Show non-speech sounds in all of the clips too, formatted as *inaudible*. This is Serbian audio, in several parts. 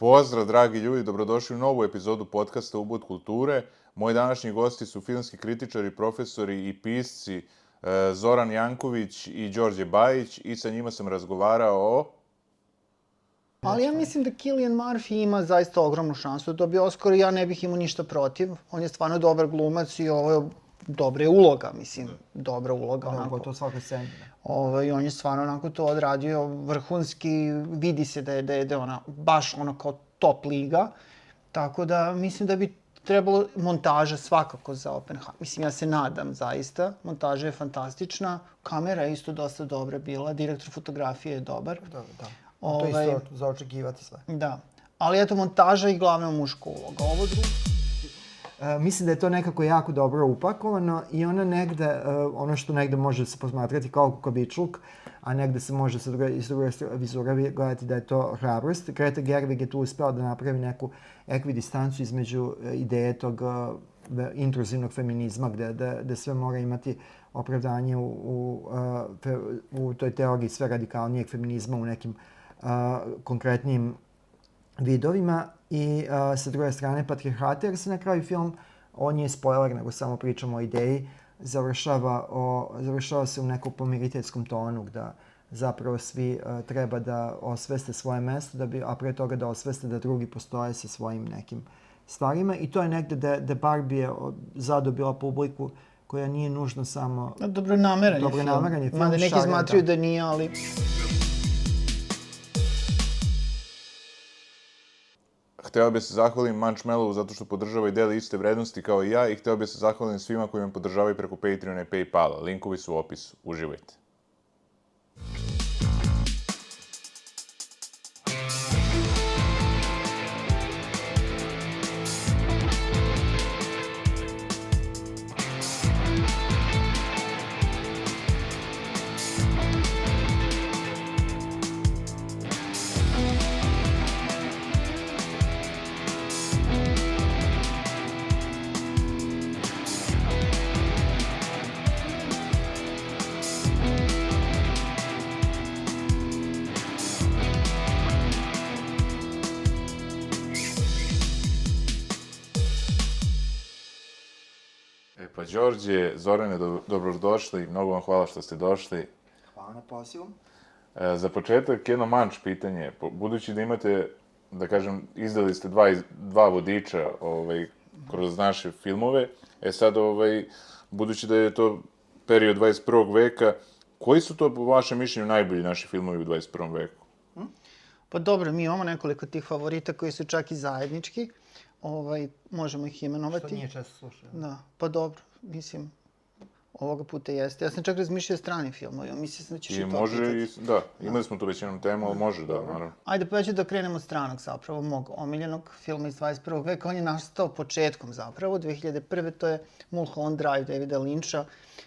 Pozdrav, dragi ljudi, dobrodošli u novu epizodu podcasta Ubud kulture. Moji današnji gosti su filmski kritičari, profesori i pisci e, Zoran Janković i Đorđe Bajić i sa njima sam razgovarao o... Ali ja mislim da Killian Murphy ima zaista ogromnu šansu da dobije Oscar i ja ne bih imao ništa protiv. On je stvarno dobar glumac i ovo je dobra je uloga, mislim, dobra uloga. Da, onako. gotovo svakoj sceni. Da. Ovaj, on je stvarno onako to odradio vrhunski, vidi se da je, da je, da je ona baš ono kao top liga. Tako da mislim da bi trebalo montaža svakako za Oppenheimer. Mislim, ja se nadam zaista. Montaža je fantastična. Kamera je isto dosta dobra bila. Direktor fotografije je dobar. Da, da. Ovaj- To je isto za očekivati sve. Da. Ali eto, montaža i glavna muška uloga. Ovo drugo... E, mislim da je to nekako jako dobro upakovano i ona negde, e, ono što negde može se posmatrati kao kukavičluk, a negde se može sa druge, iz druge str- vizura vi- gledati da je to hrabrost. Greta Gerwig je tu uspela da napravi neku ekvidistancu između e, ideje tog ve- intruzivnog feminizma gde, gde, gde sve mora imati opravdanje u, u, e, fe, u toj teoriji sve radikalnijeg feminizma u nekim e, konkretnim vidovima i a, sa druge strane patriarhata, jer se na kraju film, on nije spoiler, nego samo pričamo o ideji, završava, o, završava se u nekom pomiriteljskom tonu, da zapravo svi a, treba da osveste svoje mesto, da bi, a pre toga da osveste da drugi postoje sa svojim nekim stvarima. I to je negde da, da Barbie je zadobila publiku koja nije nužno samo... Dobro nameran je Dobro film. nameran je film, Mada neki šaran, smatruju da. da nije, ali... Hteo bih se zahvalim Manchmellovu zato što podržava i deli iste vrednosti kao i ja i hteo bih se zahvalim svima koji me podržavaju preko Patreona i Paypala. Linkovi su u opisu. Uživajte. Đorđe, Zorane, do, dobrodošli. Mnogo vam hvala što ste došli. Hvala na pozivu. E, za početak, jedno manč pitanje. Budući da imate, da kažem, izdali ste dva, dva vodiča ovaj, kroz naše filmove, e sad, ovaj, budući da je to period 21. veka, koji su to, po vašem mišljenju, najbolji naši filmovi u 21. veku? Pa dobro, mi imamo nekoliko tih favorita koji su čak i zajednički. Ovaj, možemo ih imenovati. Što nije često slušao. Da, pa dobro, mislim, ovoga puta jeste. Ja sam čak razmišljao o stranim filmovima, mislim sam da ćeš I i to može, pitati. i, da, imali smo tu već jednom temu, ali može, da, naravno. Ajde, pa ja ću da krenemo od stranog zapravo, mog omiljenog filma iz 21. veka. On je nastao početkom zapravo, 2001. To je Mulholland Drive Davida Lyncha.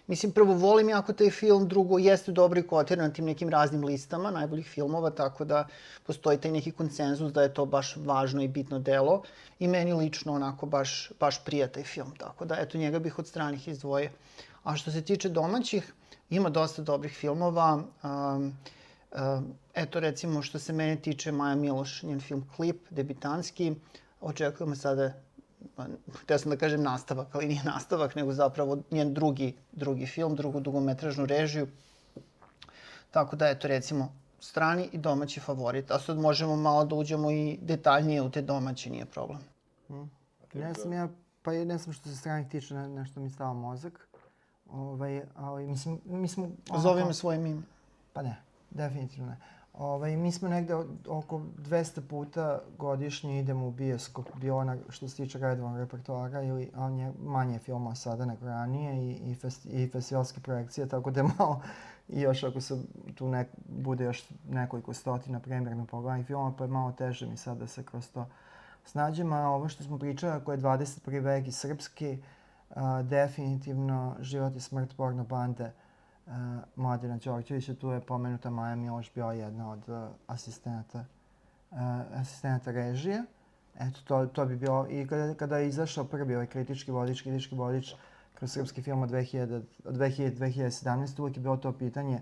Mislim, prvo, volim jako taj film, drugo, jeste dobro i kotiran na tim nekim raznim listama najboljih filmova, tako da postoji taj neki konsenzus da je to baš važno i bitno delo. I meni lično onako baš, baš prija taj film, tako da, eto, njega bih od stranih izdvojio. A što se tiče domaćih, ima dosta dobrih filmova. Um, Um, eto recimo što se mene tiče Maja Miloš, njen film Klip, debitanski, očekujemo sada htio sam da kažem nastavak, ali nije nastavak, nego zapravo njen drugi, drugi film, drugu dugometražnu režiju. Tako da, eto, recimo, strani i domaći favorit. A sad možemo malo da uđemo i detaljnije u te domaće, nije problem. Ne znam ja, pa ne znam što se stranih tiče, ne, nešto mi stava mozak. Ovaj, ali mislim, mi smo... Zove me svojim ime. Pa ne, definitivno ne. Ovaj, mi smo negde oko 200 puta godišnje idemo u bioskop, bio ona što se tiče redovnog repertoara, ili, on je manje filmova sada nego ranije i, i, fest, i festivalske projekcije, tako da je malo, i još ako se tu nek, bude još nekoliko stotina premjerno pogledanih filmova, pa je malo teže mi sad da se kroz to snađem, a ovo što smo pričali, ako je 21. vek i srpski, a, definitivno život i smrt porno bande uh, Mladena Đorđevića, tu je pomenuta Maja Miloš bila jedna od uh, asistenata, uh, asistenata režije. Eto, to, to bi bilo, i kada, kada je izašao prvi ovaj kritički vodič, kritički vodič kroz srpski film od 2000, od 2000 2017. uvijek je bilo to pitanje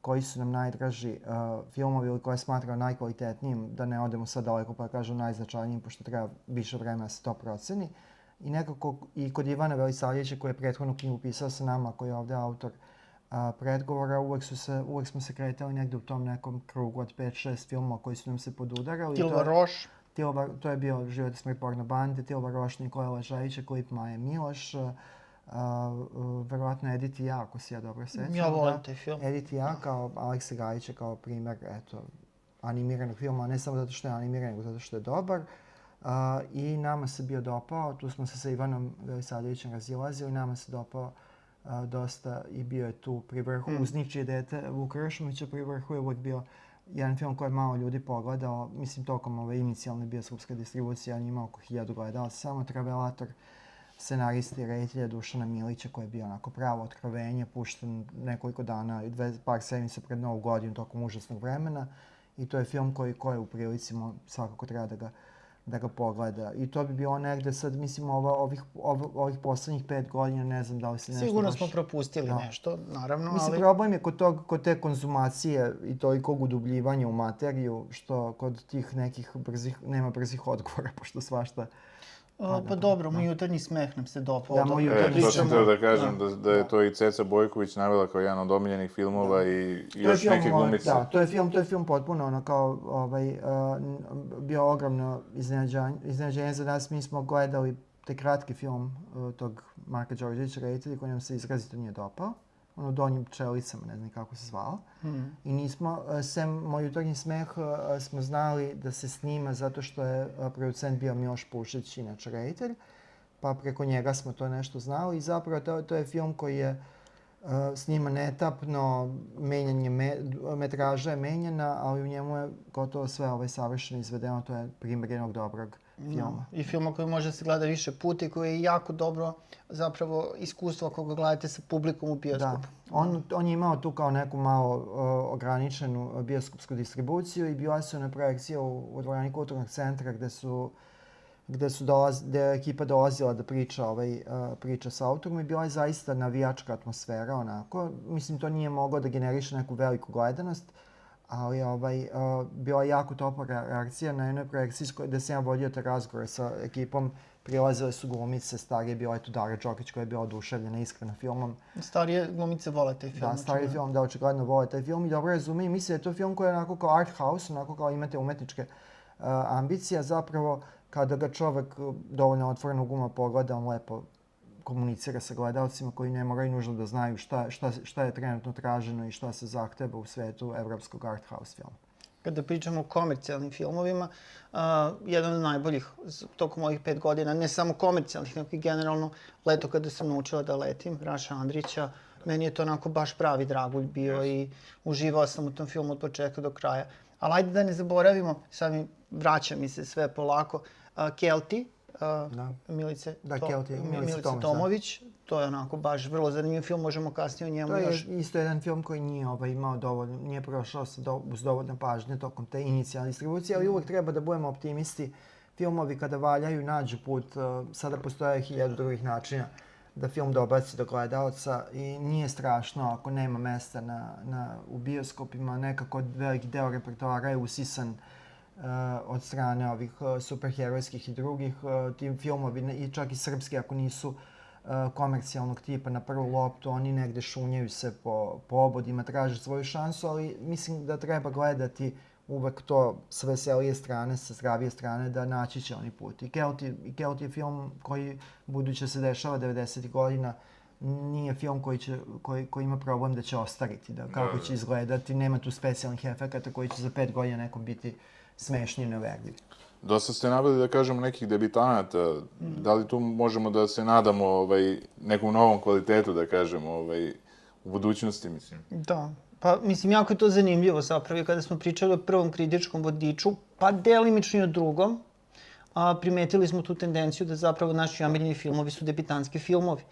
koji su nam najdraži uh, filmovi ili koje smatramo najkvalitetnijim, da ne odemo sad daleko pa kažem najznačajnijim, pošto treba više vremena da se to proceni. I nekako i kod Ivana Velisavljevića koji je prethodnu knjigu pisao sa nama, koji je ovde autor a, predgovora, uvek, su se, uvek smo se kretali negde u tom nekom krugu od 5-6 filmova koji su nam se podudarali. Tilva to, Roš. Tilva, to je bio Život i smrt porno bande, Tilva Roš, Nikola Ležajića, klip Maje Miloš, a, a, verovatno Edith i ja, ako se ja dobro sećam. Ja volim da. taj film. Edith i ja, kao Aleksa Gajića, kao primer, eto, animiranog filma, ne samo zato što je animiran, nego zato što je dobar. Uh, I nama se bio dopao, tu smo se sa Ivanom Velisavljevićem razilazili, nama se dopao uh, dosta i bio je tu pri vrhu, mm. uz ničije dete Vuka Ršumića pri vrhu je uvijek bio jedan film koji je malo ljudi pogledao, mislim tokom ove inicijalne bioskopske distribucije, on je imao oko hiljadu gledala, samo Travelator, scenaristi reditelja Dušana Milića koji je bio onako pravo otkrovenje, pušten nekoliko dana i dve, par sedmica pred Novu godinu tokom užasnog vremena. I to je film koji, koji je u prilici, svakako treba da ga da ga pogleda. I to bi bilo negde sad, mislim, ova, ovih, ov, ovih poslednjih pet godina, ne znam da li se nešto Sigurno baš... smo propustili Da. nešto, naravno, Mislim, ali... problem je kod, tog, kod te konzumacije i tolikog udubljivanja u materiju, što kod tih nekih brzih, nema brzih odgovora, *laughs* pošto svašta... A, pa dobro, moj jutarnji smeh nam se dopao. Da, moj jutarnji to sam teo da kažem, da, da je to i Ceca Bojković navela kao jedan od omiljenih filmova i, i još film, neke ovaj, glumice. Da, to je film, to je film potpuno ono kao ovaj uh, bio ogromno iznenađenje, iznenađenje za nas. Mi smo gledali taj kratki film uh, tog Marka Đorđevića reditelja koji nam se izrazito nije dopao. Ono donjim čelicama, ne znam kako se zvao. Hmm. I nismo, uh, sem moj jutarnji smeh, uh, smo znali da se snima zato što je uh, producent bio Miloš Pušić, inače reditelj. Pa preko njega smo to nešto znali i zapravo to, to je film koji je uh, sniman etapno, menjanje me, metraža je menjana, ali u njemu je gotovo sve ovaj savršeno izvedeno, to je primjer jednog dobrog filma. I film koji može da se gleda više puta i koji je jako dobro zapravo iskustvo ako ga gledate sa publikom u Da, bioskopu. on, on je imao tu kao neku malo uh, ograničenu uh, bioskopsku distribuciju i bila su na projekcija u, u dvorani kulturnog centra gde su gde su dolaz, gde je ekipa dolazila da priča ovaj uh, priča sa autorom i bila je zaista navijačka atmosfera onako. Mislim to nije moglo da generiše neku veliku gledanost, ali ovaj uh, bila je jako topla re- reakcija na jednoj projekciji gde sam ja vodio te razgovore sa ekipom. Prilazile su glumice, starije bila je tu Dara Đokić koja je bila oduševljena iskreno filmom. Starije glumice vole taj film. Da, stari očigledno. film, da, očigledno vole taj film i dobro razume i misle da je to film koji je onako kao art house, onako kao imate umetničke uh, ambicije, zapravo kada ga čovek uh, dovoljno otvorenog uma pogleda, on lepo komunicira sa gledalcima koji ne moraju nužno da znaju šta, šta, šta je trenutno traženo i šta se zahteva u svetu evropskog art house filma. Kada pričamo o komercijalnim filmovima, uh, jedan od najboljih tokom ovih pet godina, ne samo komercijalnih, nego i generalno leto kada sam naučila da letim, Raša Andrića, meni je to onako baš pravi dragulj bio i uživao sam u tom filmu od početka do kraja. Ali ajde da ne zaboravimo, sad mi vraća mi se sve polako, uh, Kelti, uh, Da. Milice, Da, To- Kelti, Mi- Milice Milice Tomović, da. Tomović. To je onako baš vrlo zanimljiv film, možemo kasnije o njemu To je još isto jedan film koji nije ovaj, imao dovoljno, nije prošao sa do, uz dovoljno pažnje tokom te inicijalne distribucije, ali uvek treba da budemo optimisti. Filmovi kada valjaju nađu put, uh, sada postoje hiljadu drugih načina da film dobaci do gledalca i nije strašno ako nema mesta na, na, u bioskopima, nekako veliki deo repertoara je usisan uh, od strane ovih uh, superherojskih i drugih. Uh, ti filmovi, i čak i srpski, ako nisu uh, komercijalnog tipa na prvu loptu, oni negde šunjaju se po, po obodima, traže svoju šansu, ali mislim da treba gledati uvek to s veselije strane, sa zdravije strane, da naći će oni put. I Kelti, i Kelti je film koji, buduće se dešava 90. godina, nije film koji, će, koji, koji ima problem da će ostariti, da kako će izgledati, nema tu specijalnih efekata koji će za pet godina nekom biti smešni i neverljivi. Dosta ste naveli, da kažemo, nekih debitanata. Da li tu možemo da se nadamo ovaj, nekom novom kvalitetu, da kažemo, ovaj, u budućnosti, mislim? Da. Pa, mislim, jako je to zanimljivo zapravo kada smo pričali o prvom kritičkom vodiču, pa delimično i o drugom, a, primetili smo tu tendenciju da zapravo naši omiljeni filmovi su debitanski filmovi.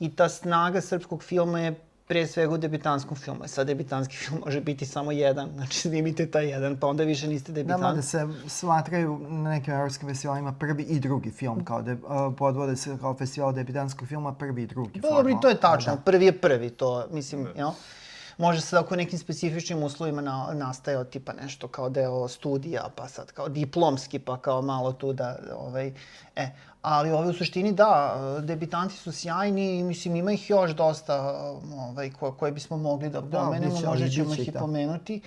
I ta snaga srpskog filma je pre svega u debitanskom filmu. Sad debitanski film može biti samo jedan, znači snimite taj jedan, pa onda više niste debitant. Nama da se smatraju na nekim evropskim festivalima prvi i drugi film, kao de, uh, podvode se kao festival debitanskog filma prvi i drugi film. Dobro, i to je tačno. Da. Prvi je prvi, to, mislim, jel? Može sad ako nekim specifičnim uslovima na, nastajao tipa nešto kao deo studija, pa sad kao diplomski, pa kao malo tu da, ovaj, e, ali ove u suštini da, debitanti su sjajni i mislim ima ih još dosta ovaj, ko, koje bismo mogli da pomenemo, biće, možda ćemo ih i da. pomenuti.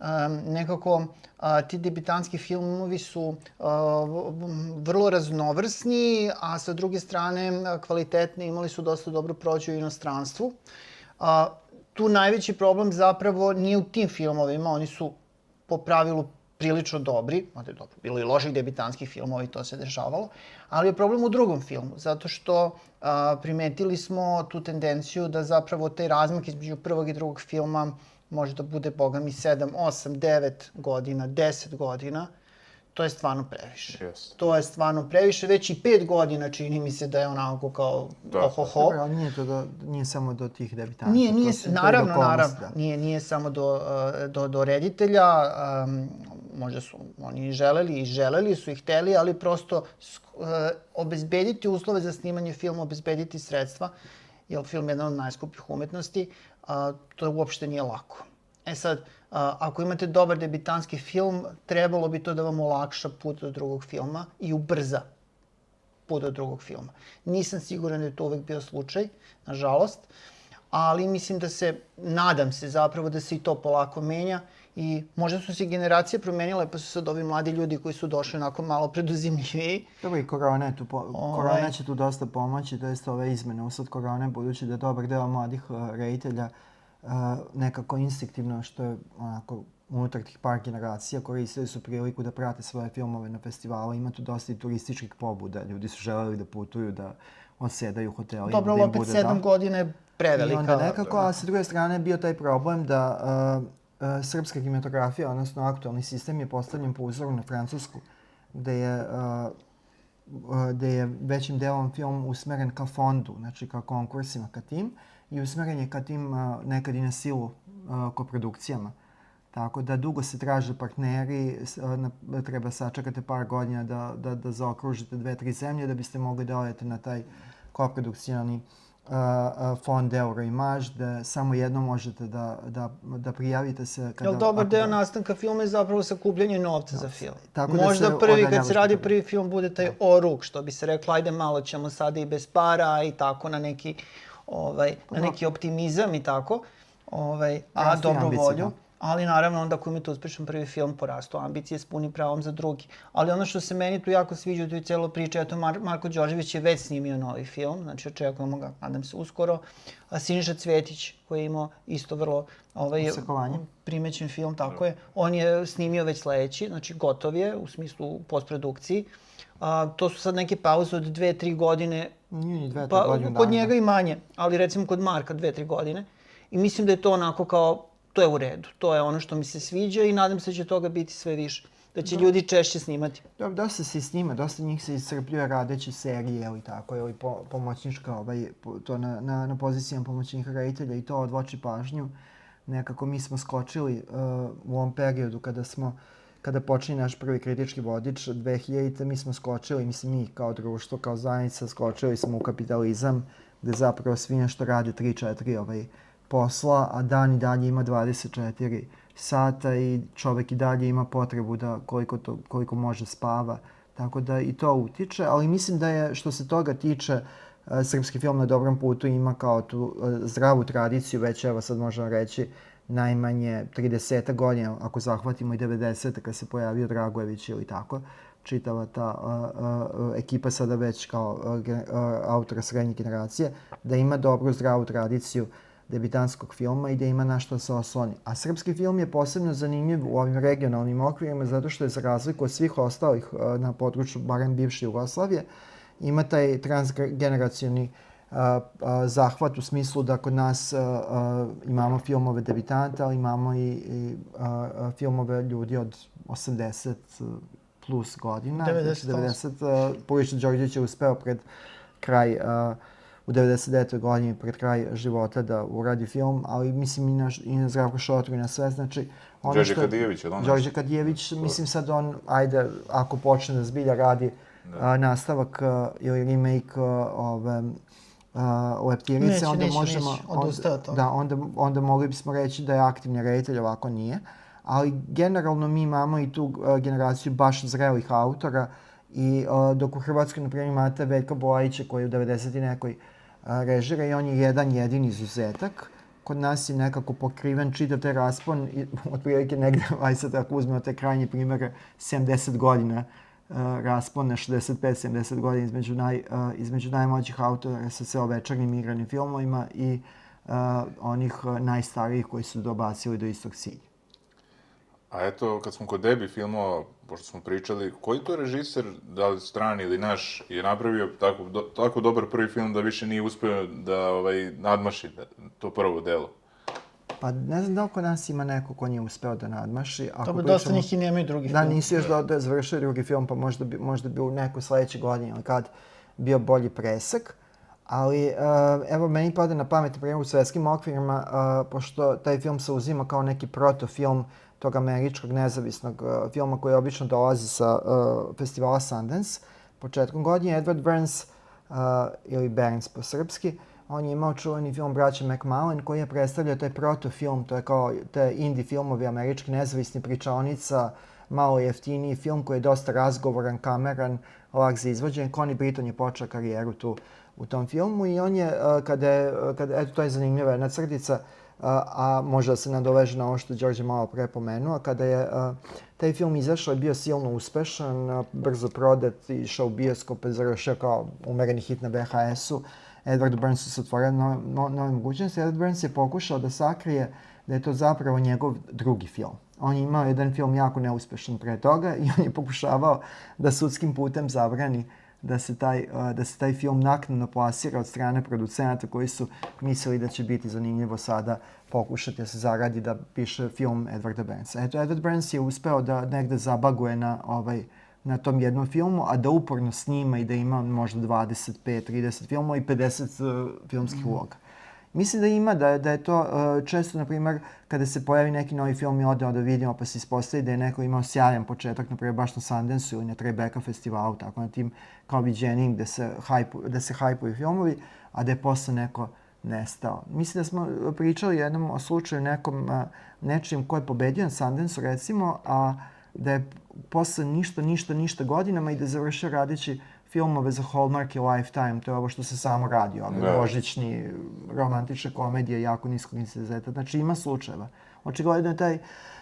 Um, nekako a, ti debitanski filmovi su a, v- vrlo raznovrsni, a sa druge strane kvalitetni, imali su dosta dobru prođu u inostranstvu. A, tu najveći problem zapravo nije u tim filmovima, oni su po pravilu prilično dobri, mada je dobro, bilo i loših debitanskih filmova i to se dešavalo, ali je problem u drugom filmu, zato što a, primetili smo tu tendenciju da zapravo taj razmak između prvog i drugog filma može da bude, boga mi, 7, 8, 9 godina, 10 godina, to je stvarno previše. Yes. To je stvarno previše, već i 5 godina čini mi se da je onako kao Da. ohoho. Dobro, ali nije to do, nije samo do tih debitanata. Nije, nije, to se- to naravno, naravno, da. nije, nije samo do, uh, do, do reditelja, um, možda su oni želeli i želeli su i hteli, ali prosto sk- uh, obezbediti uslove za snimanje filma, obezbediti sredstva, jer film je jedna od najskupih umetnosti, a, to uopšte nije lako. E sad, a, ako imate dobar debitanski film, trebalo bi to da vam olakša put do drugog filma i ubrza put do drugog filma. Nisam siguran da je to uvek bio slučaj, nažalost, ali mislim da se, nadam se zapravo da se i to polako menja i možda su se generacije promenile pa su sad ovi mladi ljudi koji su došli onako malo preduzimljiviji. Dobro, i korona, je tu po, Ovaj. korona će tu dosta pomoći, to jest ove izmene usled korone, budući da dobar deo mladih uh, reditelja uh, nekako instinktivno, što je onako unutar tih par generacija, koristili su priliku da prate svoje filmove na festivalu. Ima tu dosta i turističkih pobuda. Ljudi su želeli da putuju, da odsedaju u hotelima. Dobro, da opet sedam da. godina je prevelika. I onda nekako, a sa druge strane je bio taj problem da uh, uh, srpska kinematografija, odnosno aktualni sistem je postavljen po uzoru na francusku, gde je, uh, uh, gde je većim delom film usmeren ka fondu, znači ka konkursima, ka tim, i usmeren je ka tim nekad i na silu koprodukcijama. Tako da dugo se traže partneri, treba sačekate par godina da, da, da zaokružite dve, tri zemlje da biste mogli da odete na taj koprodukcijalni uh, uh, fond Euroimage, da samo jedno možete da, da, da prijavite se. Kada, Jel dobar deo da- nastanka filma je zapravo sakupljanje novca za film. Tako da Možda se prvi, kad se radi prvi film, bude taj oruk, što bi se reklo, ajde malo ćemo sada i bez para i tako na neki, ovaj, na neki optimizam i tako, ovaj, a dobru ambicije, volju. da. Ali naravno onda ako imate uspešan prvi film, porastu ambicije s punim pravom za drugi. Ali ono što se meni tu jako sviđa u toj celo priči, eto Mar Marko Đorđević je već snimio novi film, znači očekujemo ga, nadam se, uskoro. A Siniša Cvetić, koji je imao isto vrlo ovaj, primećen film, tako je. On je snimio već sledeći, znači gotov je u smislu postprodukciji. A, to su sad neke pauze od dve, tri godine, Nije ni dve, tri pa godine kod njega i manje, ali recimo kod Marka dve, tri godine. I mislim da je to onako kao, to je u redu. To je ono što mi se sviđa i nadam se da će toga biti sve više. Da će ljudi češće snimati. Dobro, dosta se snima, dosta njih se iscrpljuje radeći serije ili tako, ili po, pomoćnička, ovaj, to na, na, na pozicijama pomoćnika reditelja i to odvoči pažnju. Nekako mi smo skočili uh, u ovom periodu kada smo kada počinje naš prvi kritički vodič 2000-te, mi smo skočili, mislim mi kao društvo, kao zajednica, skočili smo u kapitalizam, gde zapravo svi nešto rade 3-4 ovaj, posla, a dan i dalje ima 24 sata i čovek i dalje ima potrebu da koliko, to, koliko može spava. Tako da i to utiče, ali mislim da je što se toga tiče e, srpski film na dobrom putu ima kao tu e, zdravu tradiciju, već evo sad možemo reći najmanje 30 godina, ako zahvatimo i 90. kad se pojavio Dragojević ili tako, čitava ta a, a, ekipa sada već kao a, a, autora srednje generacije, da ima dobru zdravu tradiciju debitanskog filma i da ima na što se osloni. A srpski film je posebno zanimljiv u ovim regionalnim okvirima zato što je za razliku od svih ostalih na području, barem bivše Jugoslavije, ima taj transgeneracioni a, a, zahvat u smislu da kod nas imamo filmove debitanta, ali imamo i, filmove ljudi od 80 plus godina. 98. Znači 90. Puriša Đorđević je uspeo pred kraj u 99. godini pred kraj života da uradi film, ali mislim i na, i na Zdravko Šotru i na sve, znači ono Đorđe što... Kadijević, je li on Đorđe Kadijević, mislim sad on, ajde, ako počne da zbilja radi a, nastavak a, ili remake a, ove, uh, leptirice, Neće, onda neće, možemo... neće, odustao od toga. Da, onda, onda mogli bismo reći da je aktivni reditelj, ovako nije. Ali generalno mi imamo i tu uh, generaciju baš zrelih autora i uh, dok u Hrvatskoj, na primjer, imate Veljka Bolajića koji je u 90. i nekoj uh, režira i on je jedan jedini izuzetak. Kod nas je nekako pokriven čitav taj raspon, i, *laughs* otprilike negde, *laughs* aj sad ako uzmemo te krajnje primere, 70 godina uh, raspon na 65-70 godina između, naj, uh, između najmlađih autora sa sve večernim igranim filmovima i uh, onih uh, najstarijih koji su dobacili do istog cilja. A eto, kad smo kod debi filmova, pošto smo pričali, koji to režiser, da li strani ili naš, je napravio tako, do, tako dobar prvi film da više nije uspeo da ovaj, nadmaši to prvo delo? Pa ne znam da kod nas ima neko ko nije uspeo da nadmaši. Ako To bi pričamo- dosta njih i nemaju drugih Da, filmova. nisu još da, da završili drugi film, pa možda bi, možda bi u nekoj sledeće godini ili kad bio bolji presek. Ali, uh, evo, meni pada na pamet, na primjer, u svetskim okvirima, uh, pošto taj film se uzima kao neki protofilm tog američkog nezavisnog uh, filma koji obično dolazi sa uh, festivala Sundance, početkom godine, Edward Burns, uh, ili Burns po srpski, on je imao čuveni film Braća McMullen koji je predstavljao taj protofilm, to je kao te indie filmovi američki nezavisni pričaonica, malo jeftiniji film koji je dosta razgovoran, kameran, lak za izvođenje. Connie Britton je počeo karijeru tu u tom filmu i on je, uh, kada je, kada, eto to je zanimljiva jedna crtica, uh, a možda se nadoveže na ovo što Đorđe malo pre pomenuo, kada je uh, taj film izašao je bio silno uspešan, uh, brzo prodat, išao u bioskop, završio kao umereni hit na VHS-u. Edward Burnsu se otvorio nove, no, nove mogućnosti. Edward Burns je pokušao da sakrije da je to zapravo njegov drugi film. On je imao jedan film jako neuspešan pre toga i on je pokušavao da sudskim putem zabrani da se taj, uh, da se taj film naknadno plasira od strane producenata koji su mislili da će biti zanimljivo sada pokušati da se zaradi da piše film Edwarda Burnsa. Eto, Edward Burns je uspeo da negde zabaguje na ovaj na tom jednom filmu, a da uporno snima i da ima možda 25-30 filmova i 50 uh, filmskih uloga. Mislim da ima, da, da je to uh, često, na primjer, kada se pojavi neki novi film i odemo da vidimo pa se ispostavi da je neko imao sjajan početak, na primjer baš na Sundance ili na Tribeca festivalu, tako na tim kao viđenim gde se, hajpu, da se hajpuju filmovi, a da je posle neko nestao. Mislim da smo pričali jednom o slučaju nekom uh, nečijem ko je pobedio na Sundance, recimo, a da je posle ništa, ništa, ništa godinama i da je završio radeći filmove za Hallmark i Lifetime, to je ovo što se samo radi, ove Da. božićni, romantične komedije, jako niskog intenziteta. Znači ima slučajeva. Očigledno je taj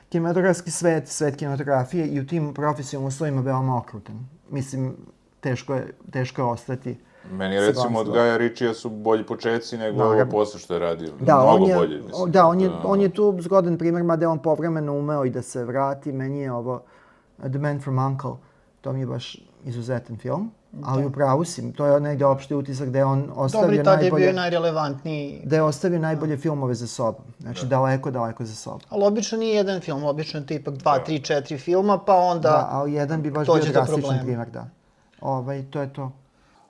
kinematografski svet, svet kinematografije i u tim profesionalnim uslovima veoma okrutan. Mislim, teško je, teško je ostati. Meni recimo od. Gaja Ritchija su bolji početci nego Naravno. ovo posle što je radio. Da, Mnogo on je, bolje, mislim. da, on je, on je tu zgodan primjer, mada je on povremeno umeo i da se vrati. Meni je ovo uh, The Man from Uncle, to mi je baš izuzetan film. Ali u pravu si, to je negde opšti utisak da je on ostavio i tad je bio najbolje, i najrelevantniji. da je ostavio najbolje filmove za sobom. Znači daleko, daleko za sobom. Ali obično nije jedan film, obično je to ipak dva, tri, četiri filma, pa onda... Da, ali jedan bi baš bio drastičan primjer, da. Ovaj, to je to.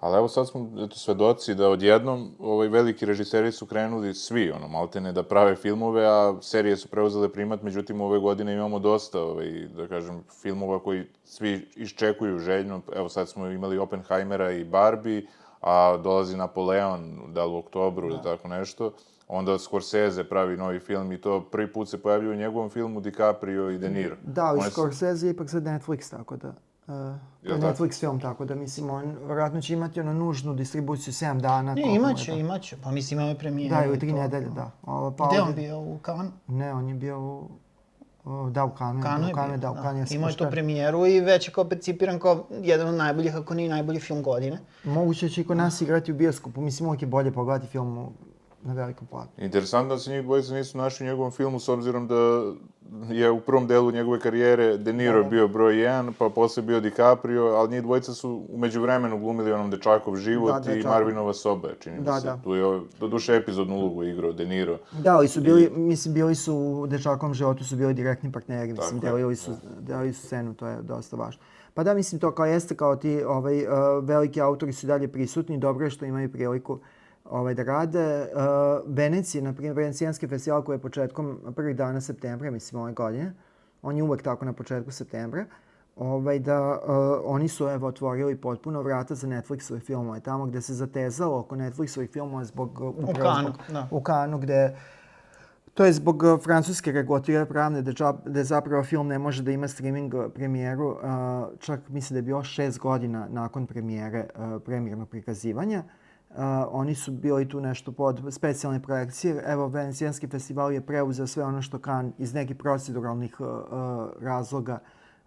Ali evo sad smo eto, svedoci da odjednom ovaj, veliki režiseri su krenuli svi, ono, maltene da prave filmove, a serije su preuzele primat, međutim ove godine imamo dosta, ovaj, da kažem, filmova koji svi iščekuju željno. Evo sad smo imali Oppenheimera i Barbie, a dolazi Napoleon, da li u oktobru ili tako nešto. Onda Scorsese pravi novi film i to prvi put se pojavljuje u njegovom filmu DiCaprio i De Niro. Da, ali Scorsese je ipak sad Netflix, tako da... Uh, to je? Netflix film, tako da mislim, on vjerojatno će imati ono nužnu distribuciju 7 dana. Ne, je imaće, to. imaće. Pa mislim, imamo premijeru. Da, ili i tri to. nedelje, da. O, pa Gde on bio? U Kanu? Ne, on je bio u... o, Da, u Kanu. Kanu u je Kanu, bio, da, u Kanu. ja sam Imao je tu pošteno- premijeru i već je kao percipiran kao jedan od najboljih, ako nije najbolji film godine. Moguće će i kod nas igrati u bioskopu. Mislim, uvijek je bolje pogledati film u- na velikom planu. Interesantno da se njih dvojica nisu našli u njegovom filmu, s obzirom da je u prvom delu njegove karijere De Niro bio broj 1, pa posle bio DiCaprio, ali njih dvojica su umeđu vremenu glumili onom Dečakov život Da, i. Marvinova soba, čini mi Da, se. da. Tu je, do duše, epizodnu ulogu igrao De Niro. Da, ali su bili, mislim, bili su u dečakom životu, su bili direktni partneri, mislim, Tako delili su, delili su scenu, to je dosta važno. Pa da, mislim, to kao jeste, kao ti ovaj, uh, veliki autori su i dalje prisutni, dobro je što imaju priliku ovaj, da rade. Uh, Venecija, na primjer, Venecijanski festival koji je početkom prvih dana septembra, mislim, ove godine, on je uvek tako na početku septembra, ovaj, da uh, oni su evo otvorili potpuno vrata za Netflixove filmove. Tamo gde se zatezalo oko Netflixovih filmova zbog... uh, upravo Kanu, da. U Kanu, gde To je zbog francuske regulative pravne da, džab, da zapravo film ne može da ima streaming premijeru, uh, čak mislim da je bilo šest godina nakon premijere uh, premijernog prikazivanja. Uh, oni su bili tu nešto pod specijalne projekcije. Evo, Venecijanski festival je preuzeo sve ono što kan iz nekih proceduralnih uh, uh, razloga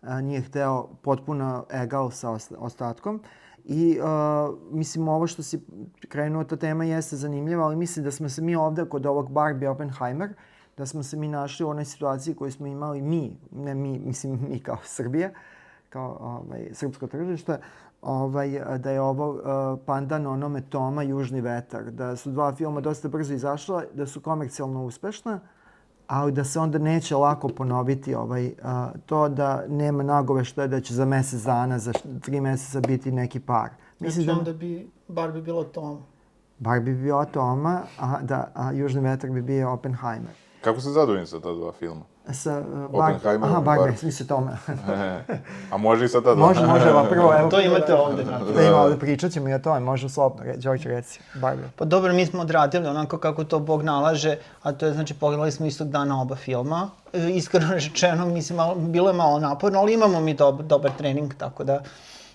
uh, nije hteo potpuno egal sa osta- ostatkom. I uh, mislim ovo što si krenuo, ta tema jeste zanimljiva, ali mislim da smo se mi ovde kod ovog Barbie Oppenheimer, da smo se mi našli u onoj situaciji koju smo imali mi, ne mi, mislim mi kao Srbija, kao ovaj, srpsko tržište, ovaj, da je ovo uh, pandan onome Toma Južni vetar, da su dva filma dosta brzo izašla, da su komercijalno uspešna, ali da se onda neće lako ponoviti ovaj, a, to da nema nagove što je da će za mesec dana, za tri meseca biti neki par. Mislim Mislim da... da onda bi Barbie bilo Tom. Barbie bi bio Toma, a, da, a Južni vetar bi bio Oppenheimer. Kako ste zadovoljni sa ta dva filma? Sa, uh, Oppenheimer, Aha, Barbie, Barbie. mislio Toma. A može i sa ta dva? može, može, evo prvo, evo. To imate ovde, Da, da ima ovde, pričat ćemo i o tome, može slobno, re, Đorđe reci, Barbie. Pa dobro, mi smo odradili onako kako to Bog nalaže, a to je, znači, pogledali smo istog dana oba filma. E, iskreno *laughs* rečeno, mislim, malo, bilo je malo naporno, ali imamo mi dob, dobar trening, tako da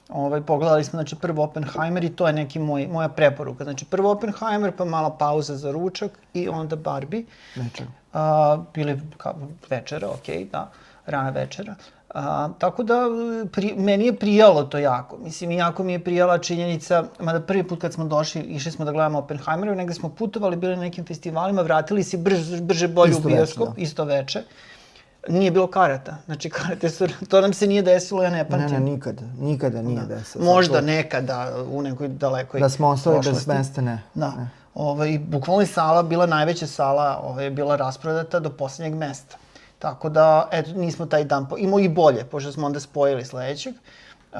ovaj, pogledali smo, znači, prvo Oppenheimer i to je neki moj, moja preporuka. Znači, prvo Oppenheimer, pa mala pauza za ručak i onda Barbie. Nečeg. A, bili ka, večera, okej, da, rana večera. A, tako da, pri, meni je prijalo to jako. Mislim, jako mi je prijala činjenica, mada prvi put kad smo došli, išli smo da gledamo Oppenheimera, negde smo putovali, bili na nekim festivalima, vratili se brže, brže bolje Isto u veče, bioskop, da. isto veče. Nije bilo karata. Znači, karate su, to nam se nije desilo, ja ne Ne, pamtim. ne, nikada, nikada nije da. desilo. Možda to- nekada u nekoj dalekoj Da smo ostali bez prošlosti. mesta, ne. Da. Ne. Ovaj, bukvalno je sala bila najveća sala, ovaj, je bila rasprodata do poslednjeg mesta. Tako da, eto, nismo taj dan, po... imao i bolje, pošto smo onda spojili sledećeg. Uh,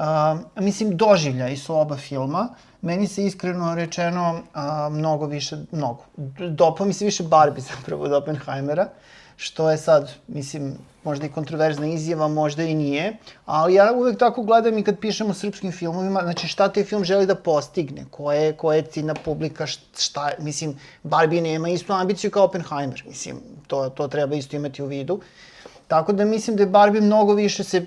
mislim, doživljaj su oba filma. Meni se iskreno rečeno uh, mnogo više, mnogo. Dopao mi se više Barbie *laughs* zapravo od Oppenheimera, što je sad, mislim, možda i kontroverzna izjava, možda i nije, ali ja uvek tako gledam i kad pišem o srpskim filmovima, znači šta taj film želi da postigne, koja je, koja je ciljna publika, šta, mislim, Barbie nema istu ambiciju kao Oppenheimer, mislim, to, to treba isto imati u vidu. Tako da mislim da je Barbie mnogo više se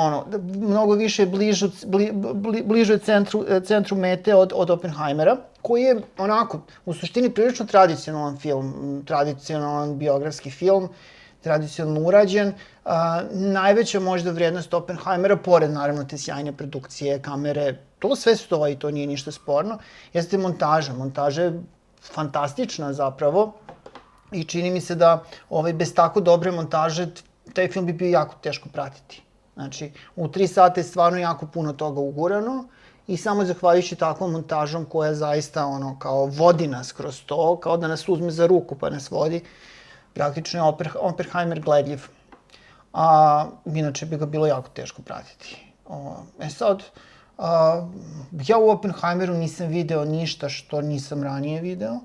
ono, da mnogo više bližu, bli, bli, bliže centru, e, centru mete od, od Oppenheimera, koji je onako, u suštini prilično tradicionalan film, tradicionalan biografski film, tradicionalno urađen. A, najveća možda vrednost Oppenheimera, pored naravno te sjajne produkcije, kamere, to sve stoji, to nije ništa sporno, jeste montaža. Montaža je fantastična zapravo i čini mi se da ovaj, bez tako dobre montaže taj film bi bio jako teško pratiti. Znači, u tri sata je stvarno jako puno toga ugurano i samo zahvaljujući takvom montažom koja zaista ono kao vodi nas kroz to, kao da nas uzme za ruku pa nas vodi, praktično je Oper, Oppenheimer gledljiv. A, inače bi ga bilo jako teško pratiti. O, e sad, a, ja u Oppenheimeru nisam video ništa što nisam ranije video.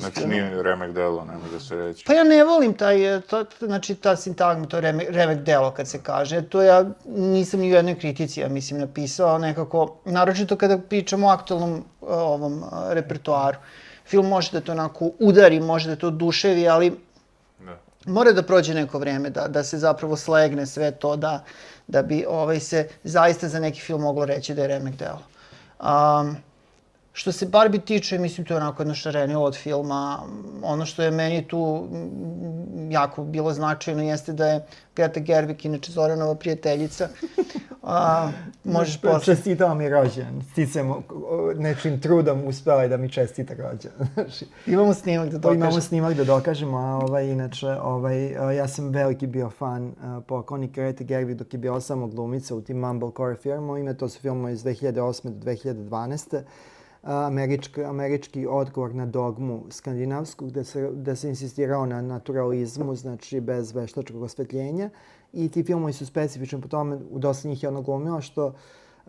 Znači iskreno. nije remek delo, ne može se reći. Pa ja ne volim taj, e, to, znači ta sintagma, to reme, remek delo kad se kaže, to ja nisam ni u jednoj kritici, ja mislim, napisao nekako, naročito kada pričamo o aktualnom e, ovom e, repertoaru. Film može da to onako udari, može da to oduševi, ali Da. mora da prođe neko vreme, da, da se zapravo slegne sve to, da, da bi ovaj, se zaista za neki film moglo reći da je remek delo. Um, Što se Barbie tiče, mislim, to je onako jedno šarenilo od filma. Ono što je meni tu mm, jako bilo značajno jeste da je Greta Gerwig, inače Zoranova prijateljica. A, *laughs* možeš posle. Čestitao mi rođen. Sticam nečim trudom uspela je da mi čestita rođen. *laughs* Imamo snimak da to imamo snimak da dokažemo, a ovaj, inače, ovaj, a, ja sam veliki bio fan pokojnik Grete Gerwig dok je bio samo glumica u tim Mumblecore filmovima. To su filmovi iz 2008. do 2012 američki, američki odgovor na dogmu skandinavsku, gde se, gde se insistirao na naturalizmu, znači bez veštačkog osvetljenja. I ti filmovi su specifični po tome, u dosta njih je ono glumila što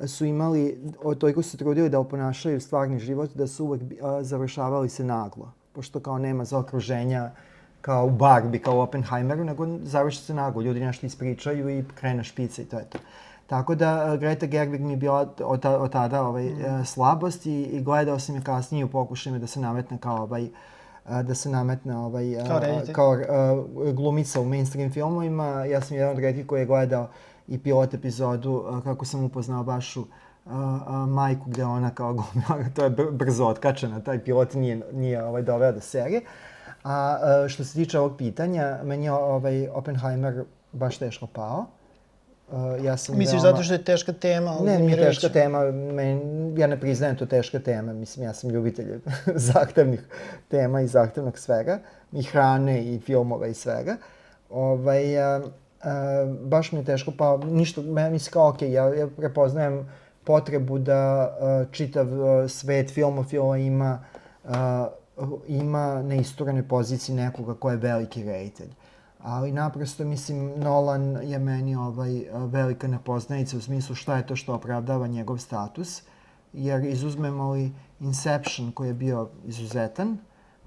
su imali, toliko su trudili da oponašaju stvarni život, da su uvek a, završavali se naglo. Pošto kao nema zaokruženja kao u Barbie, kao u Oppenheimeru, nego završi se naglo. Ljudi nešto ispričaju i krene špica i to je to. Tako da uh, Greta Gerwig mi je bila od, ta- od tada ovaj, Mm. uh, slabost i, i gledao sam je kasnije u pokušajima da se nametne kao ovaj, uh, da se nametne ovaj, Kao reditelj. kao glumica u mainstream filmovima. Ja sam jedan od redkih koji je gledao i pilot epizodu kako sam upoznao baš u uh, uh, majku gde ona kao glumila, *laughs* to je br brzo otkačena, taj pilot nije, nije ovaj, doveo do serije. A uh, što se tiče ovog pitanja, meni je ovaj Oppenheimer baš teško pao. Uh, ja sam Misliš veoma- zato što je teška tema? ne, nije teška tema, men, ja ne priznajem to teška tema, mislim ja sam ljubitelj *laughs* zahtevnih tema i zahtevnog svega, i hrane i filmova i svega. Ovaj, a, a, baš mi je teško, pa ništa, meni mislim kao okej, ja, ja prepoznajem potrebu da a, čitav a, svet filmofila ima a, ima na poziciji nekoga ko je veliki reditelj. Ali naprosto, mislim, Nolan je meni ovaj, velika nepoznanica u smislu šta je to što opravdava njegov status. Jer izuzmemo li Inception koji je bio izuzetan,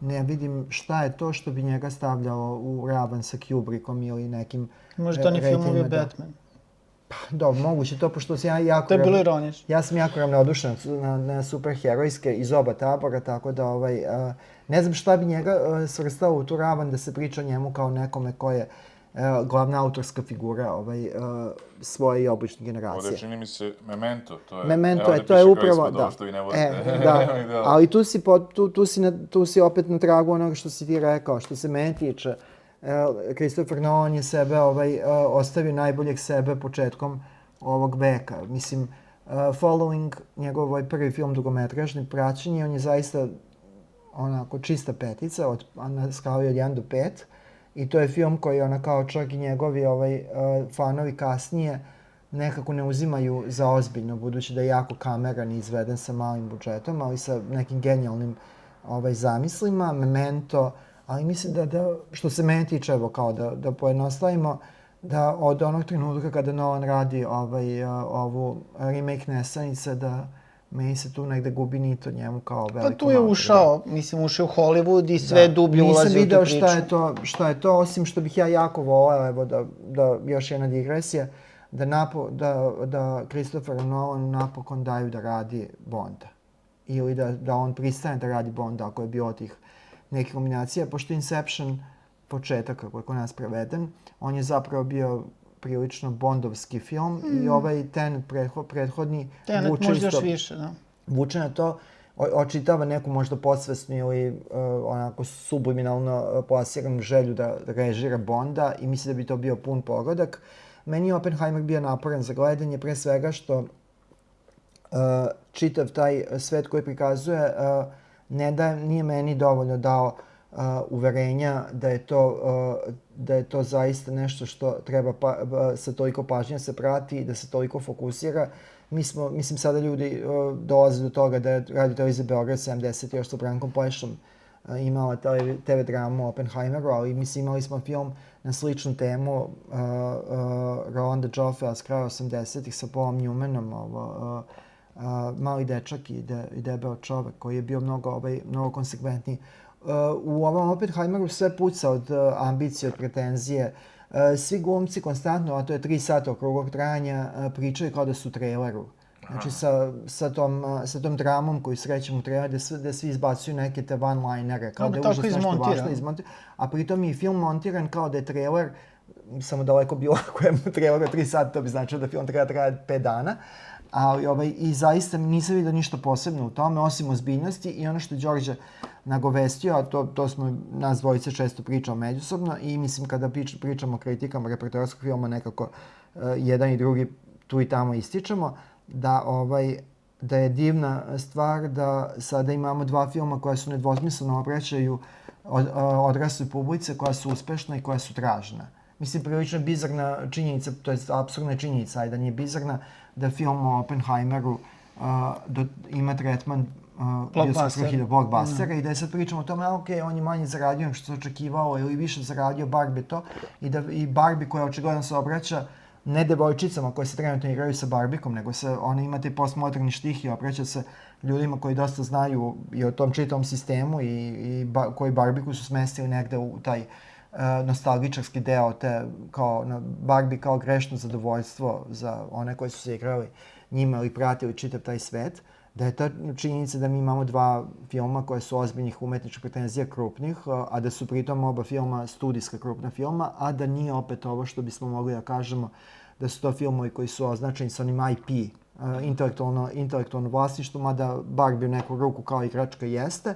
ne vidim šta je to što bi njega stavljalo u ravan sa Kubrickom ili nekim Možda to ni filmovi da. Batman. Dobro, moguće to, pošto sam ja jako... To je bilo ironično. Ja sam jako ravnodušan na, na superherojske iz oba tabora, tako da ovaj, a, ne znam šta bi njega a, svrstao u tu ravan da se priča o njemu kao nekome ko je a, glavna autorska figura ovaj, a, svoje i obične generacije. čini mi se Memento, to je... Memento evo je, ovdje to je piše kao upravo, ispod da. ovo što vi ne volite. E, *laughs* da, Da. ali tu si, pod, tu, tu, si na, tu si opet na tragu onoga što si ti rekao, što se mene tiče. E, Christopher Nolan je sebe ovaj, e, ostavio najboljeg sebe početkom ovog veka. Mislim, uh, Following, njegov ovaj prvi film dugometražni praćenje, on je zaista onako čista petica od, na skali od 1 do 5. I to je film koji ona kao čak i njegovi ovaj, uh, fanovi kasnije nekako ne uzimaju za ozbiljno, budući da je jako kameran i izveden sa malim budžetom, ali sa nekim genijalnim ovaj, zamislima, Memento, ali mislim da, da što se mene tiče, evo kao da, da pojednostavimo, da od onog trenutka kada Nolan radi ovaj, ovu remake Nesanice, da meni se tu negde gubi nit od njemu kao Pa velikom tu je ušao, mislim, ušao u Hollywood i sve dublje ulazi u tu Nisam video priču. šta je to, šta je to, osim što bih ja jako voleo, evo da, da još jedna digresija, da, napo, da, da Christopher Nolan napokon daju da radi Bonda. Ili da, da on pristane da radi Bonda ako je bilo tih nekih kombinacija, pošto Inception, početak kako je kod nas preveden, on je zapravo bio prilično bondovski film i ovaj ten pretho, prethodni Mm. Tenet vuče možda isto- još više, da. vuče na to, o- očitava neku možda podsvesnu ili uh, onako subliminalno uh, plasiranu želju da režira Bonda i misli da bi to bio pun pogodak. Meni je Oppenheimer bio naporan za gledanje, pre svega što uh, čitav taj svet koji prikazuje uh, ne da nije meni dovoljno dao uh, uverenja da je to uh, da je to zaista nešto što treba pa, uh, sa toliko pažnje se prati i da se toliko fokusira. Mi smo, mislim, sada ljudi uh, dolaze do toga da je Radio Televizija Beograd 70 još sa Brankom Plešom uh, imala tele, TV dramu Oppenheimeru, ali mislim imali smo film na sličnu temu uh, uh, Rolanda Joffea s kraja 80-ih sa Paulom Newmanom, ovo, uh, uh, mali dečak i, de, i debel čovek koji je bio mnogo, ovaj, mnogo konsekventniji. Uh, u ovom Oppenheimeru sve puca od uh, ambicije, od pretenzije. Uh, svi glumci konstantno, a to je tri sata okrugog trajanja, uh, pričaju kao da su u traileru. Znači sa, sa, tom, uh, sa tom dramom koju srećemo u traileru, da, sve, da svi izbacuju neke te one-linere, kao Dobro, da je užas nešto važno izmontiran. A pritom je i film montiran kao da je trailer samo daleko bilo ako je trailer od 3 sata, to bi značilo da film treba traje 5 dana. Ali ovaj, i zaista nisam vidio ništa posebno u tome, osim ozbiljnosti i ono što je Đorđe nagovestio, a to, to smo nas dvojice često pričao međusobno i mislim kada prič, pričamo o kritikama repertoarskog filma nekako uh, jedan i drugi tu i tamo ističemo, da ovaj da je divna stvar da sada imamo dva filma koja su nedvosmisleno obraćaju od, odrasloj publice, koja su uspešna i koja su tražna. Mislim, prilično bizarna činjenica, to je absurdna činjenica, ajde da nije bizarna, da film o Oppenheimeru uh, do, ima tretman uh, bioskopskih blockbustera i da je sad pričamo o tome, ok, on je manje zaradio što se očekivao ili više zaradio Barbie to i da i Barbie koja očigledno se obraća ne devojčicama koje se trenutno igraju sa Barbikom, nego se ona ima taj postmoderni štih i obraća se ljudima koji dosta znaju i o tom čitom sistemu i, i ba, koji Barbiku su smestili negde u taj e, nostalgičarski deo te kao na Barbie kao grešno zadovoljstvo za one koji su se igrali njima ili pratili čitav taj svet da je ta činjenica da mi imamo dva filma koje su ozbiljnih umetničkih pretenzija krupnih, a da su pritom oba filma studijska krupna filma, a da nije opet ovo što bismo mogli da kažemo da su to filmovi koji su označeni sa onim IP, intelektualno, intelektualno vlasništvo, mada Barbie u neku ruku kao igračka jeste.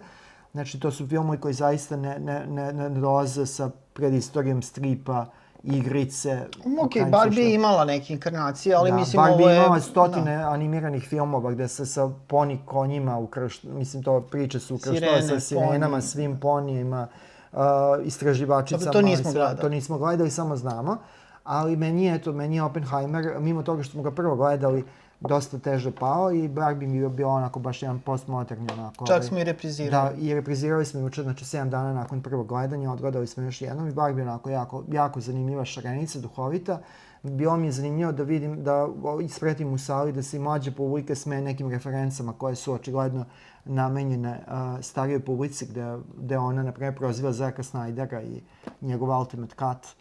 Znači, to su filmovi koji zaista ne, ne, ne, ne dolaze sa predistorijom stripa, igrice. Ok, Barbie je imala neke inkarnacije, ali da, mislim Barbie ovo je... imala stotine da. animiranih filmova gde se sa poni konjima ukrš... Mislim, to priče su ukrštale sa sirenama, poni. svim ponijima, uh, istraživačicama. Dobro, to nismo sve, gledali. To nismo gledali, samo znamo. Ali meni je to, meni je Oppenheimer, mimo toga što smo ga prvo gledali, dosta teže pao i Barbie mi je bio onako baš jedan postmoderni onako. Čak ovaj, smo i reprizirali. Da, i reprizirali smo juče, znači 7 dana nakon prvog gledanja, odgledali smo još jednom i Barbie onako jako, jako zanimljiva šarenica, duhovita. Bilo mi je zanimljivo da vidim, da ispretim u sali, da se i mlađe publike sme nekim referencama koje su očigledno namenjene uh, starijoj publici, gde, gde ona, na primjer, proziva Zaka Snydera i njegov Ultimate Cut,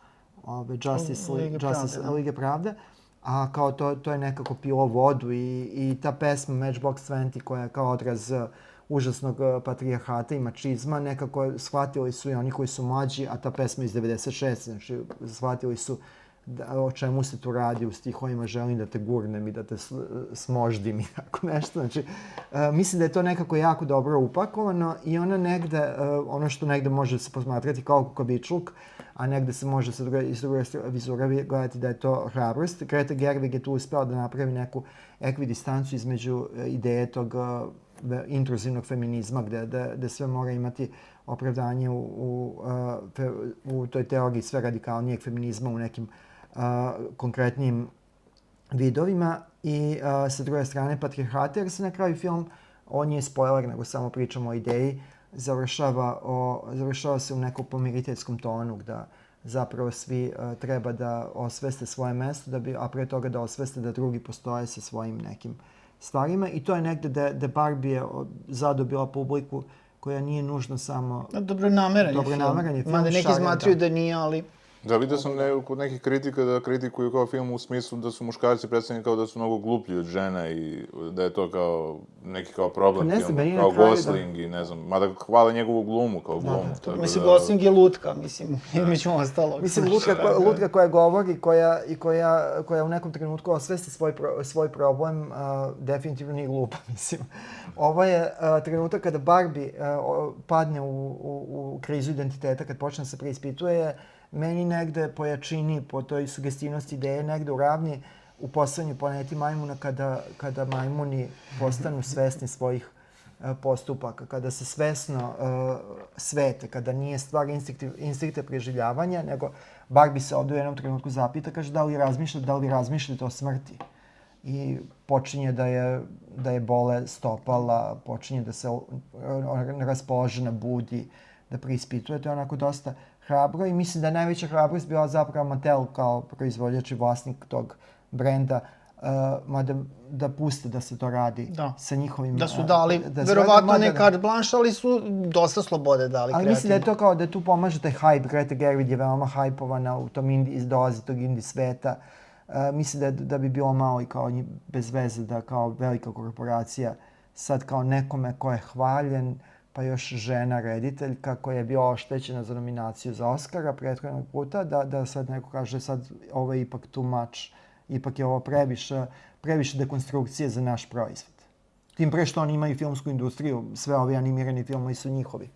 ove, Justice, Lige, Justice, Pravde, da. Lige Pravde a kao to, to je nekako pilo vodu i, i ta pesma Matchbox 20 koja je kao odraz uh, užasnog uh, patrijahata i mačizma, nekako shvatili su i oni koji su mlađi, a ta pesma iz 96. Znači, shvatili su da, o čemu se tu radi u stihovima, želim da te gurnem i da te smoždim i *laughs* tako nešto. Znači, uh, mislim da je to nekako jako dobro upakovano i ona negde, uh, ono što negde može se posmatrati kao kukabičluk, a negde se može sa druge, iz druge vizura gledati da je to hrabrost. Greta Gerwig je tu uspela da napravi neku ekvidistancu između e, ideje tog uh, intruzivnog feminizma, gde, gde, gde sve mora imati opravdanje u, u, u toj teoriji sve radikalnijeg feminizma u nekim uh, konkretnim vidovima i uh, sa druge strane patriarhata, jer se na kraju film, on nije spoiler, nego samo pričamo o ideji, završava, o, završava se u nekom pomiriteljskom tonu da zapravo svi uh, treba da osveste svoje mesto, da bi, a pre toga da osveste da drugi postoje sa svojim nekim stvarima i to je negde da, da Barbie je zadobila publiku koja nije nužno samo... Dobro nameran je film. Dobro nameran je film. Mada neki smatruju da. da nije, ali Da, vidio sam ne, kod nekih kritika da kritikuju kao film u smislu da su muškarci predstavljeni kao da su mnogo gluplji od žena i da je to kao neki kao problem pa ne film, znam, kao da- Gosling da... i ne znam, mada hvala njegovu glumu kao da, glumu. Da, da. Mislim, da... Gosling je lutka, mislim, *laughs* da. među ostalog. Mislim, lutka, koja, lutka koja govori koja, i koja, koja u nekom trenutku osvesti svoj, pro, svoj problem, uh, definitivno nije glupa, *laughs* mislim. Ovo je uh, trenutak kada Barbie uh, padne u, u, u krizu identiteta, kad počne da se preispituje, meni negde po jačini, po toj sugestivnosti ideje, negde u ravni u poslednjoj planeti majmuna kada, kada majmuni postanu svesni svojih uh, postupaka, kada se svesno uh, svete, kada nije stvar instinkte preživljavanja, nego bar bi se ovde u jednom trenutku zapita, kaže da li razmišljate, da li razmišljate o smrti. I počinje da je, da je bole stopala, počinje da se raspoložena budi, da preispituje, to je onako dosta hrabro i mislim da je najveća hrabrost bila zapravo Mattel kao proizvođač i vlasnik tog brenda, uh, mada da puste da se to radi da. sa njihovim... Da su dali, uh, da verovatno ne carte blanche, ali su dosta slobode dali Ali mislim da je to kao da tu pomaže taj hype, Greta Gerwig je veoma hajpovana u tom indi, dolazi tog indi sveta. Uh, mislim da, da bi bilo malo i kao bez veze da kao velika korporacija sad kao nekome ko je hvaljen, pa još žena rediteljka koja je bila oštećena za nominaciju za Oscara prethodnog puta, da, da sad neko kaže sad ovo je ipak too much, ipak je ovo previše, previše dekonstrukcije za naš proizvod. Tim pre što oni imaju filmsku industriju, sve ovi animirani filmovi su njihovi.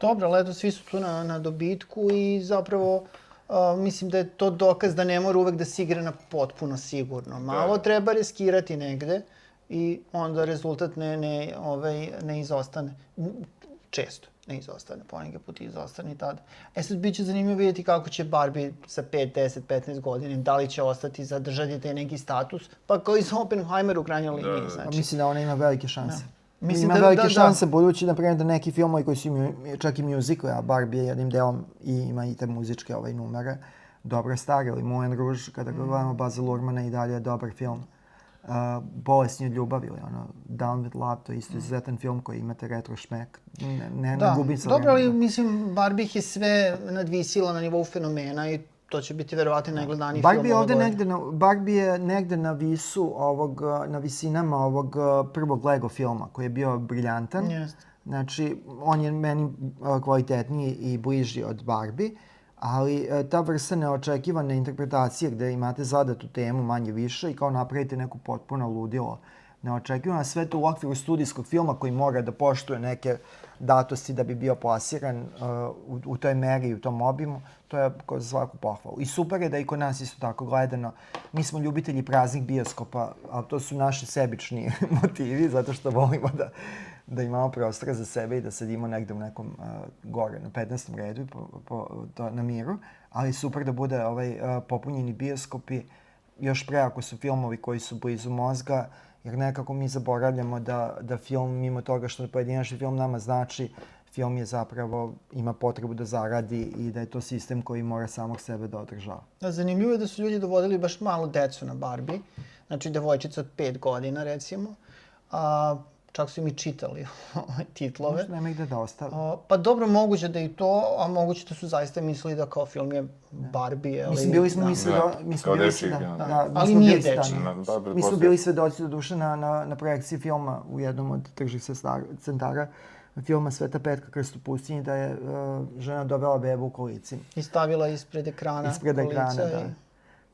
Dobro, ali eto, svi su tu na, na dobitku i zapravo uh, mislim da je to dokaz da ne mora uvek da se igra na potpuno sigurno. Malo da. treba riskirati negde i onda rezultat ne, ne, ovaj, ne izostane često ne izostane, poneke put izostane i tada. E sad bit će zanimljivo vidjeti kako će Barbie sa 5, 10, 15 godina, da li će ostati, zadržati taj neki status, pa kao i sa Oppenheimer u krajnjoj liniji. Da, znači. Pa mislim da ona ima velike šanse. Da. Mislim ima da, velike da, da. šanse, da. budući, na primjer, da neki filmovi koji su čak i muzikle, a Barbie je jednim delom i ima i te muzičke ovaj, numere, dobro stare, ili Moulin Rouge, kada mm. gledamo Baza Lurmana i dalje je dobar film. Bolesni od ljubavi ili ono Down with Love, to je isto izuzetan film koji imate retro šmek. Ne, ne, Da, ne gubim se dobro, ali mislim, Barbie ih je sve nadvisila na nivou fenomena i to će biti verovatno najgledaniji film Barbie je ovde negde na, Barbie je negde na visu ovog, na visinama ovog uh, prvog Lego filma koji je bio briljantan. Jeste. Znači, on je meni uh, kvalitetniji i bliži od Barbie, ali uh, ta vrsta neočekivane interpretacije gde imate zadatu temu manje više i kao napravite neku potpuno ludilo neočekivano, a sve to u okviru studijskog filma koji mora da poštuje neke datosti da bi bio plasiran uh, u, u toj meri i u tom obimu, to je ko za svaku pohvalu. I super je da i kod nas isto tako gledano. Mi smo ljubitelji praznih bioskopa, ali to su naši sebični *laughs* motivi, zato što volimo da, da imamo prostora za sebe i da sedimo negde u nekom uh, gore na 15. redu po, po, to, na miru. Ali super da bude ovaj, uh, popunjeni bioskopi, još pre ako su filmovi koji su blizu mozga, jer nekako mi zaboravljamo da, da film, mimo toga što pojedinačni film nama znači, film je zapravo, ima potrebu da zaradi i da je to sistem koji mora samog sebe da održava. Da, zanimljivo je da su ljudi dovodili baš malo decu na Barbie, znači devojčica od pet godina recimo, a, čak su im i čitali ove *laughs* titlove. Možda nema ih gde da ostave. A, pa dobro, moguće da i to, a moguće da su zaista mislili da kao film je Barbie, ali... Mislim, bili smo da. mi svedo, Da, mi smo kao bili dečiji da, film, da, da. mi Ali smo nije bili dečiji. Da, da, Mi smo bili svedoci do duše na, na, na projekciji filma u jednom od sestar- centara filma Sveta Petka Krst u pustinji da je uh, žena dovela bebu u kolicima. I stavila ispred ekrana Ispred kolica ekrana, i- da.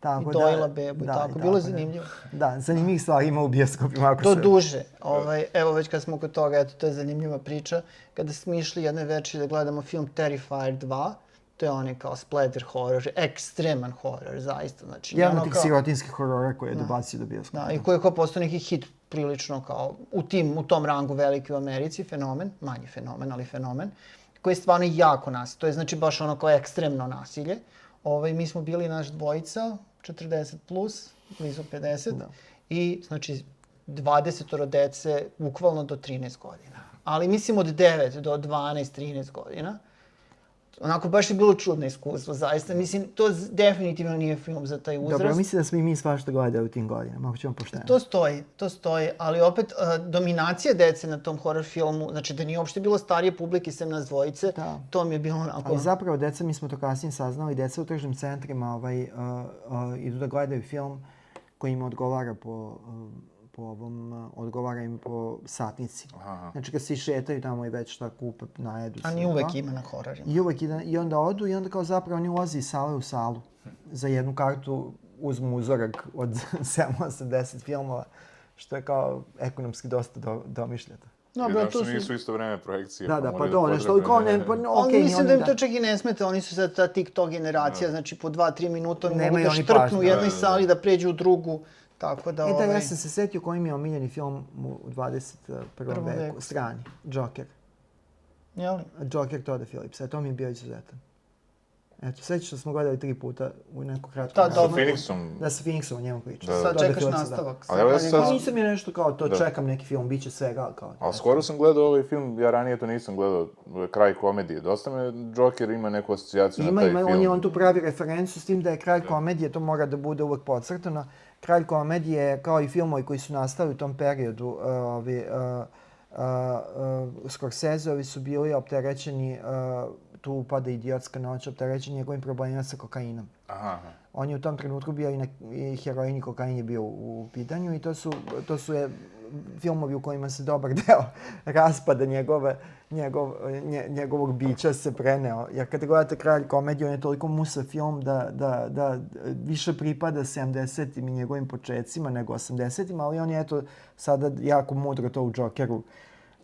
Tako I dojila bebu i tako. Bilo je da. zanimljivo. Da, zanimljivih stvari ima u bioskopima. Ako To se... duže. Ovaj, evo već kad smo kod toga, eto, to je zanimljiva priča. Kada smo išli jedne večeri da gledamo film Terrifier 2, to je onaj kao splatter horror, ekstreman horror, zaista. Znači, Jedan od tih kao- sirotinskih horora koje je dobacio do bioskopa. Da, i koji je kao postao neki hit prilično kao u tim, u tom rangu veliki u Americi, fenomen, manji fenomen, ali fenomen, koji je stvarno jako nas. To je znači baš ono kao ekstremno nasilje. Ovaj, mi smo bili naš dvojica, 40 plus, blizu 50, Da. i znači 20 dece, bukvalno do 13 godina. Ali mislim od 9 do 12, 13 godina. Onako, baš je bilo čudno iskustvo, zaista. Mislim, to definitivno nije film za taj uzrast. Dobro, mislim da smo i mi svašta gledali u tim godinama, ako ćemo pošteno. To stoji, to stoji, ali opet uh, dominacija dece na tom horror filmu, znači da nije uopšte bilo starije publike sem nas dvojice, Da. to mi je bilo onako... Ali zapravo, deca, mi smo to kasnije saznali, deca u tržnim centrima ovaj, uh, uh, idu da gledaju film koji im odgovara po, uh, po ovom, uh, odgovara im po satnici. Aha. Znači kad se šetaju tamo i već šta kupe, najedu A se. ni uvek da. ima na hororima. I uvek ide, i onda odu i onda kao zapravo oni ulaze iz sale u salu. Za jednu kartu uzmu uzorak od *laughs* 780 filmova, što je kao ekonomski dosta do, domišljata. I Dobro, znaš to što su... nisu isto vreme projekcije. Da, da, pa to, nešto, ali kao ne, pa ne, Ali okej, mislim oni da im da- to čak i ne smeta, oni su sad ta TikTok generacija, znači po dva, tri minuta oni mogu da štrpnu u jednoj Da, da, da. sali, da pređu u drugu, tako da... E da, ovaj, ja sam se setio koji mi je omiljeni film u 21. Prvom veku, veku. strani, Joker. Jeli? Joker Toda Phillipsa, to mi je bio izuzetan. Eto, sećaš da smo gledali tri puta u neku kratku Da, vremenu. Sa dobro. Phoenixom. Da, sa Phoenixom o njemu pričam. Da. Sad Toda čekaš Phillipsa, nastavak. Ali evo ja Sad- sad- Da. Nisam je nešto kao to, Da. čekam neki film, bit će svega, ali kao... Ali skoro sam gledao ovaj film, ja ranije to nisam gledao, kraj komedije. Dosta me Joker ima neku asocijaciju Ima, na taj ima, film. on, je, on tu pravi referencu s tim da je kralj komedije, to mora da bude uvek podcrtano. Kralj komedije je kao i filmovi koji su nastali u tom periodu, uh, ovi, uh, uh, uh, Scorseseovi su bili opterećeni, uh, tu upada idiotska noć, opterećeni njegovim problemima sa kokainom. Aha. On je u tom trenutku bio i, na, i heroin i kokain je bio u, u pitanju i to su, to su je, filmovi u kojima se dobar deo *laughs* raspada njegove, njegov, nje, njegovog bića se preneo. Jer kada gledate Kralj komediju, on je toliko musa film da, da, da više pripada 70-im i njegovim početcima nego 80-im, ali on je eto sada jako mudro to u Jokeru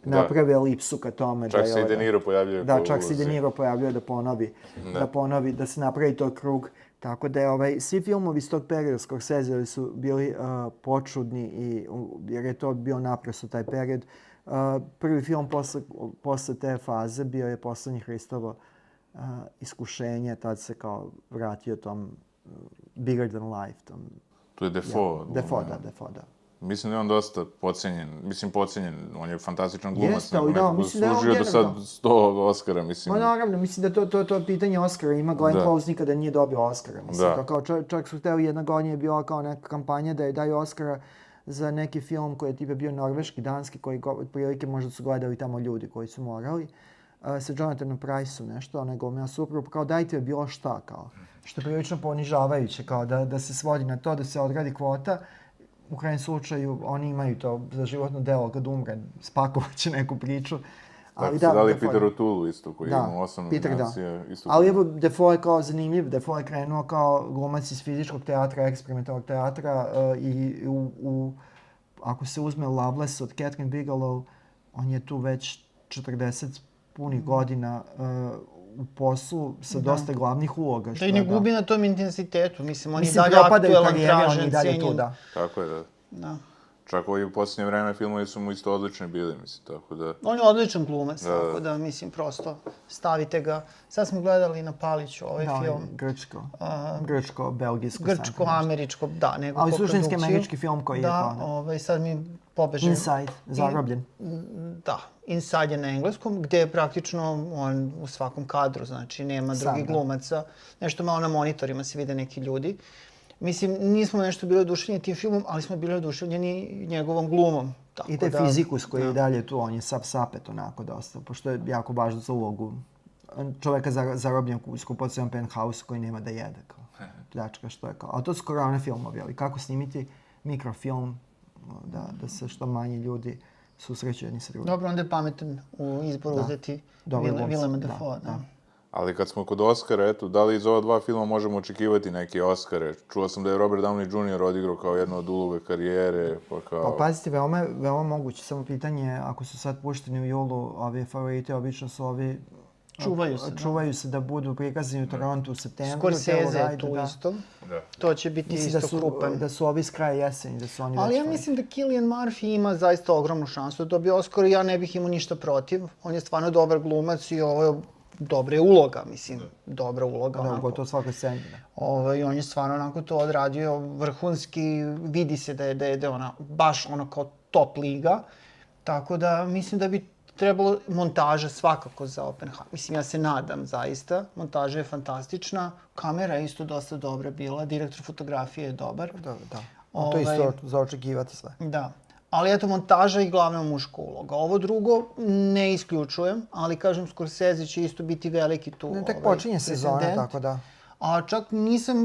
Da. napravio elipsu ka tome. Čak da se i ovaj- De Niro pojavljuje. da, čak se i De. Niro pojavljuje da ponovi, da. Da. ponovi, da se napravi to krug. Tako da je ovaj, svi filmovi iz tog perioda Scorsese su bili uh, počudni i, jer je to bio naprosto taj period. Uh, prvi film posle, posle te faze bio je Poslednji Hristovo uh, iskušenje, tad se kao vratio tom uh, bigger than life, tom Tu je Defoe. Defoe, glumio. da, Defoe, da. Mislim da je on dosta pocenjen. Mislim, pocenjen. On je fantastičan glumac. Jeste, ali da, mislim da je on do sad generalno- 100 Oscara, mislim. Ma naravno, mislim da to, to, to pitanje Oscara ima. Glenn Da. Close nikada nije dobio Oscara. Mislim, Da. to kao čovjek, čovjek su hteli jedna godina je bila kao neka kampanja da je daju Oscara za neki film koji je tipe bio norveški, danski, koji otprilike možda su gledali tamo ljudi koji su morali. Uh, sa Jonathanom Price-u nešto, ona je glumila suprugu, kao dajte joj bilo šta, kao. Što je prilično ponižavajuće, kao da, da se svodi na to, da se odradi kvota. U krajnjem slučaju, oni imaju to za životno delo kad umre, spakovaće neku priču. Tako su dali Peter O'Toole isto, koji da, ima osam Peter, nominacija. Da. Isto Ali evo, Defoe je kao zanimljiv. Defoe je krenuo kao glumac iz fizičkog teatra, eksperimentalnog teatra uh, i u, u, ako se uzme Loveless od Catherine Bigelow, on je tu već 40 punih mm. godina uh, u poslu sa da. dosta glavnih uloga. Što da i ne gubi da. na tom intenzitetu. Mislim, on Mislim, je dalje aktuelan, tražen, cenjen. Da. Tako je, da. Da. Čak ovaj u posljednje vreme filmovi su mu isto odlični bili, mislim, tako da... On je odličan glumac, da, tako da, mislim, prosto stavite ga. Sad smo gledali na Paliću ovaj da, film. Da, grčko. Uh, grčko, belgijsko. Grčko, američko, da, nego Ali suštinski američki film koji da, je to. Da, ovaj, sad mi pobeže... Inside, zarobljen. In, da, Inside je na engleskom, gde je praktično on u svakom kadru, znači nema drugih da. glumaca. Nešto malo na monitorima se vide neki ljudi. Mislim, nismo nešto bili oduševljeni tim filmom, ali smo bili oduševljeni njegovom glumom. Tako I taj da, fizikus koji da. je dalje tu, on je sap sapet onako dosta, pošto je jako važno za ulogu čoveka zarobljen u skupocenom penthouse koji nema da jede. Kao. Pljačka što je kao. A to su korona filmovi, ali kako snimiti mikrofilm da, da se što manje ljudi susreću jedni sa drugim. Dobro, onda je pametan u izboru da. uzeti Willema Dafoe. Da, da. da. Ali kad smo kod Oscara, eto, da li iz ova dva filma možemo očekivati neke Oscare? Čuo sam da je Robert Downey Jr. odigrao kao jednu od uloga karijere, pa kao... Pa pazite, veoma, veoma moguće, samo pitanje, ako su sad pušteni u julu, ovi favoriti, obično su ovi Čuvaju se. Da. Čuvaju da. se da budu prikazani u Torontu u septembru. Scorsese je tu da. isto. Da. To će biti mislim isto da su, krupan. Da su ovi s kraja jeseni, da su oni Ali ja mislim da Killian Murphy ima zaista ogromnu šansu da dobije Oscar i ja ne bih imao ništa protiv. On je stvarno dobar glumac i ovo je dobra je uloga, mislim, da. dobra uloga. Da, onako. to svakoj sceni. Da. Ovaj, on je stvarno onako to odradio vrhunski, vidi se da je, da je, da je ona baš ono kao top liga. Tako da mislim da bi trebalo montaža svakako za Oppenheimer. Mislim, ja se nadam zaista. Montaža je fantastična. Kamera je isto dosta dobra bila. Direktor fotografije je dobar. Da, da. Ovaj, to je isto za očekivati sve. Da. Ali eto, montaža i glavna muška uloga. Ovo drugo ne isključujem, ali kažem, Scorsese će isto biti veliki tu Ne, tek ovaj, počinje sezona, tako da. A čak nisam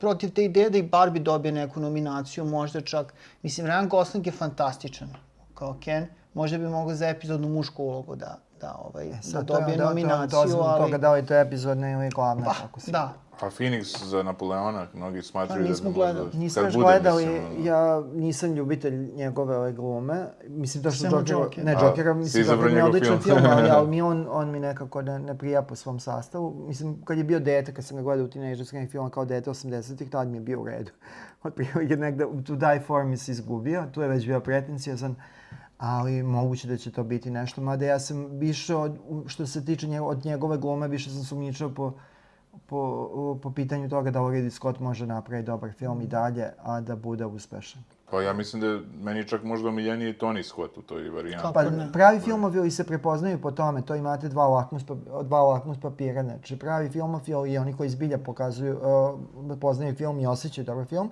protiv te ideje da i Barbie dobije neku nominaciju, možda čak, mislim, Ryan Gosling je fantastičan kao Ken, možda bi mogao za epizodnu mušku ulogu da, da, ovaj, e, da dobije da, nominaciju, to, to, to, ali... toga da li to epizodne ili glavne, pa, kako se... Da, A Phoenix za Napoleona, mnogi smatruju pa, nismo da gledali. Nismo još gledali, mislim, ja nisam ljubitelj njegove ove glume. Mislim da što Joker, Joker, ne Jokera, mislim da je odličan film, ali, *laughs* ali mi on, on mi nekako ne, ne prija po svom sastavu. Mislim, kad je bio dete, kad sam ga gledao u tinejdžerskim filmom kao dete 80-ih, tad mi je bio u redu. *laughs* Od prilike negde To Die For mi se izgubio, tu je već bio pretenciozan ali moguće da će to biti nešto, mada ja sam više, od, što se tiče njegove, od njegove glume, više sam sumničao po po, po pitanju toga da Ridley Scott može napraviti dobar film i dalje, a da bude uspešan. Pa ja mislim da je meni čak možda omiljeniji Tony Scott u toj varijanti. Pa pravi filmovi se prepoznaju po tome, to imate dva lakmus, dva lakmus papira, znači pravi filmofil i oni koji zbilja pokazuju, uh, poznaju film i osjećaju dobar film,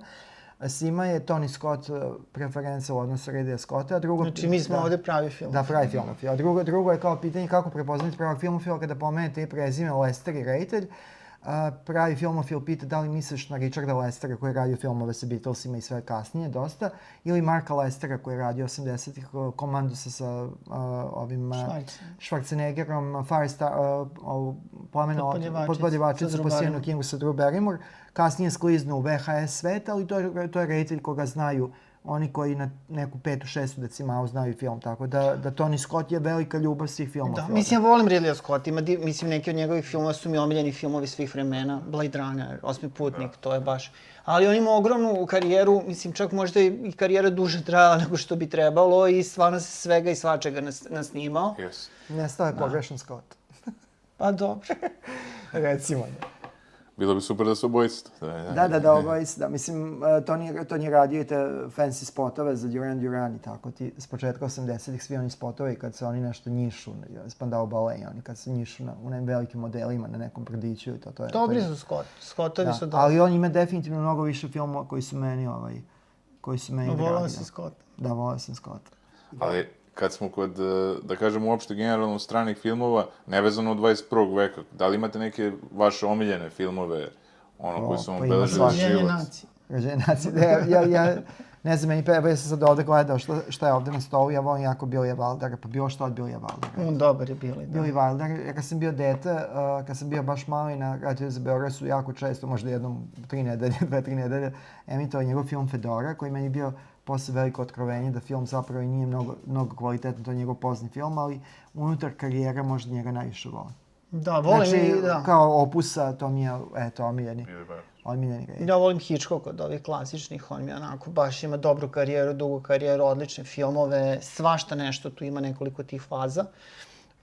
Svima je Tony Scott uh, preferenca u odnosu Ridley Scotta. Drugo, znači mi smo da, ovde pravi film. Da, pravi filmofil. Drugo, drugo je kao pitanje kako prepoznati pravog filmofila kada pomenete i prezime Lester i Rated. Pravi filmofil pita da li misliš na Richarda Lestera koji je radio filmove sa Beatlesima i sve kasnije dosta, ili Marka Lestera koji je radio 80-ih komandusa sa uh, ovim uh, Schwarzeneggerom, Firestar, uh, pomeno podpodjevačica po Stevenu Kingu sa Drew Barrymore, kasnije skliznu u VHS svet, ali to je, to je reditelj koga znaju oni koji na neku petu, šestu decimalu znaju film, tako da, da Tony Scott je velika ljubav svih filmova. Da, mislim, ja volim Ridley Scott, ima, mislim, neki od njegovih filmova su mi omiljeni filmovi svih vremena, Blade Runner, Osmi putnik, da. to je baš... Ali on ima ogromnu karijeru, mislim, čak možda i karijera duže trajala nego što bi trebalo i stvarno se svega i svačega nas, nasnimao. Yes. Nestao je da. pogrešan Scott. pa dobro. *laughs* Recimo, da. Bilo bi super da se obojice. Da, da, da, obojice, da. Mislim, e, to nije, to nije radio i te fancy spotove za Duran Duran i tako. Ti, s početka 80-ih svi oni spotovi kad se oni nešto njišu, Spandau Ballet, oni kad se njišu na, u nekim velikim modelima na nekom brdiću i to, to je... Dobri su Scott, Scottovi da, su dobri. Ali on ima definitivno mnogo više filmova koji su meni ovaj, koji su meni Volao dragi. si da. Scott. Da, volao sam Scotta. Ali kad smo kod, e, da kažem, uopšte generalno stranih filmova, nevezano od 21. veka, da li imate neke vaše omiljene filmove, ono, O, koji su vam pa svašta. život? Nacije. Da, ja, ja, ja, ne znam, meni evo ja sam sad ovde gledao šta, šta je ovde na stolu, ja volim jako Billy Wildera, pa bilo šta od Billy Wildera. On dobar je bili, da. Billy Wilder, ja kad sam bio dete, uh, kad sam bio baš mali na Radio za Beograd su jako često, možda jednom tri nedelje, *laughs* dve, tri nedelje, emitovao njegov film Fedora, koji meni bio posle veliko otkrovenje da film zapravo i nije mnogo, mnogo kvalitetan, to je njegov pozni film, ali unutar karijere možda njega najviše volim. Da, volim znači, i, da. kao opusa, to mi je, eto, omiljeni, omiljeni ga je. Ja volim Hitchcock od ovih klasičnih, on mi onako baš ima dobru karijeru, dugu karijeru, odlične filmove, svašta nešto, tu ima nekoliko tih faza.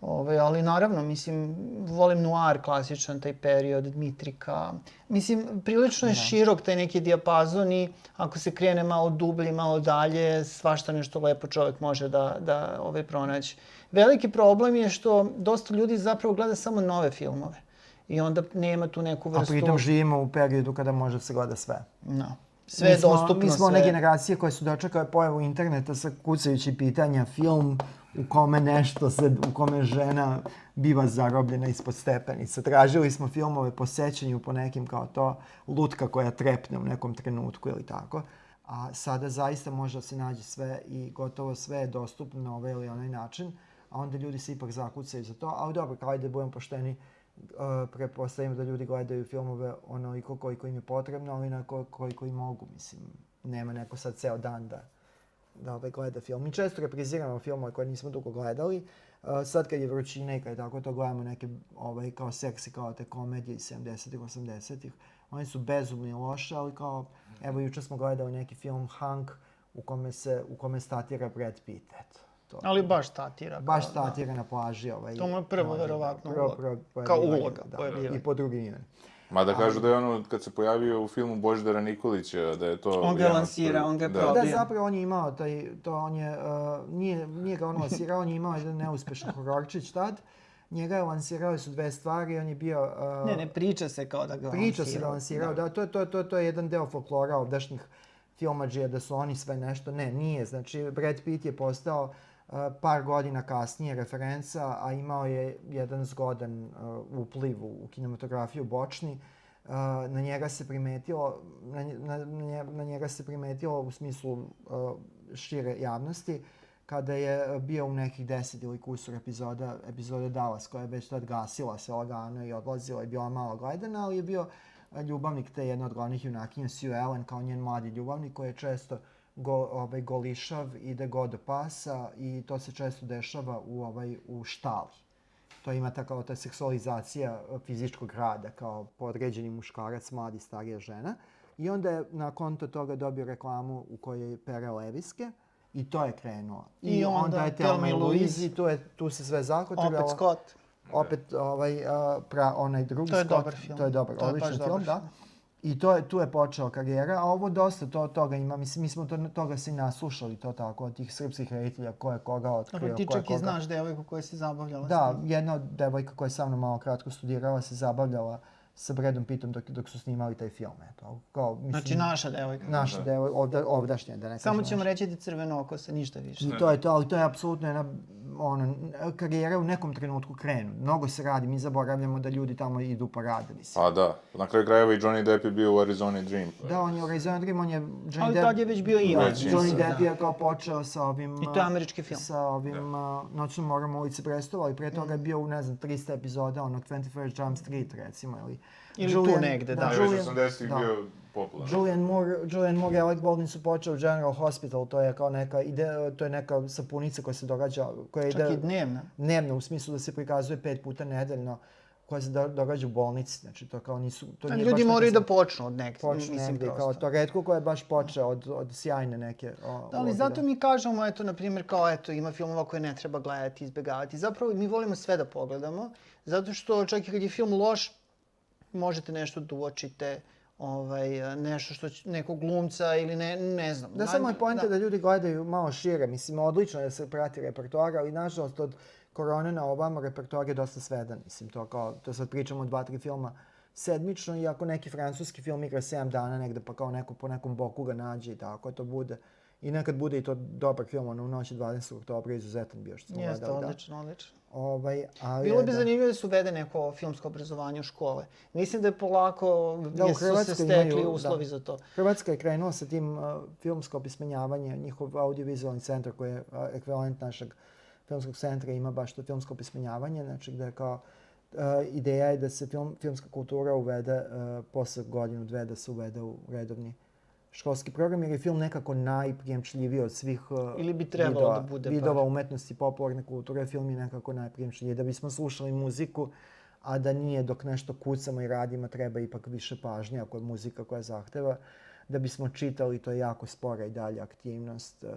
Ove, ali naravno, mislim, volim noir klasičan, taj period, Dmitrika. Mislim, prilično je širok taj neki dijapazon i ako se krene malo dublje, malo dalje, svašta nešto lepo čovjek može da, da ovaj, pronaći. Veliki problem je što dosta ljudi zapravo gleda samo nove filmove. I onda nema tu neku A vrstu... pritom živimo u periodu kada može da se gleda sve. No. Sve mi smo, dostupno, Mi smo one sve. generacije koje su dočekale pojavu interneta sa kucajući pitanja, film u kome nešto se, u kome žena biva zarobljena ispod stepenica. Tražili smo filmove po sećanju, po nekim kao to, lutka koja trepne u nekom trenutku ili tako. A sada zaista može da se nađe sve i gotovo sve je dostupno na ovaj ili onaj način, a onda ljudi se ipak zakucaju za to. Ali dobro, kao da budemo pošteni, uh, da ljudi gledaju filmove onoliko koliko im je potrebno, ali na ko- koliko i mogu, mislim. Nema neko sad ceo dan da, da ovaj gleda film. Mi često repriziramo filmove koje nismo dugo gledali. Uh, sad kad je vrućina i kad je tako to gledamo neke ovaj, kao seksi, kao te komedije iz 70-ih, 80-ih. One su bezumni loše, ali kao, evo juče smo gledali neki film Hank u kome se, u kome statira Brad Pitt, eto. To. Ali baš statira. Baš kao, da. statira na plaži. Ovaj, To mu je prvo, može, verovatno, prvo, uloga. prvo Kao uloga, da, pojavljivanje. I po drugim imenom. Mada kažu da je ono, kad se pojavio u filmu Božidara Nikolića, da je to... On ga lansira, on ga je da. probio. Da, zapravo on je imao taj, to on je, uh, nije, nije ga on lansirao, on je imao jedan neuspešan hororčić tad. Njega je lansirali su dve stvari, on je bio... Uh, Ne, ne, priča se kao da ga Priča se lansirao. da lansirao, da, to, je- to, to, je- to je jedan deo folklora ovdašnjih filmađija, da su oni sve nešto. Ne, nije. Znači, Brad Pitt je postao uh, par godina kasnije referenca, a imao je jedan zgodan uh, upliv u, kinematografiju bočni. Uh, na njega se primetilo, na, na, na njega se primetilo u smislu uh, šire javnosti, kada je bio u nekih deset ili kusur epizoda, epizode Dallas, koja je već tad gasila se lagano i odlazila i bila malo gledana, ali je bio ljubavnik te jedne od glavnih junakinja, Sue Ellen, kao njen mladi ljubavnik, koji je često go, ovaj, golišav, ide go do pasa i to se često dešava u, ovaj, u štali. To ima ta kao ta seksualizacija e, fizičkog rada, kao podređeni muškarac, mladi, starija žena. I onda je na konto toga dobio reklamu u kojoj pere leviske i to je krenuo. I onda je Thelma i i Louise i tu, je, tu se sve zakotrljalo. Opet Scott. Opet ovaj, pra, onaj drugi To je Scott. dobar film. To je dobar, To je odličan baš film, dobar da. I to je, tu je počela karijera, a ovo dosta to, toga ima. Mislim, mi smo to, toga se i naslušali, to tako, od tih srpskih reditelja, ko je koga otkrio, Dobro, ti ko je čak i koga. znaš devojku koja se zabavljala Da, jedna od devojka koja je sa mnom malo kratko studirala se zabavljala sa Bradom Pittom dok, dok su snimali taj film. Eto, kao, mislim, Znači naša devojka. naša devoj, ovda, ovdašnja, da ne Samo ćemo naša. reći da je crveno oko se, ništa više. I to je to, ali to je apsolutno jedna ono, karijera u nekom trenutku krenu. Mnogo se radi, mi zaboravljamo da ljudi tamo idu pa rade, mislim. Pa da, na kraju krajeva i Johnny Depp je bio u Arizona Dream. pa- Da, on je u Arizona Dream, on je... Johnny Ali Depp- tad je već bio. Već je. Johnny Da. Depp je kao počeo sa ovim... I to je američki film. Sa ovim uh, Noćnom morom ulici Brestova, ali pre toga je bio u, ne znam, 300 epizoda onog 21st Jump Street, recimo, ili... Ili tu negde, da. Da, Julian- već 80-ih da. bio popularan. Julian Moore, Julian Moore i Alec Baldwin su počeli u General Hospital, to je kao neka ide, to je neka sapunica koja se događa, koja Čak ide i dnevna. dnevno u smislu da se prikazuje pet puta nedeljno, koja se do, događa u bolnici, znači to kao nisu, to nije Ljudi baš moraju da počnu od nek, počne mislim negde, prosto. kao to redko ko je baš počeo od, od sjajne neke. O, Da, ali zato mi kažemo, eto, na primjer, kao, eto, ima filmova koje ne treba gledati, izbjegavati. Zapravo, mi volimo sve da pogledamo, zato što čak i kad je film loš, možete nešto da uočite, ovaj, nešto što će, nekog glumca ili ne, ne znam. Da, samo je poenta da. ljudi gledaju malo šire. Mislim, odlično je da se prati repertoar, ali nažalost od korone na ovamo repertoar je dosta svedan. Mislim, to kao, to sad pričamo o dva, tri filma sedmično i ako neki francuski film igra 7 dana negde pa kao neko po nekom boku ga nađe i tako to bude. I nekad bude i to dobar film, ono u noći 20. oktobra izuzetan bio što smo Jeste, gledali. odlično, odlično. Da. Ovaj, ali Bilo bi da. zanimljivo da se uvede neko filmsko obrazovanje u škole. Mislim da je polako, Da, jesu se stekli imaju, uslovi da. za to. Hrvatska je krenula sa tim uh, filmsko opismenjavanje, njihov audiovizualni centar koji je uh, ekvivalent našeg filmskog centra ima baš to filmsko opismenjavanje, znači gde je kao uh, ideja je da se film, filmska kultura uvede uh, posle godinu, dve, da se uvede u redovni školski program, jer je film nekako najprijemčljiviji od svih uh, Ili bi trebalo vidova, da bude vidova umetnosti, popularne kulture, film je nekako najprijemčljiviji. Da bismo slušali muziku, a da nije dok nešto kucamo i radimo, treba ipak više pažnje ako je muzika koja zahteva. Da bismo čitali, to je jako spora i dalje aktivnost. Uh,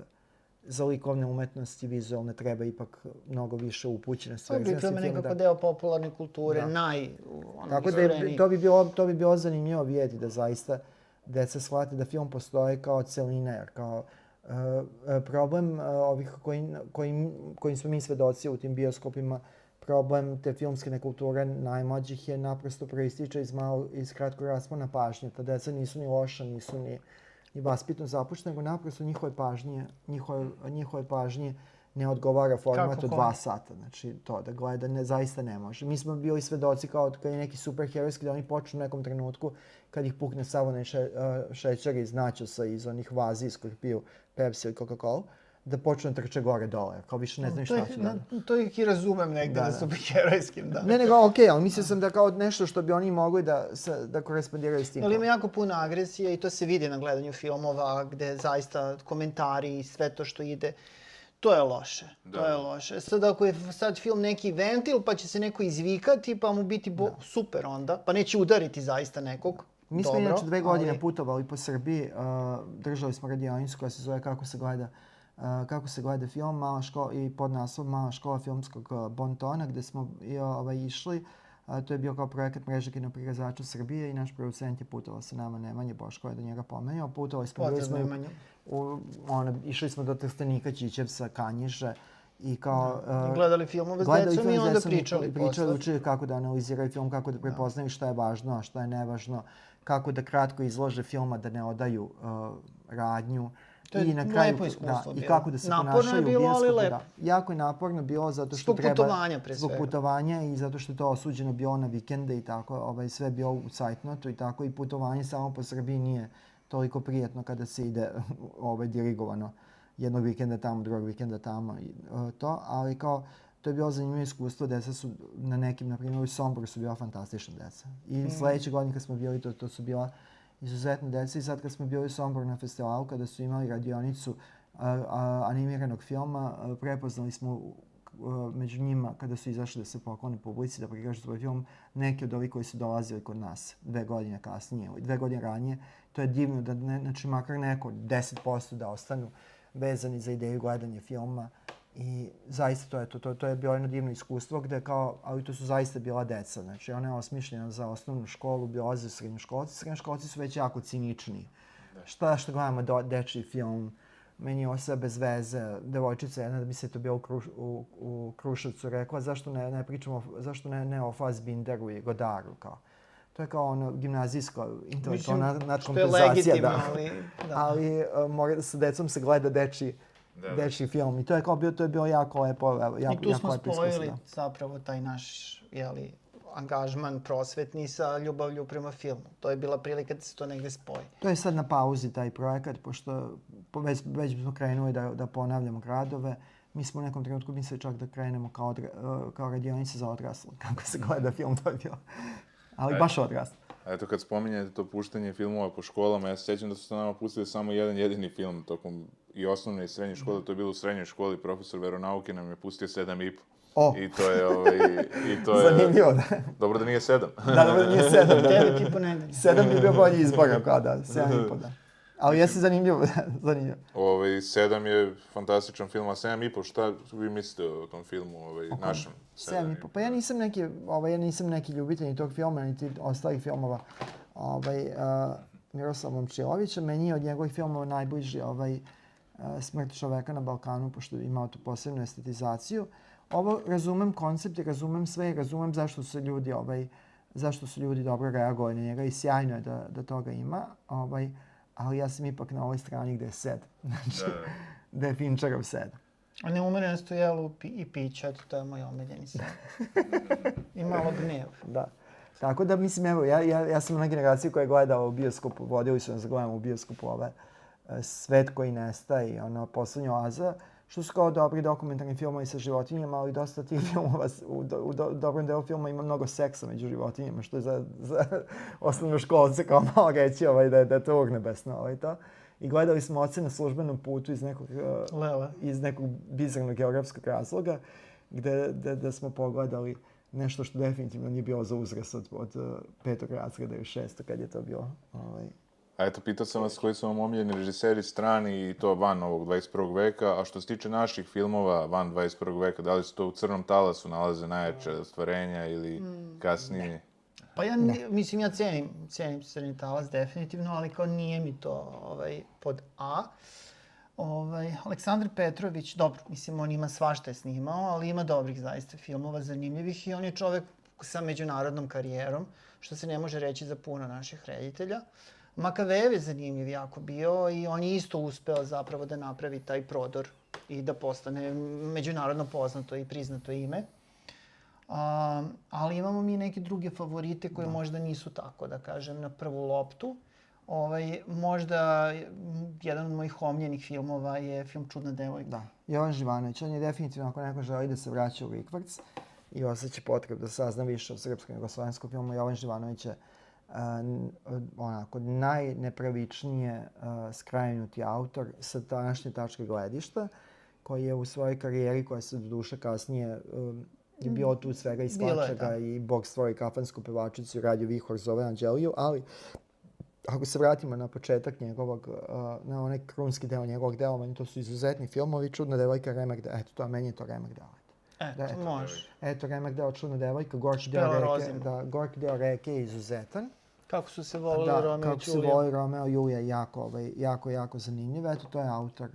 Za likovne umetnosti vizualne treba ipak mnogo više upućenosti. To bi film nekako da- deo popularne kulture, Da. naj... Ono, Tako da je, to bi bilo, to bi bilo zanimljivo vidjeti da zaista deca shvate da film postoji kao celina, jer kao uh, problem uh, ovih koji, koji, kojim smo mi svedoci u tim bioskopima, problem te filmske nekulture najmlađih je naprosto proističe iz, malo, iz kratko raspona pažnje. Ta deca nisu ni loša, nisu ni, ni vaspitno zapuštena, nego naprosto njihove pažnje, njihove, njihove pažnje ne odgovara formatu dva sata. Znači, to da gleda ne, zaista ne može. Mi smo bili svedoci kao kad je neki superherojski da oni počnu u nekom trenutku kad ih pukne sav onaj še, šećer iz načosa, iz onih vazi iz kojih piju Pepsi ili Coca-Cola, da počnu da trče gore dole. Kao više ne to, šta će da... to ih i razumem negde Da, da, da. su herojskim, da. Ne, nego okej, ali mislio sam da kao nešto što bi oni mogli da, sa, da korespondiraju s tim. Ali ima jako puno agresije i to se vidi na gledanju filmova gde zaista komentari i sve to što ide. To je loše. Da. To je loše. Sad ako je sad film neki ventil pa će se neko izvikati pa mu biti bo- super onda, pa neće udariti zaista nekog. Mi smo Dobro, inače dve godine ali- putovali po Srbiji, uh, držali smo radionicu koja se zove Kako se gleda uh, kako se gleda film mala škola, i pod naslov Mala škola filmskog uh, bontona gde smo i, ovaj, išli. Uh, to je bio kao projekat mreže kinoprikazača Srbije i naš producent je putovao sa nama Nemanje Boško je da njega pomenuo. Putovali smo, bili Pozdrav smo, Nemanju. U, ono, išli smo do Trstenika, Čičevca, Kanjiže i kao... I uh, gledali filmove s decom i onda pričali, pričali, učili kako da analiziraju film, kako da prepoznaju šta je važno, a šta je nevažno, kako da kratko izlože filma da ne odaju uh, radnju. To je I na kraju, lepo iskustvo da, i bilo. kako da se Naporno je ponašaju u bilo, ali bioskopu. lepo. Da. Jako je naporno bilo zato što Zbog treba... putovanja, pre Zbog svega. putovanja i zato što je to osuđeno bilo na vikende i tako, ovaj, sve je bilo u cajtnotu i tako i putovanje samo po Srbiji nije toliko prijetno kada se ide *laughs* ovaj, dirigovano jednog vikenda tamo, drugog vikenda tamo i uh, to, ali kao to je bilo zanimljivo iskustvo, deca su na nekim, na primjer u Somboru su bila fantastična deca. I Mm. sledeće godine kad smo bili, to, to su bila izuzetna deca i sad kad smo bili u Somboru na festivalu, kada su imali radionicu a, a, animiranog filma, a, prepoznali smo među njima, kada su izašli da se poklone publici, da prikažu svoj film, neki od ovih koji su dolazili kod nas dve godine kasnije, dve godine ranije. To je divno da, ne, znači, makar neko, 10% da ostanu vezani za ideju gledanja filma. I zaista to je to, to, to je bilo jedno divno iskustvo gde kao, ali to su zaista bila deca. Znači ona je osmišljena za osnovnu školu, biolaze u srednjoškolci. Srednjoškolci su već jako cinični. Šta što gledamo do, dečiji film, meni je ovo sve bez veze. Devojčica jedna da bi se to bio u, Kruš, u, u Kruševcu rekla, zašto ne, ne pričamo, zašto ne, ne o Fassbinderu i Godaru kao. To je kao ono gimnazijsko intelektualna Mislim, nadkompenzacija. legitimno, *laughs* da. ali... Da. ali uh, mora da sa decom se gleda deči, Da, da. dečiji film. I to je kao bio, to je bilo jako lepo, evo, jako, I tu jako smo spojili da. zapravo taj naš, jeli, angažman prosvetni sa ljubavlju prema filmu. To je bila prilika da se to negde spoji. To je sad na pauzi taj projekat, pošto po- već, već smo krenuli da, da ponavljamo gradove. Mi smo u nekom trenutku mislili čak da krenemo kao, odra, uh, kao radionica za odrasle, *laughs* kako se gleda film, to je bilo. Ali E. baš odrasle. A eto kad spominjete to puštanje filmova po školama, ja se sjećam da su se nama pustili samo jedan jedini film tokom i osnovne i srednje škole, to je bilo u srednjoj školi, profesor veronauke nam je pustio sedam i po. O. I to je, ovaj, i to je... Zanimljivo, da. Dobro da nije sedam. Da, dobro, nije sedam, da. Devet i po nedelje. Sedam bi bio bolji izbor, kao da, sedam i po, da. *laughs* Ali jeste zanimljivo, *laughs* zanimljivo. Ovaj, sedam je fantastičan film, a sedam i po, šta vi mislite o tom filmu, ovaj, našem? Sedam i po. Pa ja nisam neki, ovaj, ja nisam neki ljubitelj ni tog filma, niti ostalih filmova ovaj, uh, Miroslava Momčilovića. Meni je od njegovih filmova najbliži ovaj, uh, Smrt čoveka na Balkanu, pošto je imao tu posebnu estetizaciju. Ovo razumem koncept i razumem sve i razumem zašto su ljudi ovaj, zašto su ljudi dobro reagovali na njega i sjajno je da, da toga ima, ovaj, ali ja sam ipak na ovoj strani gde je sed. *laughs* Znači, Da, da. da je Fincherov sed. A neumerenost u jelu pi- i pića, eto, to je moj omiljeni sad. *laughs* I malo gnev. Da. Tako da, mislim, evo, ja, ja, ja sam na generaciji koja je gledala u bioskopu, vodili su nas da gledamo u bioskopu ove e, Svet koji nestaje i ono, Poslednja oaza, što su kao dobri dokumentarni filmovi sa životinjama, ali dosta tih *laughs* filmova, u, do, u do, dobrom delu filma ima mnogo seksa među životinjama, što je za, za *laughs* osnovno školce kao malo reći ovaj, da, je- da je to urnebesno ovaj, to. I gledali smo oce na službenom putu iz nekog, e, Lele. iz nekog bizarnog geografskog razloga, gde, gde, gde smo pogledali nešto što definitivno nije bilo za uzrast od, od uh, petog razreda ili šestog kad je to bilo. Ovaj. A eto, pitao sam vas koji su vam omiljeni režiseri strani i to van ovog 21. veka, a što se tiče naših filmova van 21. veka, da li se to u Crnom talasu nalaze najjače ostvarenja ili kasnije? Pa ja, ne. mislim, ja cenim, cenim Crni talas definitivno, ali kao nije mi to ovaj, pod A. Ovaj, Aleksandar Petrović, dobro, mislim, on ima svašta je snimao, ali ima dobrih zaista filmova zanimljivih i on je čovek sa međunarodnom karijerom, što se ne može reći za puno naših reditelja. Makavejev je zanimljiv jako bio i on je isto uspeo zapravo da napravi taj prodor i da postane međunarodno poznato i priznato ime. A, ali imamo mi neke druge favorite koje možda nisu tako, da kažem, na prvu loptu. Ovaj, možda jedan od mojih omljenih filmova je film Čudna devojka. Da. Jovan Živanović, on je definitivno, ako neko želi da se vraća u Rikvrc i osjeća potrebu da sazna više o srpskom i jugoslovenskom filmu, Jovan Živanović je uh, onako najnepravičnije uh, skrajnuti autor sa današnje tačke gledišta, koji je u svojoj karijeri, koja se do duše kasnije um, je bilo tu svega i svačega da. i Bog stvori kafansku pevačicu i radio Vihor zove Anđeliju, ali ako se vratimo na početak njegovog, uh, na onaj krunski deo njegovog delovanja, to su izuzetni filmovi, Čudna devojka, Remek, eto, to, meni je to Remek. E, Da, to eto. može. Eto, Remek deo Čudna devojka, Gorki deo reke, da, Gorki deo reke je izuzetan. Kako su se volili da, Romeo i kako se Julija. voli Romeo i Julija, jako, ovaj, jako, jako zanimljiv. Eto, to je autor,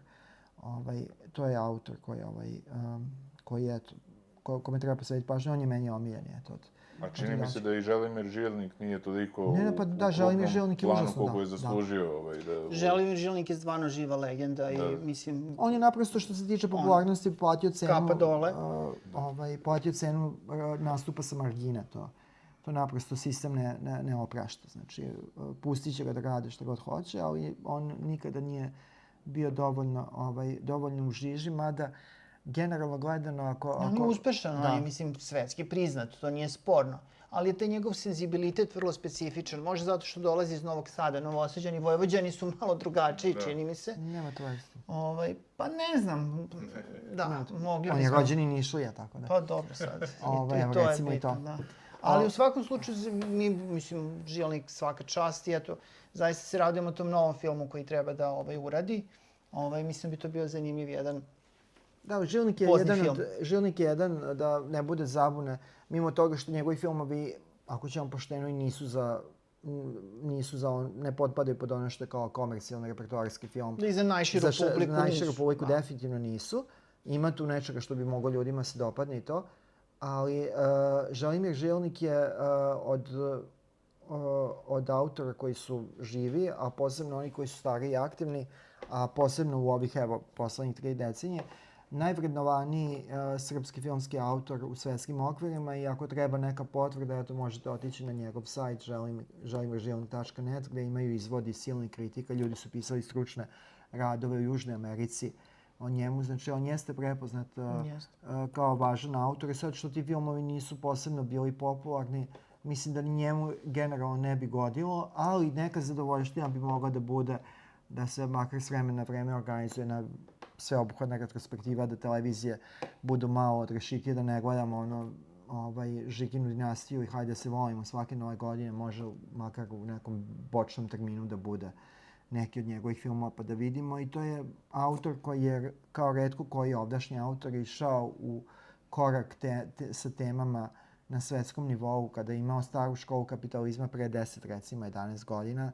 ovaj, to je autor koji, ovaj, um, koji eto, ko, kome treba posvetiti pažnju, on je meni omiljeni, eto, od, A čini mi se da i Želimir Žilnik nije toliko Ne, ne, pa da, u Želimir krupnom Žilnik je planu užasno, koliko da, je da. zaslužio. Ovaj, da, Želimir Žilnik je stvarno živa legenda i Da. mislim... On je naprosto što se tiče popularnosti platio cenu... Kapa dole. uh, ovaj, platio cenu uh, nastupa sa margine, to. To naprosto sistem ne, ne, ne oprašta. Znači, uh, pustit će ga da rade što god hoće, ali on nikada nije bio dovoljno, ovaj, dovoljno u žiži, mada generalno gledano ako... ako On je uspešan, da. on je, mislim, svetski priznat, to nije sporno. Ali je taj njegov senzibilitet vrlo specifičan. Može zato što dolazi iz Novog Sada. Novosađani i Vojvođani su malo drugačiji, čini mi se. Nema to vesti. Ovaj, pa ne znam. Da, mogli On je rođeni Nišlija, tako da. Pa dobro sad. Ovaj, I, evo, to je recimo i bitno, to. Da. Ali u svakom slučaju, mi, mislim, Žilnik svaka čast i eto, zaista se radujemo tom novom filmu koji treba da ovaj, uradi. Ovaj, mislim da bi to bio zanimljiv jedan Da, Žilnik je, Pozni jedan film. od, Žilnik je jedan, da ne bude zabune, mimo toga što njegovi filmovi, ako ćemo pošteno, i nisu za nisu za on, ne potpadaju pod ono što je kao komercijalni repertoarski film. Da i za najširu za še- publiku Za najširu nisu. publiku Da. definitivno nisu. Ima tu nečega što bi moglo ljudima se dopadne i to. Ali uh, Želimir Žilnik je uh, od, uh, od autora koji su živi, a posebno oni koji su stari i aktivni, a posebno u ovih, evo, poslednjih tri decenije, najvrednovaniji uh, srpski filmski autor u svetskim okvirima i ako treba neka potvrda, eto možete otići na njegov sajt želim, gde imaju izvodi silnih kritika. Ljudi su pisali stručne radove u Južnoj Americi o njemu. Znači, on jeste prepoznat uh, Jeste. uh, kao važan autor. I sad što ti filmovi nisu posebno bili popularni, mislim da njemu generalno ne bi godilo, ali neka zadovoljština bi mogla da bude da se makar s vremena na vreme organizuje na sveobuhvatna retrospektiva, da televizije budu malo odrešitije, da ne gledamo ono ovaj, Žikinu dinastiju i hajde se volimo svake nove godine, može makar u nekom bočnom terminu da bude neki od njegovih filmova pa da vidimo. I to je autor koji je kao redko koji ovdašnji autor išao u korak te, te, sa temama na svetskom nivou kada je imao staru školu kapitalizma pre 10 recimo 11 godina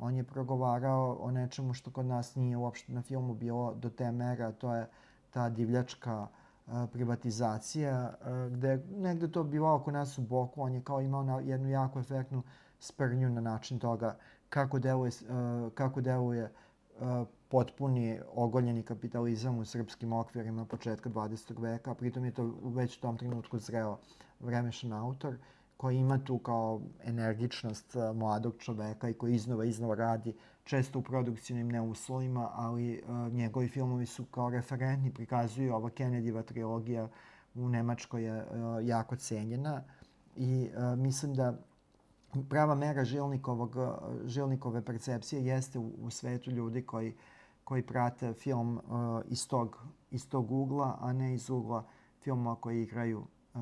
on je progovarao o nečemu što kod nas nije uopšte na filmu bilo do te mere, a to je ta divljačka privatizacija, e, gde je negde to bilo oko nas u boku, on je kao imao na, jednu jako efektnu sprnju na način toga kako deluje, e, kako deluje e, potpuni ogoljeni kapitalizam u srpskim okvirima početka 20. veka, a pritom je to već u tom trenutku zreo vremešan autor koji ima tu kao energičnost uh, mladog čoveka i koji iznova iznova radi često u produkcijnim neuslovima, ali uh, njegovi filmovi su kao referentni, prikazuju ova Kennedyva trilogija u Nemačkoj je uh, jako cenjena. I uh, mislim da prava mera Žilnikovog, Žilnikove percepcije jeste u, u svetu ljudi koji, koji prate film uh, iz, tog, iz tog ugla, a ne iz ugla filmova koji igraju uh,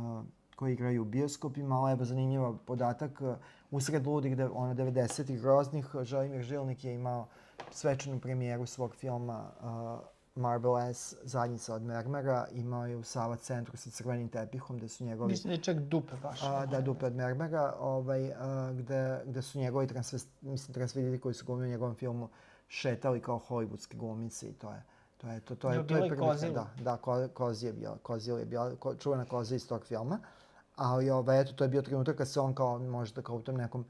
koji igraju u bioskopima, ali evo zanimljiva podatak, uh, usred ludi gde ono 90-ih groznih, Želimir Žilnik je imao svečanu premijeru svog filma uh, Marble S, zadnjica od Mermera, imao je u Sava centru sa crvenim tepihom, gde su njegovi... Mislim da je čak dupe baš. A, da, dupe od Mermera, ovaj, a, gde, gde su njegovi transvest, mislim, transvestiti koji su glumili u njegovom filmu šetali kao hollywoodske glumice i to je to je to to je Je to je bila i prilika, Kozil? da da ko, Kozi je bila Kozil je bila ko, čuvena Koza iz tog filma ali ovaj eto to je bio trenutak kad se on kao možda kao u tom nekom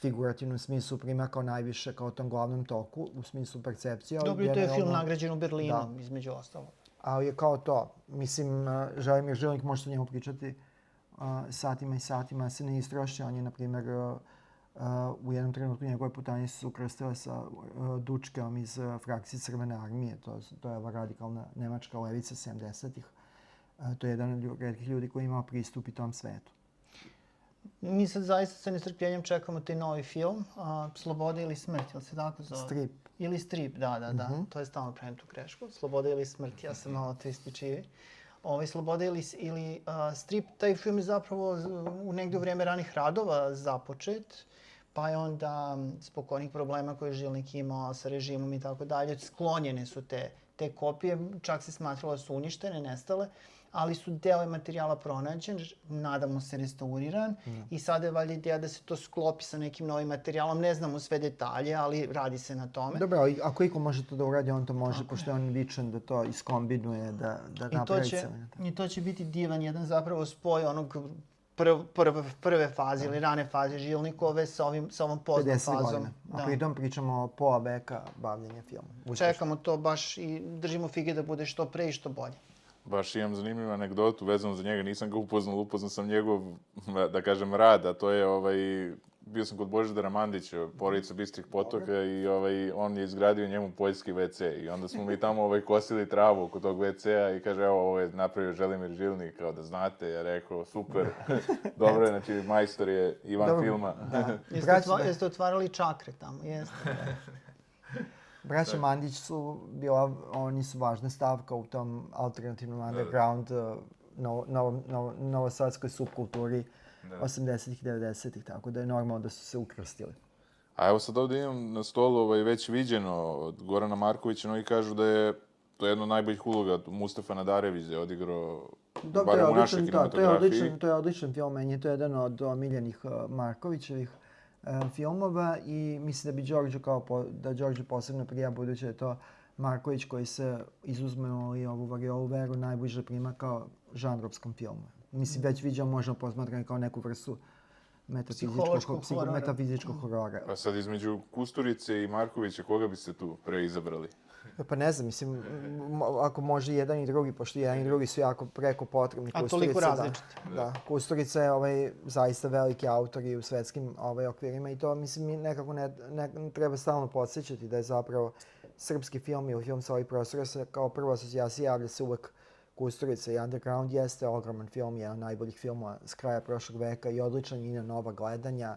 figurativnom smislu prima kao najviše kao tom glavnom toku u smislu percepcije. Dobro, to je film nagrađen u Berlinu, Da. između ostalog. ali je kao to. Mislim, uh, Želimir Žilnik možete o njemu pričati uh, satima i satima, se ne istroši. On je, na primjer, uh, uh, u jednom trenutku njegove putanje su se ukrstile sa uh, Dučkeom iz uh, frakcije Crvene armije. To, to je ova radikalna nemačka levica 70-ih. Uh, to je jedan od redkih ljudi koji imao pristup i tom svetu. Mi sad zaista sa nestrpljenjem čekamo taj novi film, a, Sloboda ili smrt, ili se tako zove? Strip. Ili strip, da, da, da. To je stalno pravim tu grešku. Sloboda ili smrt, ja sam malo to. Ovaj, Sloboda ili, ili a, strip, taj film je zapravo u negde u vrijeme ranih radova započet, pa je onda zbog onih problema koje je Žilnik imao sa režimom i tako dalje, sklonjene su te, te kopije, čak se smatralo da su uništene, nestale, ali su deo materijala pronađen, nadamo se restauriran i sada je valjda ideja da se to sklopi sa nekim novim materijalom, ne znamo sve detalje, ali radi se na tome. Dobro, ali ako iko može to da uradi, on to može, pošto je on vičan da to iskombinuje, da, da I to, napravi će. I to će biti divan jedan zapravo spoj onog prv, prve, prve faze ili rane faze Žilnikove sa, ovim, sa ovom poznom 50 fazom. godina. A pritom pričamo o pola veka bavljenja filmom. Čekamo to baš i držimo fige da bude što pre i što bolje. Baš imam zanimljivu anegdotu vezanu za njega, nisam ga upoznal, upoznao sam njegov, da kažem, rad, a to je, ovaj, bio sam kod Božidara Mandića, porodica Bistrih potoka i ovaj, on je izgradio njemu poljski WC i onda smo mi tamo ovaj, kosili travu oko tog WC-a i kaže, evo, ovo je napravio Želimir Žilnik, kao da znate, ja rekao, super, *laughs* dobro je, znači, majstor je Ivan Dobro, filma. Da. *laughs* Jeste, otva, jeste otvarali čakre tamo, jeste. *laughs* braća Mandić su bila, oni su važna stavka u tom alternativnom underground uh, novo, novo, novo, novosadskoj subkulturi 80-ih, 90-ih, tako da je normalno da su se ukrstili. A evo sad ovde imam na stolu ovaj, već viđeno od Gorana Markovića, no i kažu da je to je jedna od najboljih uloga. Mustafa Nadarević je odigrao, Da, je barem u našoj odličan, da, to je kinematografiji. odličan, to je odličan film, meni je to jedan od omiljenih uh, Markovićevih uh, filmova i mislim da bi Đorđe kao po, da Đorđe posebno prija budući da je to Marković koji se izuzmeo i ovu variolu veru najbliže prima kao žanrovskom filmu. Mislim, već viđamo, možemo posmatrati kao neku vrstu metafizičkog, psiho- horora. metafizičkog horora. A sad između Kusturice i Markovića, koga biste tu pre izabrali? Pa ne znam, mislim, ako može jedan i drugi, pošto jedan i drugi su jako preko potrebni. A toliko Kusturica, različiti. Da, da. Kusturica je ovaj, zaista veliki autor i u svetskim ovaj, okvirima i to, mislim, mi nekako ne, ne, treba stalno podsjećati da je zapravo srpski film ili film sa ovih prostora se kao prva asocijacija javlja se uvek Kusturica i Underground jeste ogroman film, jedan od najboljih filmova s kraja prošlog veka i odličan i na nova gledanja. A,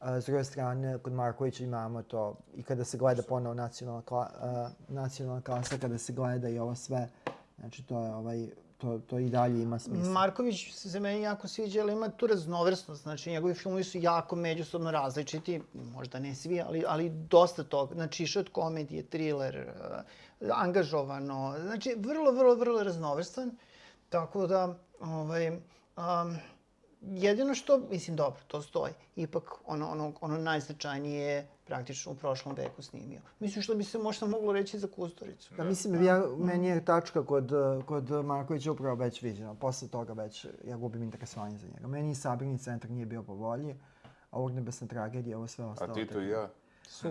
S druge strane, kod Markovića imamo to i kada se gleda ponovo nacionalna, kla, nacionalna klasa, kada se gleda i ovo sve, znači to je ovaj, to, to i dalje ima smisla. Marković se meni jako sviđa, ali ima tu raznovrsnost. Znači, njegovi filmovi su jako međusobno različiti, možda ne svi, ali, ali dosta toga. Znači, išao od komedije, thriller, angažovano. Znači, vrlo, vrlo, vrlo raznovrstan. Tako da, ovaj, um, jedino što, mislim, dobro, to stoji. Ipak, ono, ono, ono najznačajnije je praktično u prošlom veku snimio. Mislim što bi se možda moglo reći za Kusturicu. Da, mislim, ja, meni je tačka kod, kod Markovića upravo već viđena. Posle toga već ja gubim interesovanje za njega. Meni Sabirni centar nije bio po volji, a Urnebesna tragedija, ovo sve ostalo. A Tito i ja?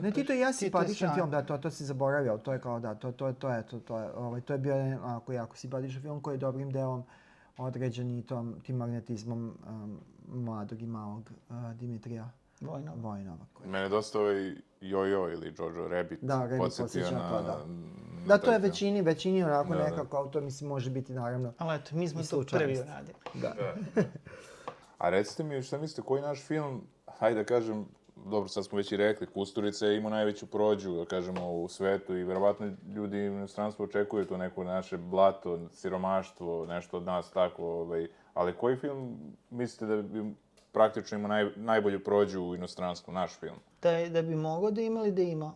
Ne, Tito i ja simpatičan film, da, to, to si zaboravio, to je kao da, to, to, to je, to, to je, ovaj, to je bio jedan onako jako simpatičan film koji je dobrim delom određen i tom, tim magnetizmom um, mladog i malog uh, Dimitrija Vojno. Vojnova. Koji... Mene dosta ovaj Jojo ili Jojo Rabbit Da, Rabbit podsjetio na, to, da. na Da, to je većini, većini onako Da, da. nekako, ali to mislim može biti naravno Ali eto, mi smo to prvi uradili. Da. A recite mi, šta mislite, koji naš film, hajde da kažem, dobro, sad smo već i rekli, Kusturica je imao najveću prođu, da kažemo, u svetu i verovatno ljudi u inostranstvu očekuju to neko naše blato, siromaštvo, nešto od nas tako, ovaj, ali koji film mislite da bi praktično imao naj, najbolju prođu u inostranstvu, naš film? Da, da bi mogao da ima ili da ima?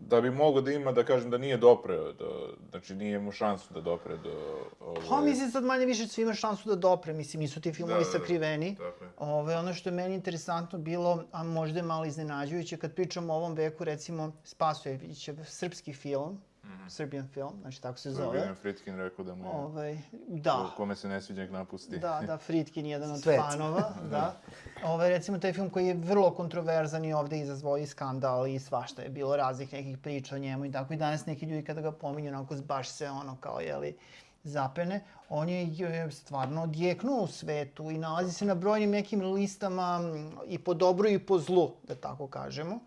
Da bi mogao da ima, da kažem, da nije dopreo, do, znači nije imao šansu da dopre do... Ovaj, Pa mislim sad manje više svi ima šansu da dopre, mislim nisu ti filmovi Da, da, da. sakriveni. Je. Ove, ono što je meni interesantno bilo, a možda je malo iznenađujuće, kad pričamo o ovom veku, recimo Spasojevićev srpski film, Serbian film, znači tako se zove. William Friedkin rekao da mu je... Ovaj, da. Kome se ne sviđa, nek napusti. Da, da, Fritkin je jedan od Svet. fanova, *laughs* da. Ovaj, recimo, taj film koji je vrlo kontroverzan i ovde izazvao i skandal i svašta je bilo raznih nekih priča o njemu i tako. I danas neki ljudi kada ga pominju, onako baš se ono kao, jeli, zapene. On je, je stvarno odjeknuo u svetu i nalazi se na brojnim nekim listama i po dobru i po zlu, da tako kažemo.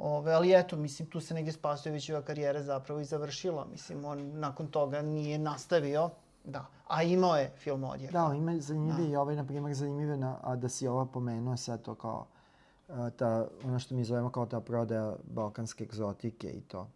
Ove, ali eto, mislim, tu se negdje Spasojevićeva karijera zapravo i završila. Mislim, on nakon toga nije nastavio, da. A imao je film Odjek. Da, ali ima zanimljivi i ovaj, na primjer, zanimljivo na, a da si ovo pomenuo sad to kao a, ta, ono što mi zovemo kao ta prodaja balkanske egzotike i to.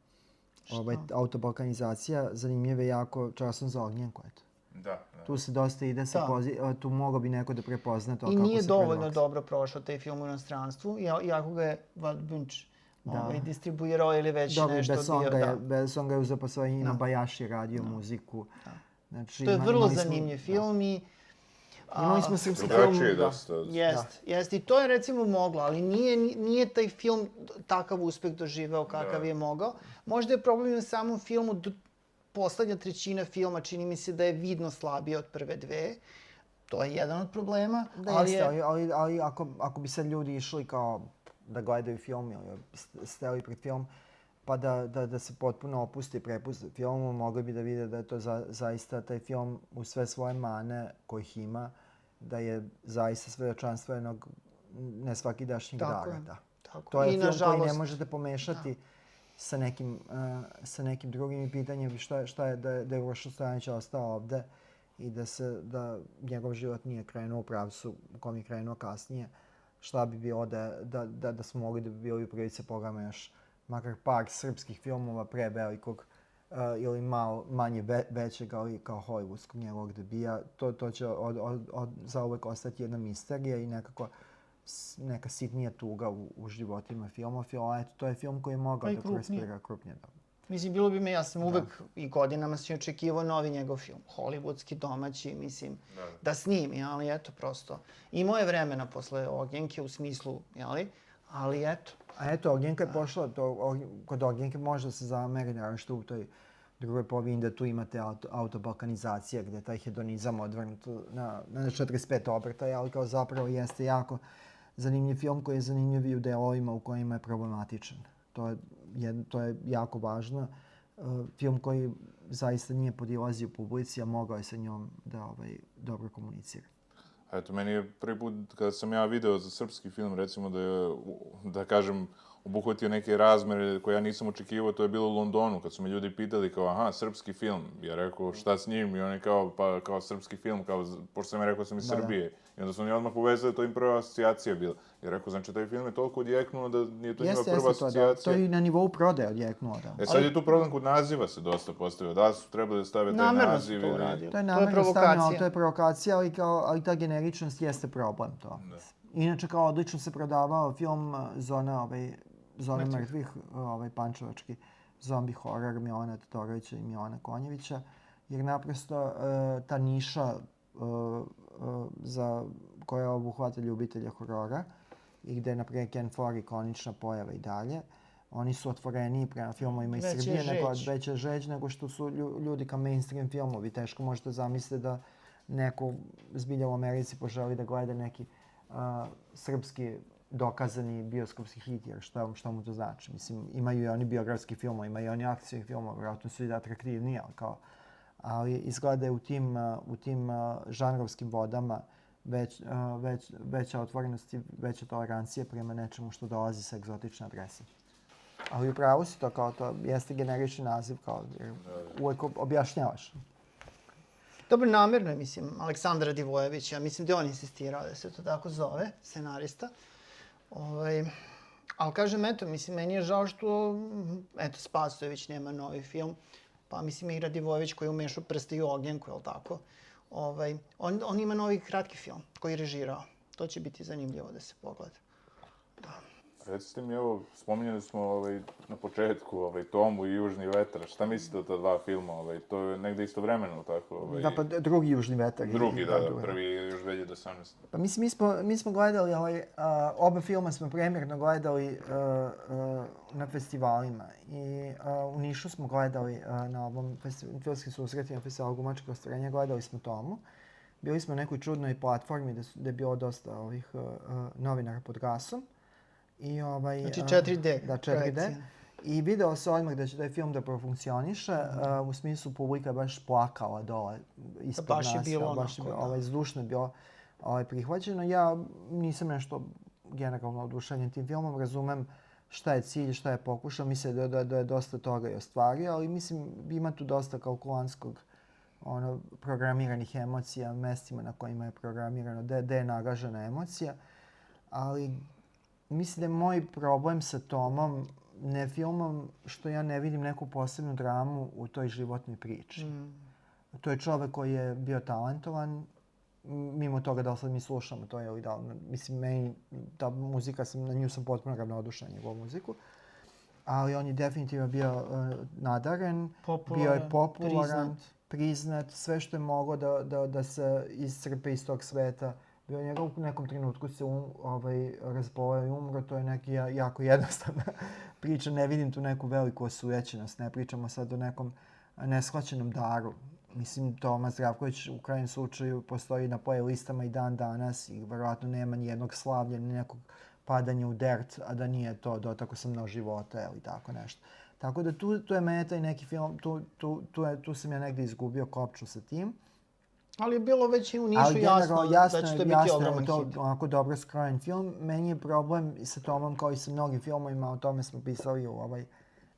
Ovaj, autobalkanizacija zanimljiva je jako časom za ognjenko, eto. Da, da. Tu se dosta ide sa Da. pozi... a, tu mogao bi neko da prepozna to I kako nije se dovoljno prelaks- dobro prošao taj film u inostranstvu, ja- iako ga je Bunč Da. ovaj, distribuirao ili već Dobro, nešto Besson bio. ga je, Da. Besson ga je uzeo pa svoj ime, Da. Bajaš je radio muziku. Znači, To je ima- vrlo smo- zanimljiv film i... Da. Imali smo srpski film, da. dosta. Jest, jest. I to je recimo moglo, ali nije, nije taj film takav uspeh doživeo kakav Da. je mogao. Možda je problem u samom filmu, poslednja trećina filma čini mi se da je vidno slabija od prve dve. To je jedan od problema, Da, ali jeste, je... ali, ali, ali ako, ako bi sad ljudi išli kao da gledaju film ili st- steli pred film, pa da, da, da se potpuno opuste i prepuste filmu, mogli bi da vide da je to za, zaista taj film u sve svoje mane kojih ima, da je zaista svedočanstvo jednog nesvakidašnjeg Tako dara. je, Da. tako To je. I film koji ne nažalost- možete pomešati sa nekim, uh, sa nekim drugim i pitanjem šta, je- šta je da, je- da je Uroš Stojanić ostao ovde i da se da njegov život nije krenuo u pravcu u kom je krenuo kasnije. Šta bi bilo da, da, da, da smo mogli da bi bili u prilici pogledamo još makar par srpskih filmova pre velikog uh, ili malo manje ve, većeg, ali kao hollywoodskog njegovog debija. To, to će od, od, od, zauvek ostati jedna misterija i nekako neka sitnija tuga u, u životima filmofila, eto, to je film koji je mogao Pa da krupnije. korespira krupnije. Da. Mislim, bilo bi me, ja sam uvek i godinama sam očekivao novi njegov film, hollywoodski, domaći, mislim, da, snimi, ali eto, prosto. Imao je vremena posle Ognjenke u smislu, jeli, ali eto, A eto, Ognjenka je pošla, to, kod Ognjenke može da se zameri, naravno što u toj drugoj polovini da tu imate auto, autobalkanizacija gde je taj hedonizam odvrnut na, na 45 obrtaja, ali kao zapravo jeste jako zanimljiv film koji je zanimljiv i u delovima u kojima je problematičan. To je, jed, to je jako važno. Uh, film koji zaista nije podilazio publici, a mogao je sa njom da ovaj, dobro komunicira. A Eto, meni je prvi put kada sam ja video za srpski film, recimo da je, da kažem, obuhvatio neke razmere koje ja nisam očekivao, to je bilo u Londonu, kad su me ljudi pitali kao, aha, srpski film. Ja rekao, šta s njim? I oni kao, pa kao srpski film, kao, pošto sam ja rekao da sam iz Da, da. I onda su oni odmah povezali, to im prva asocijacija bila. I rekao, znači, taj film je toliko odjeknuo da nije to njima Jeste, prva jeste to, da. To je i na nivou prodaje odjeknuo, da. E sad je tu problem kod naziva se dosta postavio. Da su trebali da stave taj Namerno naziv to ili... uradili. To je To je namerno stavljeno, provokacija. ali to je provokacija, ali, kao, ali ta generičnost jeste problem to. Inače, kao odlično se prodavao film uh, Zona, ovaj, Zona mrtvih, uh, ovaj pančevački zombi horor Milana Todorovića i Milana Konjevića, jer naprosto uh, ta niša uh, za koja obuhvata ljubitelja horora i gde je, na primjer, Ken Ford ikonična pojava i dalje. Oni su otvoreniji prema filmovima iz Srbije, nego žeć. veća žeć nego što su lju- ljudi kao mainstream filmovi. Teško možete zamisliti da neko zbilja u Americi poželi da gleda neki a, srpski dokazani bioskopski hit, jer šta, šta mu to znači? Mislim, imaju i oni biografski filmovi, imaju i oni akcijni filmovi, vjerojatno su i atraktivniji, ali kao, ali izgleda je u tim, u tim žanrovskim vodama već, već, veća otvorenost i veća tolerancija prema nečemu što dolazi sa egzotične adrese. Ali upravo si to kao to, jeste generični naziv, kao, jer uvek ob- objašnjavaš. Dobro, namjerno je, mislim, Aleksandra Divojević, ja mislim da je on insistirao da se to tako zove, scenarista. Ovaj, ali kažem, eto, mislim, meni je žao što, eto, Spasojević nema novi film, pa mislim igra Divojević koji je umešao prste i u ognjenku, je li tako? Ovaj, on, on ima novi kratki film koji je režirao. To će biti zanimljivo da se pogleda. Recite mi ovo, spominjali smo ovaj, na početku ovaj, Tomu i Južni vetar. Šta mislite o ta dva filma? Ovaj, to je negde istovremeno, tako? Ovaj, Da, pa drugi južni vetar. Drugi, da, da, drugi. prvi je još 2018. Pa mislim, mi smo, mi smo gledali, ovaj, a, oba filma smo premjerno gledali a, a, na festivalima. I a, u Nišu smo gledali a, na ovom filmskim susretima festivalu Gumačkog ostvarenja, gledali smo Tomu. Bili smo na nekoj čudnoj platformi gde, su, gde je bilo dosta ovih a, novinara pod gasom. I ovaj, Znači a, 4D Da, 4D. projekcija. I video se odmah da će taj film da profunkcioniše, a, u smislu publika je baš plakala dole ispod baš je nas. bilo a, baš je onako, bilo, da. ovaj, zdušno je bilo ovaj, prihvaćeno. Ja nisam nešto generalno oduševljen tim filmom, razumem šta je cilj, šta je pokušao, mislim da, da, da je dosta toga i ostvario, ali mislim ima tu dosta kalkulantskog ono, programiranih emocija, mestima na kojima je programirano, gde je nagažena emocija, ali mislim da je moj problem sa Tomom, ne filmom, što ja ne vidim neku posebnu dramu u toj životnoj priči. Mm. To je čovek koji je bio talentovan, mimo toga da li sad mi slušamo to ili da li, mislim, meni, ta muzika, sam, na nju sam potpuno ravnodušan, njegovu muziku, ali on je definitivno bio uh, nadaren, bio je Popularan, popularan, priznat. priznat, sve što je moglo da, da, da se iscrpe iz tog sveta. Bio je njega u nekom trenutku se um, ovaj, razboleo i umro, to je neki ja- jako jednostavna *laughs* priča, ne vidim tu neku veliku osujećenost, ne pričamo sad o nekom neshvaćenom daru. Mislim, Toma Zdravković u krajnjem slučaju postoji na poje listama i dan danas i verovatno nema ni jednog slavlja, ni nekog padanja u dert, a da nije to dotako sam na života ili tako nešto. Tako da tu, tu je mene taj neki film, tu, tu, tu, je, tu sam ja negde izgubio kopču sa tim. Ali je bilo već i u Nišu Ali jasno, jasno, da će to biti jasno ogroman to hit. onako dobro skrojen film. Meni je problem sa Tomom kao i sa mnogim filmovima, o tome smo pisali u ovoj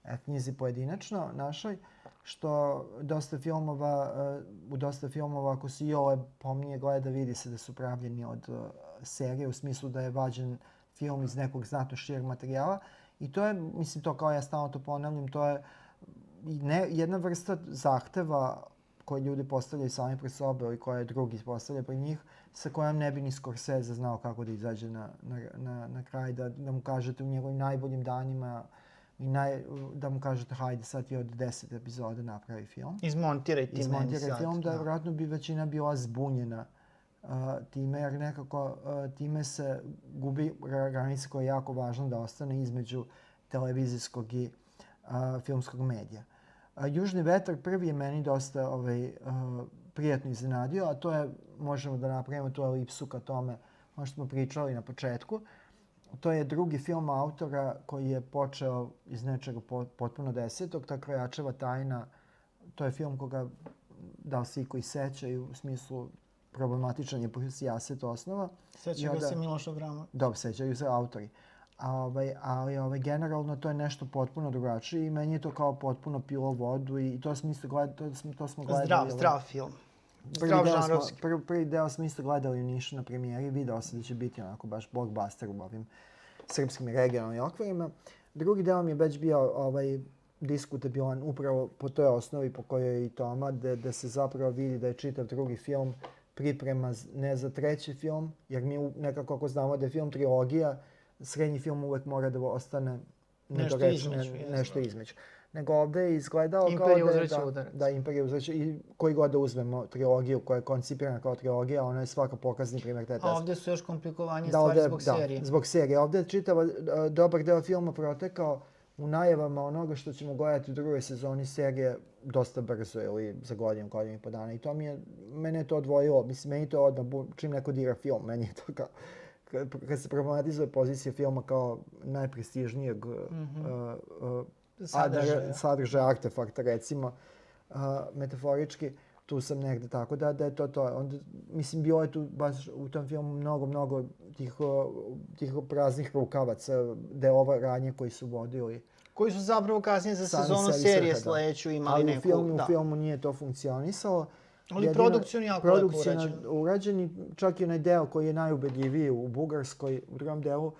e, knjizi pojedinačno našoj, što dosta filmova, e, u dosta filmova, ako se i ove pomnije gleda, vidi se da su pravljeni od e, serije, u smislu da je vađen film iz nekog znatno šireg materijala. I to je, mislim, to kao ja stalno to ponavljam, to je ne, jedna vrsta zahteva koje ljudi postavljaju sami pred sobe ili koje drugi postavljaju pred njih, sa kojom ne bi ni Scorsese znao kako da izađe na, na, na, na kraj, da, da mu kažete u njegovim najboljim danima i naj, da mu kažete hajde sad ti od 10 epizoda napravi film. Izmontiraj ti meni Izmontiraj sad. film, da vjerojatno bi većina bila zbunjena uh, time, jer nekako uh, time se gubi ra- granica koja je jako važna da ostane između televizijskog i uh, filmskog medija. A, Južni vetar prvi je meni dosta ovaj, uh, prijatno iznenadio, a to je, možemo da napravimo tu elipsu ka tome, ono što smo pričali na početku. To je drugi film autora koji je počeo iz nečega po- potpuno desetog, ta Krojačeva tajna, to je film koga da li se i koji sećaju u smislu problematičan je po sijaset osnova. Seća I ga se Miloš Abramović. Dobro, sećaju se autori. A, ovaj, ali ovaj, generalno to je nešto potpuno drugačije i meni je to kao potpuno pilo vodu i to smo isto gledali, to smo, to smo gledali. Zdrav, ovaj, zdrav film. Prvi Zdrav deo, smo, prvi, prvi deo smo isto gledali u Nišu na premijeri, video se da će biti onako baš blockbuster u ovim srpskim i regionalnim okvirima. Drugi deo mi je već bio ovaj, diskutabilan upravo po toj osnovi po kojoj je i Toma, da, da se zapravo vidi da je čitav drugi film priprema ne za treći film, jer mi nekako ako znamo da je film trilogija, srednji film uvek mora da ostane Nešto između, nešto između. nego ovde je izgledao Imperija kao da Da, udarac. da, Imperija uzvraća i koji god da uzmemo trilogiju koja je koncipirana kao trilogija, ona je svaka pokazni primjer te A teze. ovdje su još komplikovanije Da, stvari ovde, zbog da, serije. zbog serije. Ovde je čitava, a, dobar deo filma protekao u najavama onoga što ćemo gledati u drugoj sezoni serije dosta brzo ili za godinu, godinu i po dana. I to mi je, mene je to odvojilo, mislim, meni to odmah, čim neko dira film, meni je to kao, kad, kad se problematizuje pozicija filma kao najprestižnijeg mm -hmm. uh, uh, Sadržaja. sadržaja artefakta, recimo, uh, metaforički, tu sam negde, tako da, da je to to. Onda, mislim, bilo je tu baš u tom filmu mnogo, mnogo tih, uh, tih praznih rukavaca, delova radnje koji su vodili. Koji su zapravo kasnije za sezonu serije da. sledeću imali Ali neku... u filmu, da. u filmu nije to funkcionisalo. Ali produkcijno jako lepo produkcijno urađeno. urađeni, čak i onaj deo koji je najubedljiviji u Bugarskoj, u drugom delu,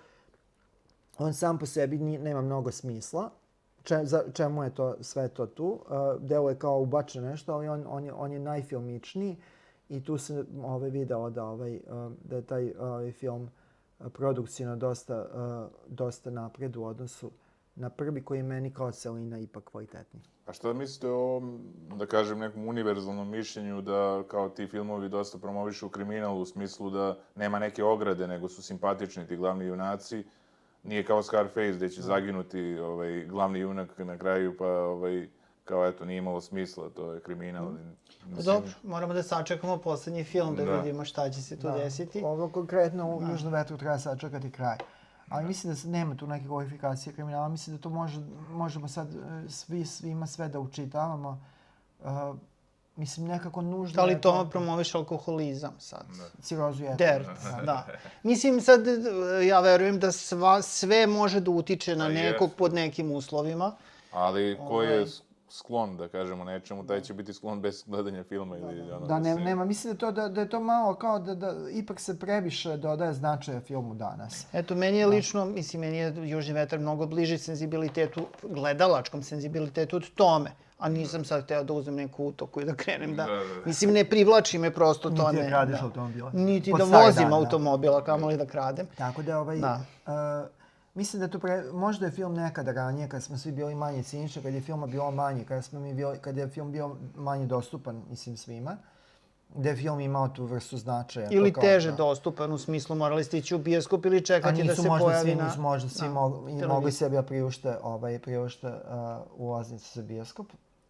on sam po sebi ni, nema mnogo smisla. Če, za, čemu je to sve to tu? Uh, delo je kao ubačeno nešto, ali on, on, je, on je najfilmičniji i tu se ovaj, video da, ovaj, uh, da je taj ovaj, film uh, produkcijno dosta, uh, dosta napred u odnosu na prvi koji je meni kao celina ipak kvalitetniji. A šta mislite o da kažem, nekom univerzalnom mišljenju da kao ti filmovi dosta promovišu kriminal u smislu da nema neke ograde, nego su simpatični ti glavni junaci, nije kao Scarface gde će zaginuti ovaj, glavni junak na kraju, pa ovaj, kao eto, nije imalo smisla, to je kriminal. Pa Dobro, moramo da sačekamo poslednji film da, Da. vidimo šta će se tu desiti. Ovo konkretno u Južnom vetru treba sačekati kraj. Ali mislim da se nema tu neke kvalifikacije kriminala. Mislim da to može, možemo sad e, svi svima sve da učitavamo. Uh, mislim, nekako nužno Da li je to promoviš alkoholizam sad? Cirozu je. Dert, da. Mislim sad, e, ja verujem da sva, sve može da utiče na Pa nekog pod nekim uslovima. Ali ko je Ovaj. Sklon, da kažemo, nečemu, taj će biti sklon bez gledanja filma ili ono... Da, ne, se- nema, mislim da, to, da, da je to malo kao da, da ipak se previše dodaje značaja filmu danas. Eto, meni je lično, mislim, meni je Južni vetar mnogo bliži senzibilitetu, gledalačkom senzibilitetu od tome. A nisam sad hteo da uzmem neku utoku i da krenem da... Da, da. Mislim, ne privlači me prosto to. Niti da kradeš da. automobile. Niti Pod da vozim dan, da. automobila, kamoli da kradem. Tako da, ovaj, Da. Uh, mislim da to pre, možda je film nekada ranije, kad smo svi bili manje cinični, kad je filma bilo manje, kad, smo mi bili, kad je film bio manje dostupan, mislim, svima, da je film imao tu vrstu značaja. Ili kao, teže da. dostupan, u smislu morali ste ići u bioskop ili čekati da se pojavi svi, na... možda svi da, mogli, sebi da priušte, ovaj, priušte uh, ulaznicu za bioskop.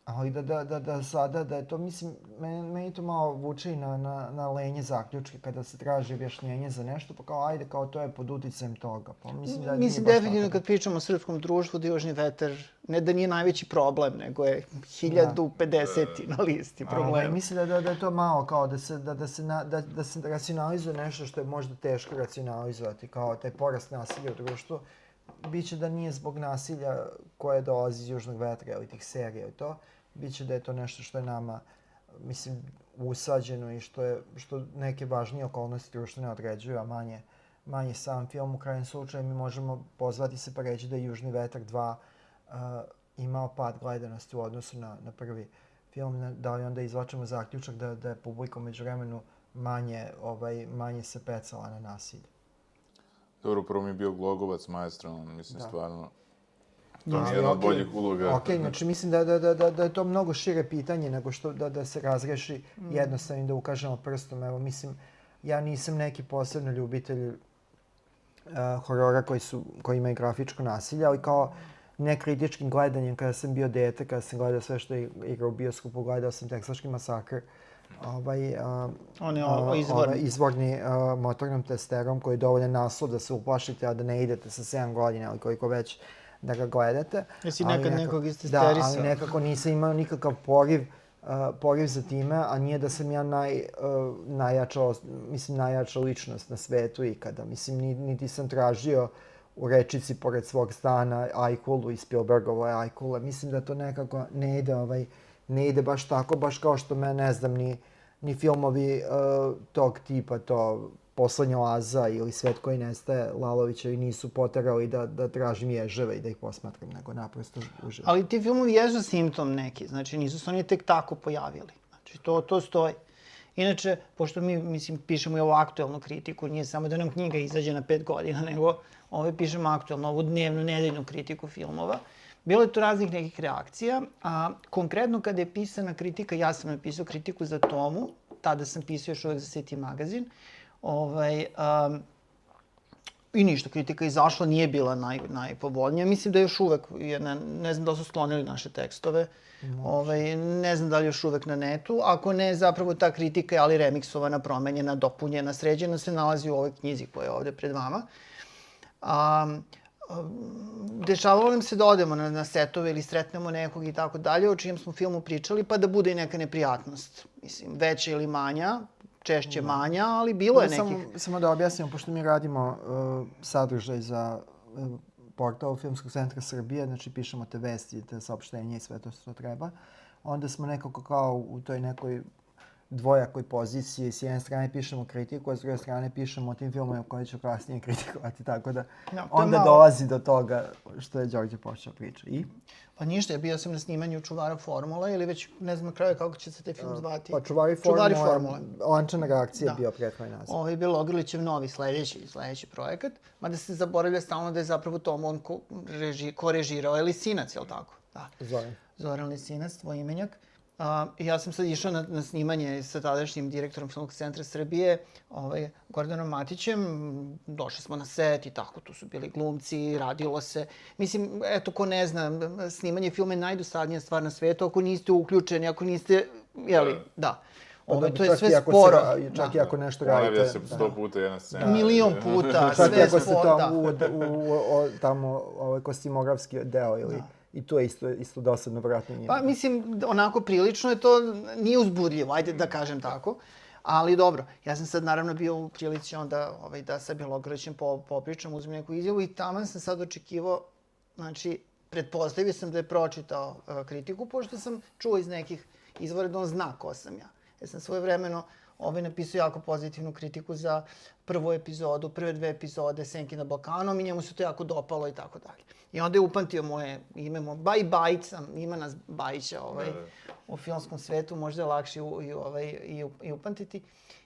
Ali da, da, da, da sada, da je to, mislim, meni, meni to malo vuče i na, na, na lenje zaključke kada se traži objašnjenje za nešto, pa kao ajde, kao to je pod uticajem toga. Pa mislim da Mislim, definitivno tako. kad pričamo o srpskom društvu, da Južni vetar ne da nije najveći problem, nego je 1050 na listi problema. mislim da, da, da je to malo kao da se, da, da se, na, da, da se racionalizuje nešto što je možda teško racionalizovati, kao taj porast nasilja u društvu. Biće da nije zbog nasilja koje dolazi iz južnog vetra ili tih serija i to, biće da je to nešto što je nama, mislim, usađeno i što je, što neke važnije okolnosti društvene određuju, a manje, manje sam film. U krajem slučaju mi možemo pozvati se pa reći da je Južni vetar 2 uh, imao pad gledanosti u odnosu na, na prvi film, na- da li onda izvačemo zaključak da, da je publika među vremenu manje, ovaj, manje se pecala na nasilje. Dobro, prvo mi je bio Glogovac, maestro, mislim, Da. stvarno... To mi je ali jedna od okej. boljih uloga. Ok, znači mislim da, da, da, da, da je to mnogo šire pitanje nego što da, da se razreši jednostavno da ukažemo prstom. Evo, mislim, ja nisam neki posebno ljubitelj uh, horora koji, su, koji imaju grafičko nasilje, ali kao nekritičkim gledanjem kada sam bio dete, kada sam gledao sve što je igra u bioskopu, gledao sam Teksaški masakr, ovaj, uh, On je a, o- izvorni. ovaj, izvorni a, motornom testerom koji je dovoljan naslov da se uplašite, a da ne idete sa 7 godina ili koliko već da ga gledate. Jesi nekad nekako- nekog Da, istesterisao? ali nekako nisam imao nikakav poriv uh, poriv za time, a nije da sam ja naj, uh, najjača, mislim, najjača ličnost na svetu ikada. Mislim, ni, niti sam tražio u rečici pored svog stana Ajkulu i Spielbergove Ajkule. Mislim da to nekako ne ide, ovaj, ne ide baš tako, baš kao što me, ne znam, ni, ni filmovi uh, tog tipa, to Poslednja oaza ili Svet koji nestaje Lalovićevi nisu poterali da, da tražim ježeve i da ih posmatram, nego naprosto uživam. Ali ti filmovi jesu simptom neki, znači nisu se oni tek tako pojavili. Znači to, to stoji. Inače, pošto mi, mislim, pišemo i ovu aktuelnu kritiku, nije samo da nam knjiga izađe na pet godina, *laughs* nego ove pišemo aktuelno, ovu dnevnu, nedeljnu kritiku filmova. bilo je tu raznih nekih reakcija, a konkretno kada je pisana kritika, ja sam napisao kritiku za Tomu, tada sam pisao još uvek za City magazin, ovaj, um, I ništa, kritika izašla, nije bila naj, najpovoljnija. Mislim da još uvek, je, ne, ne znam da su sklonili naše tekstove, ovaj, ne znam da li još uvek na netu. Ako ne, zapravo ta kritika je ali remiksovana, promenjena, dopunjena, sređena, se nalazi u ovoj knjizi koja je ovde pred vama. A, dešavalo nam se da odemo na, na setove ili sretnemo nekog i tako dalje, o čijem smo filmu pričali, pa da bude i neka neprijatnost. Mislim, veća ili manja, češće manja, ali bilo je nekih... Samo, samo da objasnimo, pošto mi radimo uh, sadržaj za uh, portal Filmskog centra Srbije, znači pišemo te vesti, te saopštenje i sve to što treba, onda smo nekako kao u toj nekoj dvojakoj poziciji. S jedne strane pišemo kritiku, a s druge strane pišemo o tim filmovima koje ću kasnije *laughs* kritikovati. Tako da No, je onda malo- dolazi do toga što je Đorđe počeo priča. I? Pa ništa, ja bio sam na snimanju Čuvara formula ili već ne znam na kraju kako će se taj film zvati. Pa čuvari formule, Čuvari formule. lančana reakcija Da. bio prethodni naziv. Ovo je bilo Ogrlićev novi sledeći, sledeći projekat, mada se zaboravlja stalno da je zapravo Tom on ko, reži, ko režirao je Lisinac, je li tako? Da. Zoran. Zoran Lisinac, tvoj imenjak. A, ja sam sad išao na, na snimanje sa tadašnjim direktorom Filmskog centra Srbije, ovaj, Gordanom Matićem. Došli smo na set i tako, tu su bili glumci, radilo se. Mislim, eto, ko ne zna, snimanje filma je najdosadnija stvar na svetu ako niste uključeni, ako niste, jeli, da. Ovo, Pa to je sve sporo. Se, čak da. i ako nešto Ponavlja radite. se da. sto puta jedna scena. Milion puta, Čak i sve ako se sporo, to da. u, u, o, tamo ovaj kostimografski deo ili i to je isto, isto dosadno vratno njima. Pa mislim, onako prilično je to, nije uzbudljivo, ajde da kažem tako. Ali dobro, ja sam sad naravno bio u prilici onda ovaj, da sa Bjelogrlićem po, popričam, uzmem neku izjavu i tamo sam sad očekivao, znači, pretpostavio sam da je pročitao uh, kritiku, pošto sam čuo iz nekih izvora da on zna ko sam ja. Ja sam svoje vremeno ovaj, napisao jako pozitivnu kritiku za prvu epizodu, prve dve epizode Senki na Balkanom i njemu se to jako dopalo i tako dalje. I onda je upamtio moje ime, mo, Baj Bajić sam, ima nas Bajića ovaj, Da, da. u filmskom svetu, možda je lakše i, ovaj, i, i upamtiti.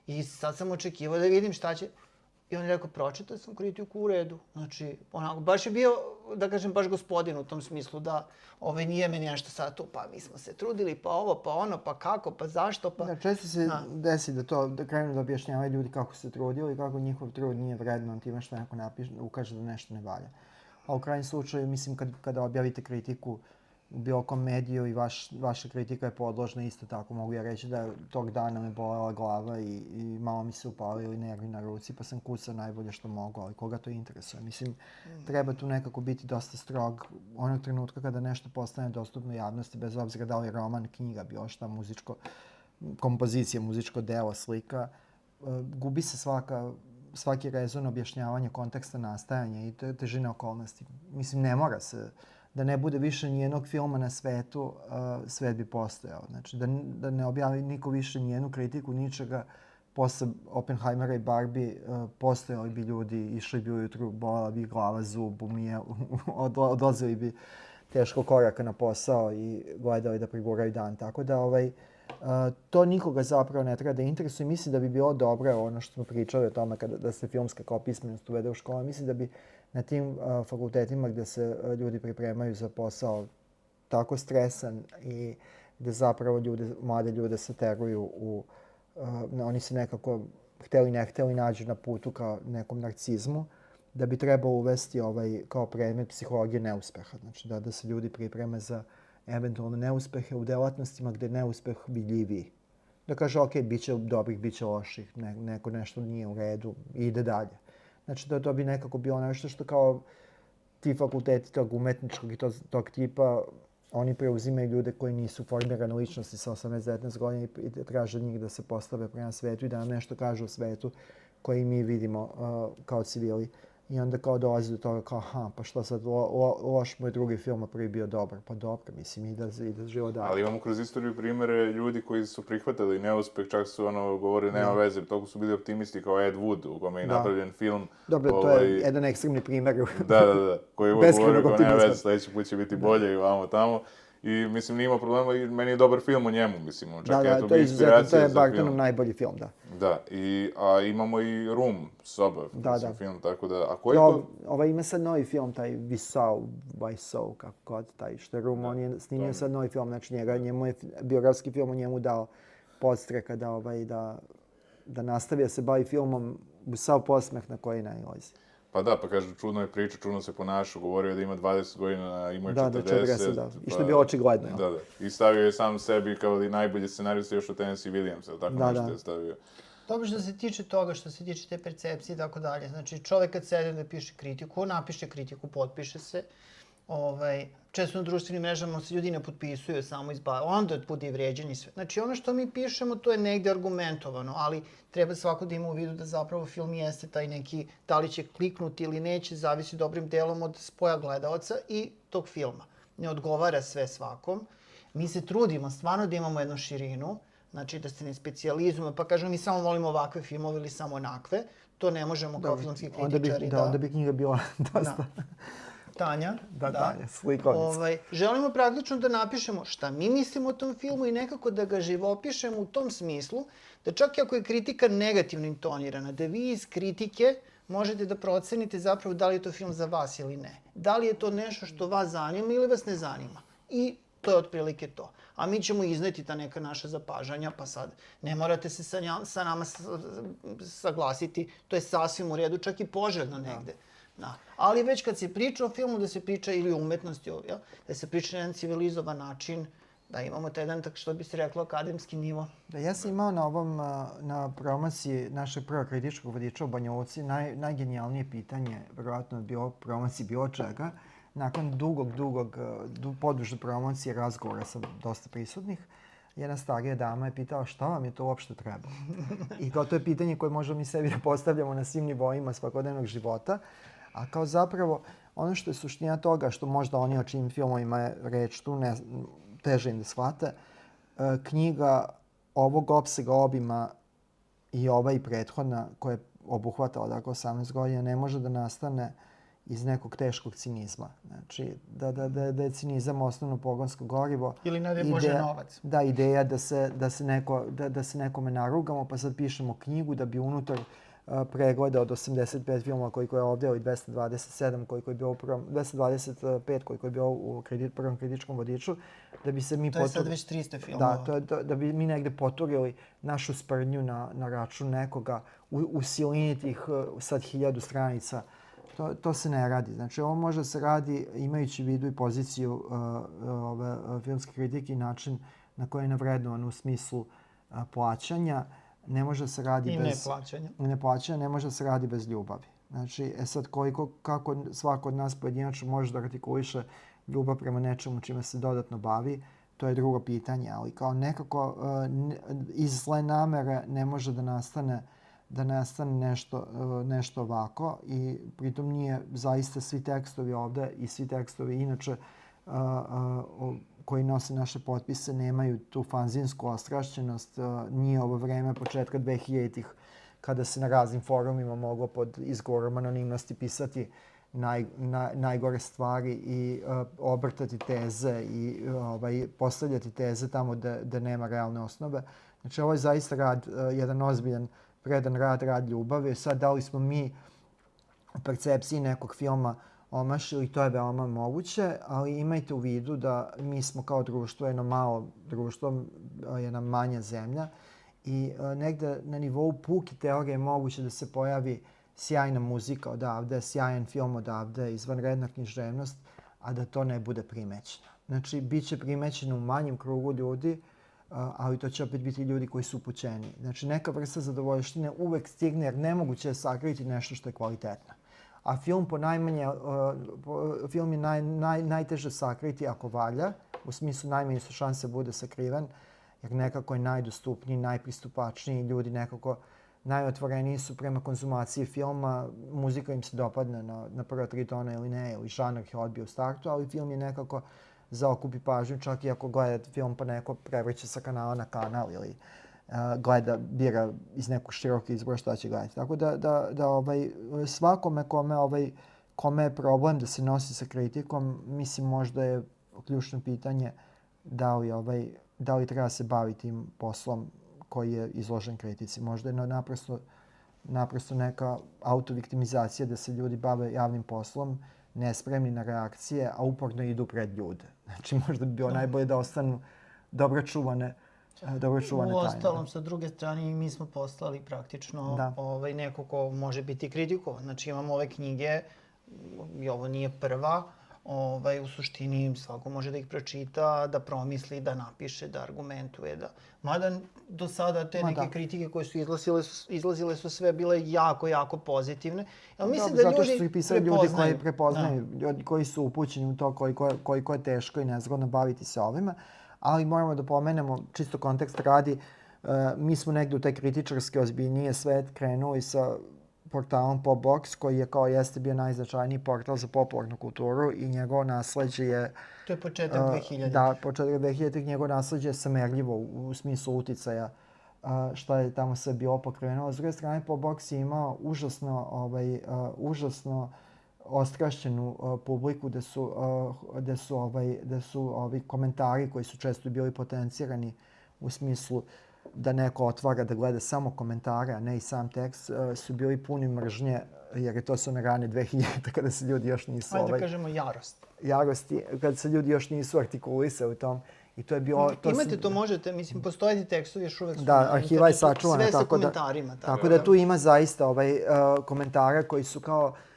I sad sam očekivao da vidim šta će... I on je rekao, pročitao sam kritiku u redu. Znači, onako, baš je bio, da kažem, baš gospodin u tom smislu da ovaj, nije meni nešto sad tu, pa mi smo se trudili, pa ovo, pa ono, pa kako, pa zašto, pa... Da, često se Da. desi da to, da krenu da objašnjavaju ljudi kako se trudili i kako njihov trud nije vredno time što neko napiše, ukaže da nešto ne valja. A u krajnjem slučaju, mislim, kad, kada objavite kritiku u bilo kom mediju i vaš, vaša kritika je podložna, isto tako mogu ja reći da tog dana me bolela glava i, i malo mi se upalili nervi na ruci, pa sam kucao najbolje što mogu, ali koga to interesuje? Mislim, treba tu nekako biti dosta strog onog trenutka kada nešto postane dostupno javnosti, bez obzira da li je roman, knjiga, bilo šta muzičko, kompozicija, muzičko delo, slika, e, gubi se svaka, svaki rezon objašnjavanja konteksta nastajanja i te, težine okolnosti. Mislim, ne mora se, da ne bude više nijednog filma na svetu, uh, svet bi postojao. Znači, da, da ne objavi niko više nijednu kritiku, ničega, posle Oppenheimera i Barbie uh, postojali bi ljudi, išli bi ujutru, bolela bi glava, zub, umije, *laughs* odla- odlazili bi teško koraka na posao i gledali da priguraju dan. Tako da, ovaj, Uh, to nikoga zapravo ne treba da interesuje. Mislim da bi bilo dobro ono što smo pričali o tome kada, da se filmska kao pismenost uvede u škole. Mislim da bi na tim uh, fakultetima gde se uh, ljudi pripremaju za posao tako stresan i da zapravo ljude, mlade ljude se teruju u... Na- oni se nekako, hteli ne hteli, nađu na putu ka nekom narcizmu, da bi trebalo uvesti ovaj, kao predmet psihologije neuspeha. Znači da, da se ljudi pripreme za eventualne neuspehe u delatnostima gde je neuspeh vidljiviji. Da kaže, ok, bit će dobrih, bit će loših, ne, neko nešto nije u redu ide dalje. Znači da to bi nekako bilo nešto što kao ti fakulteti tog umetničkog i tog, tog tipa, oni preuzimaju ljude koji nisu formirane ličnosti sa 18-19 godina i, traže njih da se postave prema svetu i da nam nešto kažu o svetu koji mi vidimo uh, kao civili. I onda kao dolazi do toga kao, aha, pa što sad, lo, lo, loš moj drugi film, a prvi bio dobar. Pa dobro, mislim, i da, i da živo dalje. Ali imamo kroz istoriju primere ljudi koji su prihvatali neuspeh, čak su ono govorili nema veze, toliko su bili optimisti kao Ed Wood, u kome je Da. napravljen film. Dobro, to ovaj, je jedan ekstremni primjer. Da, da, da, koji je govorio kao nema veze, sledeći put će biti bolje i vamo tamo. I mislim, nije imao problema i meni je dobar film o njemu, mislim. Čak Da, je da, to to je izuzetno, to je Bartonov najbolji film, da. Da, i, a imamo i Room, soba, Da, mislim, da. film, tako da, a koji Jo, to... ovaj ima sad novi film, taj Visau, Visau, kako god, taj što je Rum, on je snimio to- sad novi film, znači njega, njemu je biografski film o njemu dao podstreka da, ovaj, da, da nastavi da se bavi filmom sav posmeh na koji najlazi. Pa da, pa kaže, čudno je priča, čudno se ponašao, govorio je da ima 20 godina, ima je Da, 40. da, 40, da. I što je pa- bilo očigledno? Da, da. I stavio je sam sebi kao i najbolji scenarista još od Tennessee Williamsa, tako Da, nešto da. je stavio. Dobro što se tiče toga, što se tiče te percepcije i tako dalje. Znači, čovek kad sede da piše kritiku, napiše kritiku, potpiše se. Ovaj, često na društvenim mrežama se ljudi ne potpisuju, samo izba, onda bude i vređanje sve. Znači, ono što mi pišemo, to je negde argumentovano, ali treba svako da ima u vidu da zapravo film jeste taj neki, da li će kliknuti ili neće, zavisi dobrim delom od spoja gledaoca i tog filma. Ne odgovara sve svakom. Mi se trudimo stvarno da imamo jednu širinu, znači da se ne specijalizujemo, pa kažemo mi samo volimo ovakve filmove ili samo onakve. To ne možemo kao filmski Onda bi, kritičari da, onda bi knjiga bila *laughs* dosta. Tanja. Da, Tanja, slikovnica. Ovaj, želimo praktično da napišemo šta mi mislimo o tom filmu i nekako da ga živopišemo u tom smislu da čak i ako je kritika negativno intonirana, da vi iz kritike možete da procenite zapravo da li je to film za vas ili ne. Da li je to nešto što vas zanima ili vas ne zanima. I to je otprilike to. A mi ćemo izneti ta neka naša zapažanja, pa sad ne morate se sa, nja, sa nama saglasiti, to je sasvim u redu, čak i poželjno negde. Da. Ali već kad se priča o filmu, da se priča ili o umetnosti, jel? da se priča na jedan civilizovan način, da imamo taj jedan, tak što bi se reklo, akademski nivo. Da, ja sam imao na ovom, na promociji našeg prvog kritičkog vodiča u Banja Luci naj, najgenijalnije pitanje, verovatno je bilo promociji bilo čega, nakon dugog, dugog, du, poduže promocije, razgovora sa dosta prisutnih, jedna starija dama je pitala šta vam je to uopšte treba. *laughs* I kao to je pitanje koje možemo mi sebi da postavljamo na svim nivoima svakodnevnog života, a kao zapravo ono što je suština toga što možda oni o čijim filmovima je reč tu ne, teže im da shvate, e, knjiga ovog opsega obima i ova i prethodna koja je obuhvatala dakle 18 godina ne može da nastane iz nekog teškog cinizma. Znači, da, da, da, da je cinizam osnovno pogonsko gorivo. Ili ne daj Bože novac. Da, ideja da se, da se, neko, da, da se nekome narugamo, pa sad pišemo knjigu da bi unutar a, pregleda od 85 filmova koliko je ovdje, ili 227 koliko je bilo u prvom, 225 koliko je bilo u kredit, prvom kritičkom vodiču, da bi se mi To je sad već 300 filmova. Da, to je, da, da bi mi negde poturili našu sprdnju na, na račun nekoga u, u silini tih uh, sad hiljadu stranica. To, to se ne radi. Znači, ovo može da se radi imajući vidu i poziciju uh, uh, ove uh, filmske kritike i način na koji je navredovan u smislu uh, plaćanja. Ne može da se radi I bez... neplaćanja. Neplaćanja ne može da se radi bez ljubavi. Znači, e sad koliko, kako svako od nas pojedinačno može da artikuliše ljubav prema nečemu čime se dodatno bavi, to je drugo pitanje, ali kao nekako uh, iz zle namere ne može da nastane da nastane nešto, uh, nešto ovako i pritom nije zaista svi tekstovi ovde i svi tekstovi inače uh, uh, koji nose naše potpise nemaju tu fanzinsku ostrašćenost. Uh, nije ovo vreme početka 2000-ih kada se na raznim forumima moglo pod izgovorom anonimnosti pisati naj, na, najgore stvari i uh, obrtati teze i uh, ovaj, postavljati teze tamo da, da nema realne osnove. Znači ovo je zaista rad, uh, jedan ozbiljan, predan rad, rad ljubavi. Sad da li smo mi u percepciji nekog filma omašili, to je veoma moguće, ali imajte u vidu da mi smo kao društvo jedno malo društvo, jedna manja zemlja i a, negde na nivou puki teorije je moguće da se pojavi sjajna muzika odavde, sjajan film odavde, izvanredna književnost, a da to ne bude primećeno. Znači, bit će primećeno u manjem krugu ljudi, a, ali to će opet biti ljudi koji su upućeni. Znači, neka vrsta zadovoljštine uvek stigne jer nemoguće je sakriti nešto što je kvalitetno. A film po najmanje, uh, film je naj, naj, najteže sakriti ako valja, u smislu najmanje su šanse bude sakriven, jer nekako je najdostupniji, najpristupačniji, ljudi nekako najotvoreniji su prema konzumaciji filma, muzika im se dopadne na, na prva tri tona ili ne, ili žanr ih odbio u startu, ali film je nekako zaokupi pažnju, čak i ako gleda film pa neko prevrće sa kanala na kanal ili uh, gleda, bira iz nekog širokog izbora šta će gledati. Tako da, da, da ovaj, svakome kome, ovaj, kome je problem da se nosi sa kritikom, mislim možda je ključno pitanje da li, ovaj, da li treba se baviti tim poslom koji je izložen kritici. Možda je na- naprosto, naprosto neka autoviktimizacija da se ljudi bave javnim poslom, nespremni na reakcije, a uporno idu pred ljude. Znači možda bi bilo najbolje da ostanu dobro čuvane, e, dobro čuvane U tajne. ostalom, sa druge strane, i mi smo postali praktično Da. ovaj, neko ko može biti kritikovan. Znači, imamo ove knjige, i ovo nije prva, ovaj, u suštini svako može da ih pročita, da promisli, da napiše, da argumentuje. Da... Mada do sada te Ma neke da. kritike koje su izlazile, su izlazile su sve bile jako, jako pozitivne. Jel mislim Dobro, da zato što su ih pisali ljudi koji prepoznaju, ljudi koji su upućeni u to koliko je, koliko je teško i nezgodno baviti se ovima. Ali moramo da pomenemo, čisto kontekst radi, e, mi smo negde u taj kritičarski ozbiljnije svet krenuli sa portalom Popbox, koji je kao jeste bio najznačajniji portal za popularnu kulturu i njegovo nasleđe je To je početak Uh, 2000. Da, početak 2000-ih njegovo nasleđe je samerljivo u, u smislu uticaja uh, šta je tamo sve bilo pokrenuo. S druge strane, po boksi je imao užasno, ovaj, uh, užasno ostrašćenu uh, publiku da su, uh, da su, ovaj, da su ovi komentari koji su često bili potencirani u smislu da neko otvara da gleda samo komentare, a ne i sam tekst, uh, su bili puni mržnje, jer je to su one rane 2000 kada se ljudi još nisu Ajde da ovaj, kažemo jarost. jarosti kad se ljudi još nisu artikulisali u tom. I to je bilo... To Imate to, možete, mislim, postoje ti tekstovi još uvek Da, na arhiva je sačuvana. Sve tako da, komentarima. Tako da tu ima zaista ovaj, uh, komentara koji su kao uh,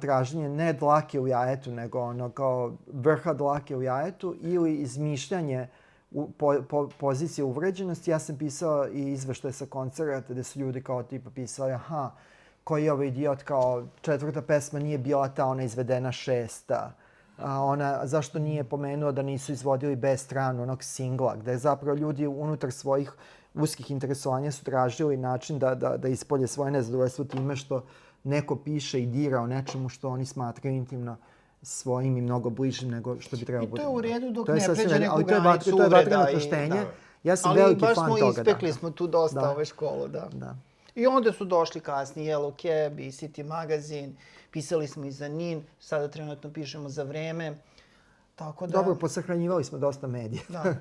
traženje ne dlake u jajetu, nego ono kao vrha dlake u jajetu ili izmišljanje u, po, po, pozicije uvređenosti. Ja sam pisao i izveštaje sa koncerta gde su ljudi kao tipa pisali, aha, koji je ovaj idiot kao četvrta pesma nije bila ta ona izvedena šesta. A ona, zašto nije pomenuo da nisu izvodili bez stranu onog singla, gde zapravo ljudi unutar svojih uskih interesovanja su tražili način da, da, da ispolje svoje nezadovoljstvo time što neko piše i dira o nečemu što oni smatraju intimno svojim i mnogo bližim nego što bi trebalo I to je u redu dok ne pređe neku ali to je granicu vat- to je vatreno krštenje. da. Ja sam Ali veliki baš fan smo toga. ispekli da. smo tu dosta Da. ove školu, da. Da. I onda su došli kasnije Yellow Cab i City Magazine, pisali smo i za NIN, sada trenutno pišemo za Vreme. Tako da... Dobro, posahranjivali smo dosta medija. Da. *laughs*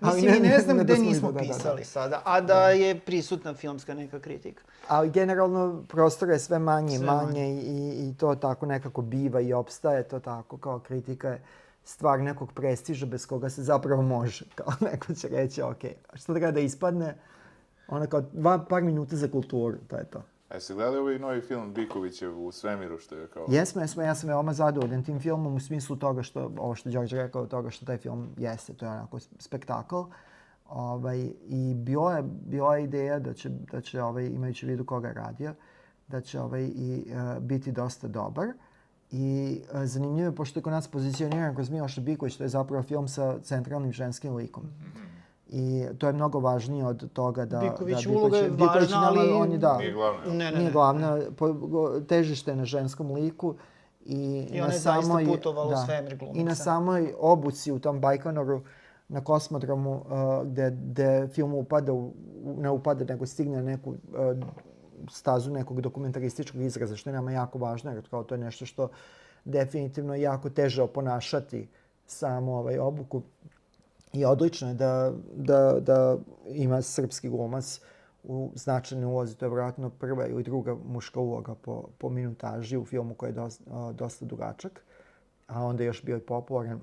Ali Mislim, ne- ne znam ne gde da smo nismo da, da, da. pisali sada, a da je prisutna filmska neka kritika. Ali generalno prostora je sve manje Sve manje, manje. i, i to tako nekako biva i opstaje, to tako kao kritika je stvar nekog prestiža bez koga se zapravo može. *laughs* Kao neko će reći, ok, što treba da ispadne? Ono kao dva, par minuta za kulturu, to je to. A jeste gledali ovaj novi film Bikovićev u svemiru, što je kao... Jesmo, jesmo, ja sam veoma zadovoljan tim filmom u smislu toga što, ovo što Đorđe rekao, toga što taj film jeste, to je onako spektakl. Ovaj, I bila je, bila je ideja da će, da će ovaj, imajući u vidu koga je radio, da će ovaj, i uh, biti dosta dobar. I uh, zanimljivo je, pošto je kod nas pozicioniran kroz Miloša Biković, to je zapravo film sa centralnim ženskim likom. I to je mnogo važnije od toga da... Biković da uloga je Biković važna, nama- ali- On je, da, Nije glavno. Ne, ne, nije ne. glavna, po, težište je na ženskom liku i, I na ona je zaista samoj, putovala u svemir glumica. I na samoj obuci u tom Bajkonoru na kosmodromu uh, gde, gde film upada, u, ne upada, nego stigne neku uh, stazu nekog dokumentarističkog izraza, što je nama jako važno, jer kao to je nešto što definitivno je jako teže oponašati samu ovaj obuku. I odlično je da, da, da ima srpski glumac u značajnoj ulozi. To je vjerojatno prva ili druga muška uloga po, po minutaži u filmu koji je dosta, dosta dugačak. A onda je još bio i popularan.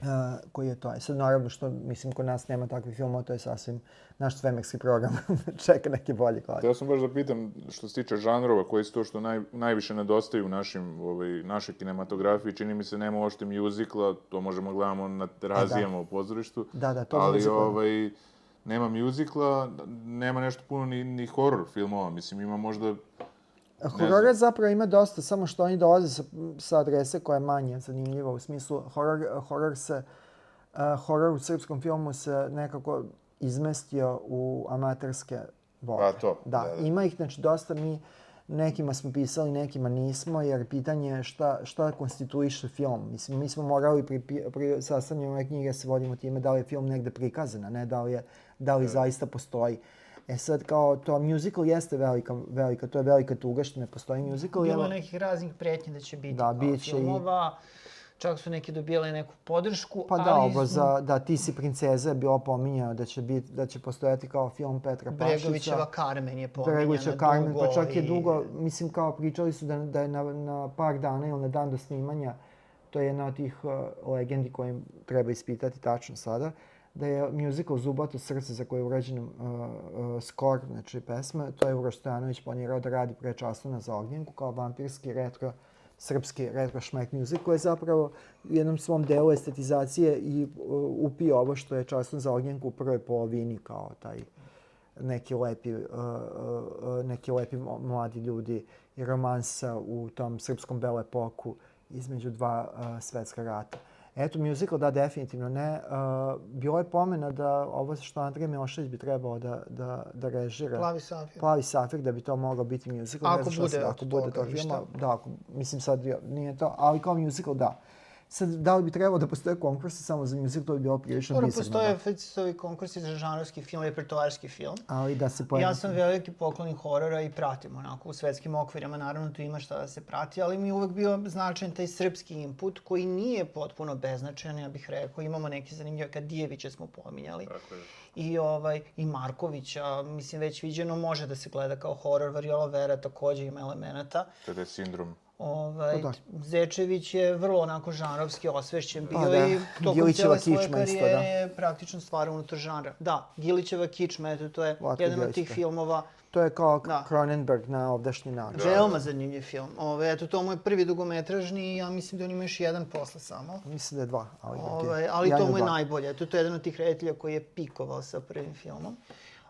Uh, koji je to. E sad naravno što, mislim, kod nas nema takvih filmova, to je sasvim naš svemirski program. *laughs* Čeka neki bolji gledaj. Htio sam baš da pitam, što se tiče žanrova, koji su to što naj, najviše nedostaju u našim, ovaj, našoj kinematografiji, čini mi se nema uopšte mjuzikla, to možemo gledamo na terazijama u pozorištu. Da, da, to Ali, muzikla. ovaj, nema mjuzikla, nema nešto puno ni, ni horror filmova, mislim, ima možda... Horora zapravo ima dosta, samo što oni dolaze sa, sa adrese koja je manje zanimljiva u smislu horor, horor se uh, horor u srpskom filmu se nekako izmestio u amaterske vode. Pa to, Da, da, da. ima ih znači dosta mi nekima smo pisali, nekima nismo, jer pitanje je šta, šta konstituiše film. Mislim, mi smo morali pri, pri sastavljanju ove knjige se vodimo time da li je film negde prikazan, a ne da li, je, da li zaista postoji. E sad, kao to, musical jeste velika, velika, to je velika tuga što ne postoji musical. Bilo je nekih raznih pretnji da će biti Da, bit će i- filmova. čak su neki dobijali neku podršku, Pa da, ali ovo za, da ti si princeza je bilo pominjao da će, bit, da će postojati kao film Petra Pašića. Bregovićeva Carmen je pominjana Bregovića Carmen, dugo. pa čak je i- dugo, mislim kao pričali su da, da je na, na par dana ili na dan do snimanja, to je jedna od tih uh, legendi kojim treba ispitati tačno sada, da je musical Zubato srce za koje je urađen uh, uh, skor, znači pesma, to je Uroš Stojanović planirao da radi pre časovna za kao vampirski retro srpski retro šmek musical je zapravo u jednom svom delu estetizacije i uh, upio ovo što je časno za ognjenku u prvoj polovini kao taj neki lepi, uh, uh, uh, neki lepi mladi ljudi i romansa u tom srpskom belepoku između dva uh, svetska rata. Eto, musical, da, definitivno ne. Uh, bilo je pomena da ovo što Andrej Milošević bi trebao da, da, da režira. Plavi safir. Plavi safir da bi to moglo biti musical. Ako ne znam bude se- ako bude toga tog išta. filma, da, ako, mislim sad nije to, ali kao musical da. Sad, da li bi trebalo da postoje konkursi samo za musical, to bi bilo prilično Dobro, bizarno. postoje da. FCC-ovi konkursi za žanrovski film, repertoarski film. Ali da se Ja pojedno... sam veliki poklonik horora i pratim onako u svetskim okvirima, naravno tu ima šta da se prati, ali mi je uvek bio značajan taj srpski input koji nije potpuno beznačajan, ja bih rekao. Imamo neke zanimljive, Kadijevića smo pominjali. Tako je. I, ovaj, i Markovića, mislim već viđeno, može da se gleda kao horor, Variola Vera takođe ima elemenata. To je sindrom. Ovaj, Pa da. Zečević je vrlo onako žanrovski osvešćen bio Pa da. i tokom Gilićeva cijele svoje kičma isto, karijere da. je praktično stvarao unutar žanra. Da, Gilićeva kičma, eto, to je Vlatko jedan od tih Gilićka. filmova To je kao Da. Cronenberg na ovdašnji način. Veoma zanimljiv film. Ove, eto, to mu je prvi dugometražni i ja mislim da on ima još jedan posle samo. Mislim da je dva, ali. Ove, ali Ja to mu je dva. najbolje. Eto, to je jedan od tih reditelja koji je pikovao sa prvim filmom.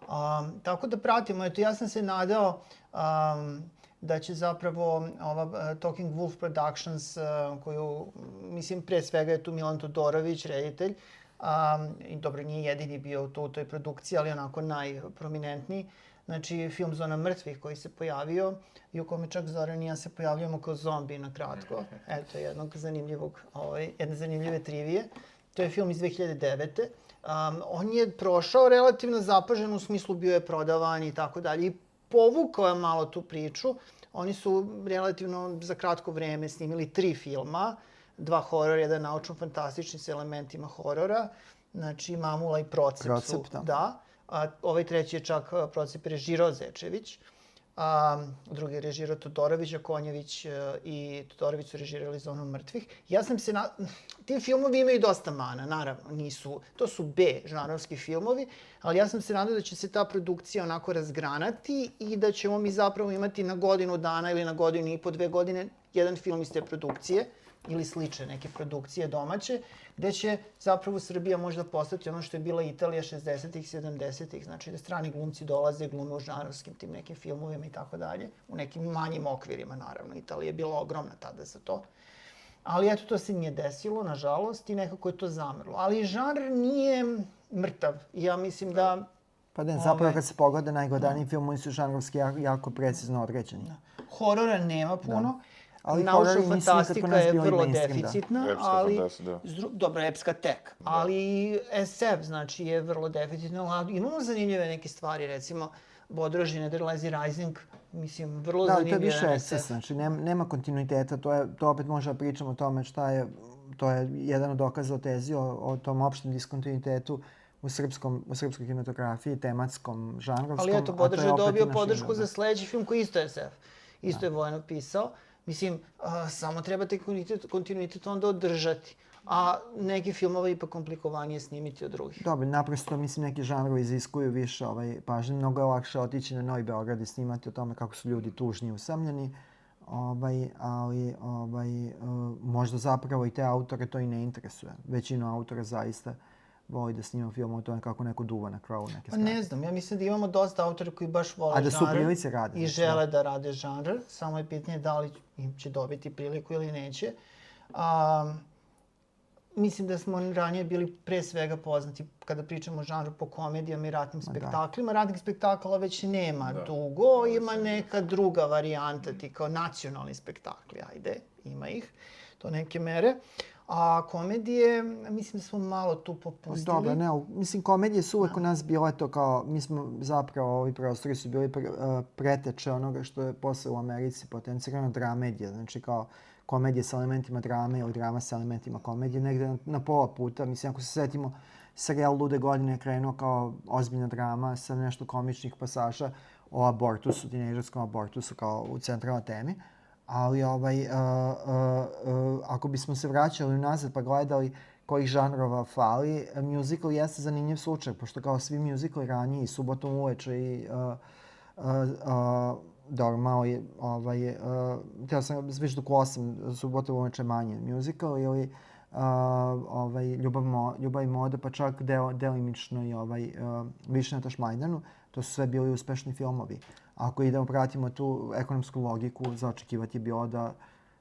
Um, tako da pratimo. Eto, ja sam se nadao um, da će zapravo ova uh, Talking Wolf Productions, uh, koju, mislim, pre svega je tu Milan Todorović, reditelj, um, i dobro, nije jedini bio tu u toj produkciji, ali onako najprominentniji. Znači, film Zona mrtvih koji se pojavio i u kome čak Zoran i ja se pojavljamo kao zombi na kratko. *laughs* Eto, jednog zanimljivog, ovaj, jedne zanimljive trivije. To je film iz 2009. Um, on je prošao relativno zapažen, u smislu bio je prodavan i tako dalje. I povukao je malo tu priču. Oni su relativno za kratko vreme snimili tri filma. Dva horora, jedan naučno-fantastični s elementima horora. Znači, Mamula i Procep, Procep, su, da. da. A, ovaj treći je čak Procep režirao Zečević. A, drugi je režirao Todorović, a Konjević e, i Todorović su režirali Zonu mrtvih. Ja sam se na... Ti filmovi imaju dosta mana, naravno, nisu... To su B žanrovski filmovi, ali ja sam se nadao da će se ta produkcija onako razgranati i da ćemo mi zapravo imati na godinu dana ili na godinu i po dve godine jedan film iz te produkcije ili slične neke produkcije domaće, gde će zapravo Srbija možda postati ono što je bila Italija 60-ih, 70-ih, znači da strani glumci dolaze, glume u žanrovskim tim nekim filmovima i tako dalje, u nekim manjim okvirima naravno, Italija je bila ogromna tada za to. Ali eto, to se nije desilo, nažalost, i nekako je to zamrlo. Ali žanr nije mrtav. Ja mislim da Pa ne, zapravo Ovaj. kad se pogleda najgledaniji filmovi su žanrovski jako, jako precizno određeni. horora nema puno. Ali Naučna kod fantastika je vrlo mainstream, da. deficitna, Epska ali... fantastika, da. Dobro, epska tek. Ali i SF, znači, je vrlo deficitna. ali Imamo zanimljive neke stvari, recimo, Bodroži, Netherlands Rising, mislim, vrlo Da, ali to je više SF. znači nema, nema kontinuiteta, to, je, to opet možemo da pričamo o tome šta je, to je jedan od dokaza o tezi, o, o tom opštem diskontinuitetu u, srpskom, u srpskoj kinematografiji, tematskom, žanrovskom. Ali eto, Bodrož je dobio podršku za da. sledeći film koji isto je SF. Isto je Vojno pisao. Mislim, a, samo treba taj kontinuitet, kontinuitet onda održati. A neki filmova je ipak komplikovanije snimiti od drugih. Dobro, naprosto, mislim, neki žanrovi iziskuju više ovaj, pažnje. Mnogo je lakše otići na Novi Beograd i snimati o tome kako su ljudi tužni i usamljeni. Ovaj, ali ovaj, uh, možda zapravo i te autore to i ne interesuje. Većinu autora zaista voli da snima film o tome kako neko duva na krovu neke Pa stvari. ne znam, ja mislim da imamo dosta autora koji baš vole A da su u žanr prilici rade, I znači, žele da rade žanr, samo je pitanje da li im će dobiti priliku ili neće. A, mislim da smo ranije bili pre svega poznati kada pričamo o žanru po komedijama i ratnim da. spektaklima. Ratnih spektakala već nema dugo, ima neka druga varijanta, ti kao nacionalni spektakli, ajde, ima ih, to neke mere. A komedije, mislim da smo malo tu popustili. Dobro, ne, mislim, komedije su uvek u nas bile to kao, mi smo zapravo, ovi prostori su bili pre, uh, preteče onoga što je posle u Americi potencirano dramedija, znači kao komedije sa elementima drame ili drama sa elementima komedije, negde na, na pola puta. Mislim, ako se setimo, serijal Lude godine je krenuo kao ozbiljna drama sa nešto komičnih pasaža o abortusu, tinejdžerskom abortusu kao u centralnoj temi. Ali ovaj, uh, uh, uh, ako bismo se vraćali nazad pa gledali kojih žanrova fali, musical jeste zanimljiv slučaj, pošto kao svi musicali raniji, subotom uveče i uh, uh, uh, dobro, malo je, ovaj, uh, teo sam više dok 8, subotom uveče manje musical ili uh, ovaj, Ljubav, mo, Ljubav i moda, pa čak deo, delimično i ovaj, uh, Više na Tašmajdanu, to su sve bili uspešni filmovi. Ako idemo pratimo tu ekonomsku logiku, za očekivati je bilo da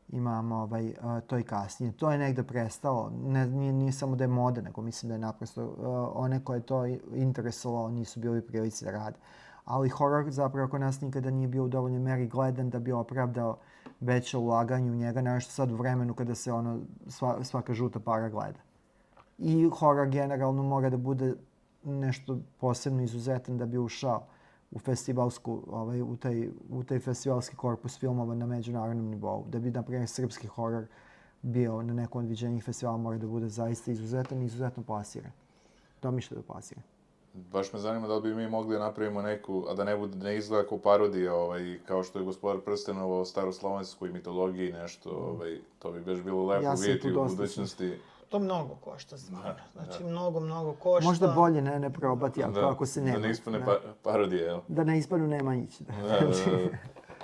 imamo ovaj, uh, to i kasnije. To je negde prestalo. Ne, nije, nije samo da je moda, nego mislim da je naprosto uh, one koje to interesovalo nisu bili prilici da rade. Ali horor zapravo kod nas nikada nije bio u dovoljnoj meri gledan da bi opravdao veće ulaganje u njega, nešto sad u vremenu kada se ono sva, svaka žuta para gleda. I horor generalno mora da bude nešto posebno izuzetan da bi ušao u festivalsku, ovaj, u, taj, u taj festivalski korpus filmova na međunarodnom nivou. Da bi, na primjer, srpski horor bio na nekom od viđenjih festivala mora da bude zaista izuzetan i izuzetno plasiran. To mi što da plasiran. Baš me zanima da li bi mi mogli da napravimo neku, a da ne bude, ne izgleda kao parodija, ovaj, kao što je gospodar Prstenova o staroslovenskoj mitologiji nešto, ovaj, to bi baš bilo lepo Ja sam vidjeti u budućnosti. To mnogo košta stvarno. Da, Znači, mnogo, mnogo košta. Možda bolje ne, ne probati, ako, ako se nema. Da ne ispane da. pa, parodije, jel? Da ne ispanu Nemanjić. Da. Da, da, da.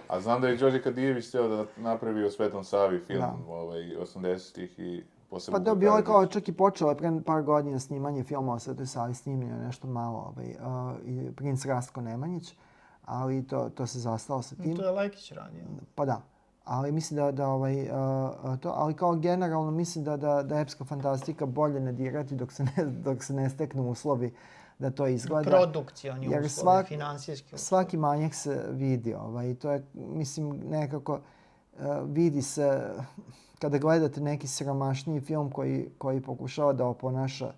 A znam da je Đorđe Kadijević htio da napravi o Svetom Savi film, Da. ovaj, 80-ih i posebno... Pa da, bilo je kao čak i počelo je pre par godina snimanje filma o Svetoj Savi, snimljeno je nešto malo, ovaj, uh, i princ Rastko Nemanjić, ali to, to se zastalo sa tim. To je Lajkić radio. Pa da. Ali mislim da, da ovaj, uh, to, ali kao generalno mislim da, da, da epska fantastika bolje ne dirati dok se ne, dok se ne steknu uslovi da to izgleda. Produkcioni Jer uslovi, svak- finansijski uslovi. Svaki manjak se vidi, ovaj, to je, mislim, nekako uh, vidi se kada gledate neki siromašniji film koji, koji pokušava da oponaša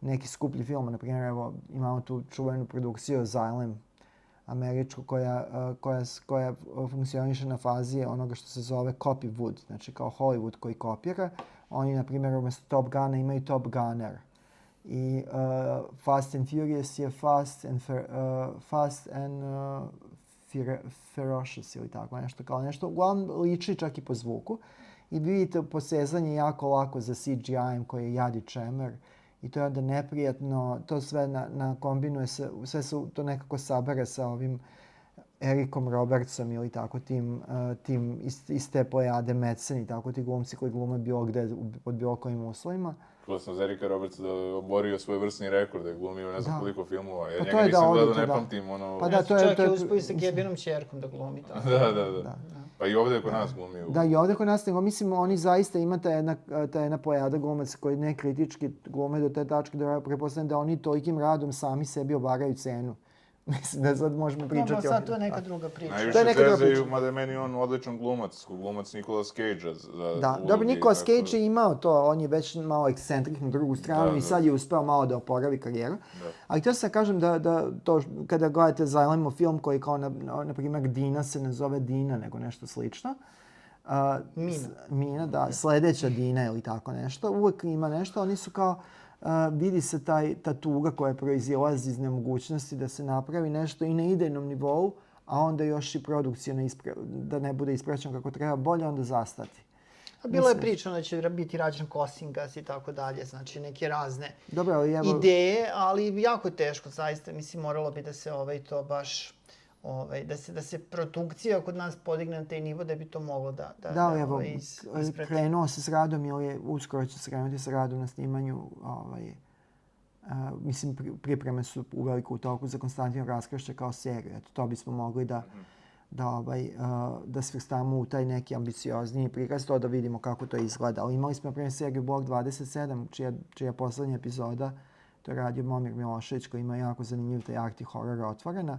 neki skuplji film, na primjer, evo, imamo tu čuvenu produkciju Xylem, američku, koja, uh, koja, koja funkcioniše na fazi onoga što se zove copy wood, znači kao Hollywood koji kopira. Oni, na primjer, umjesto Top Guna imaju Top Gunner. I uh, Fast and Furious je Fast and, fer, uh, fast and uh, fere, Ferocious ili tako nešto kao nešto. Uglavnom liči čak i po zvuku. I vidite posezanje jako lako za CGI-em koji je jadi čemer. I to je onda neprijatno, to sve na, na kombinuje se, sve se to nekako sabere sa ovim Erikom Robertsom ili tako tim, uh, tim iz, iz te plejade Madsen i tako ti glumci koji glume bilo gde, u, pod bilo kojim uslovima. Čuo sam za Erika Robertsa da je oborio svoj vrsni rekord, da je glumio ne znam Da. koliko filmova. Ja Pa njega nisam da, gledao, ne da. pamtim ono... Pa da, to je- Čak to je je- uspio i sa Kevinom Čerkom da glumi to. *laughs* da, da, da. Pa i ovdje je kod nas glumio. Da, i ovdje kod nas, nego mislim, oni zaista ima ta jedna, ta jedna pojada glumaca koji ne kritički glume do te tačke da prepostavljam da oni tolikim radom sami sebi obaraju cenu. Mislim da sad možemo Pričati no, sad to je neka druga priča. To je Najviše neka druga priča. mada je meni on odličan glumac, glumac Nikolas Cage-a za Da, dobro, Nikolas tako Cage je imao to, on je već malo ekscentrik na drugu stranu Da, i da. sad je uspeo malo da oporavi karijeru. Da. Ali htio sam da kažem da, da to, kada gledate Zajlemo film koji kao, na, na, na primjer, Dina se ne zove Dina, nego nešto slično, Uh, Mina. s- Mina, da, sledeća Dina ili tako nešto. Uvek ima nešto, oni su kao, uh, vidi se taj, ta tuga koja proizilazi iz nemogućnosti da se napravi nešto i na idejnom nivou, a onda još i produkcijno ispre, da ne bude ispraćeno kako treba, bolje onda zastati. A bilo je pričano da će biti rađen Kosingas i tako dalje, znači neke razne Dobro, ali evo... ideje, ali jako teško, zaista, mislim, moralo bi da se ovaj, to baš, ovaj, da se, da se produkcija kod nas podigne na taj nivo da bi to moglo da, da, Da, ali evo, ovaj, is, isprati. krenuo se s radom ili je uskoro će se krenuti s radom na snimanju, ovaj, a, mislim, pri- pripreme su u veliku toku za Konstantinu Raskršća kao seriju. Eto, to bismo mogli da, da, ovaj, a, da svrstamo u taj neki ambiciozniji prikaz, to da vidimo kako to izgleda. Ali imali smo, na primjer, seriju Blok 27, čija, čija poslednja epizoda, to je radio Momir Milošević, koji ima jako zanimljiv taj arti horor otvorena,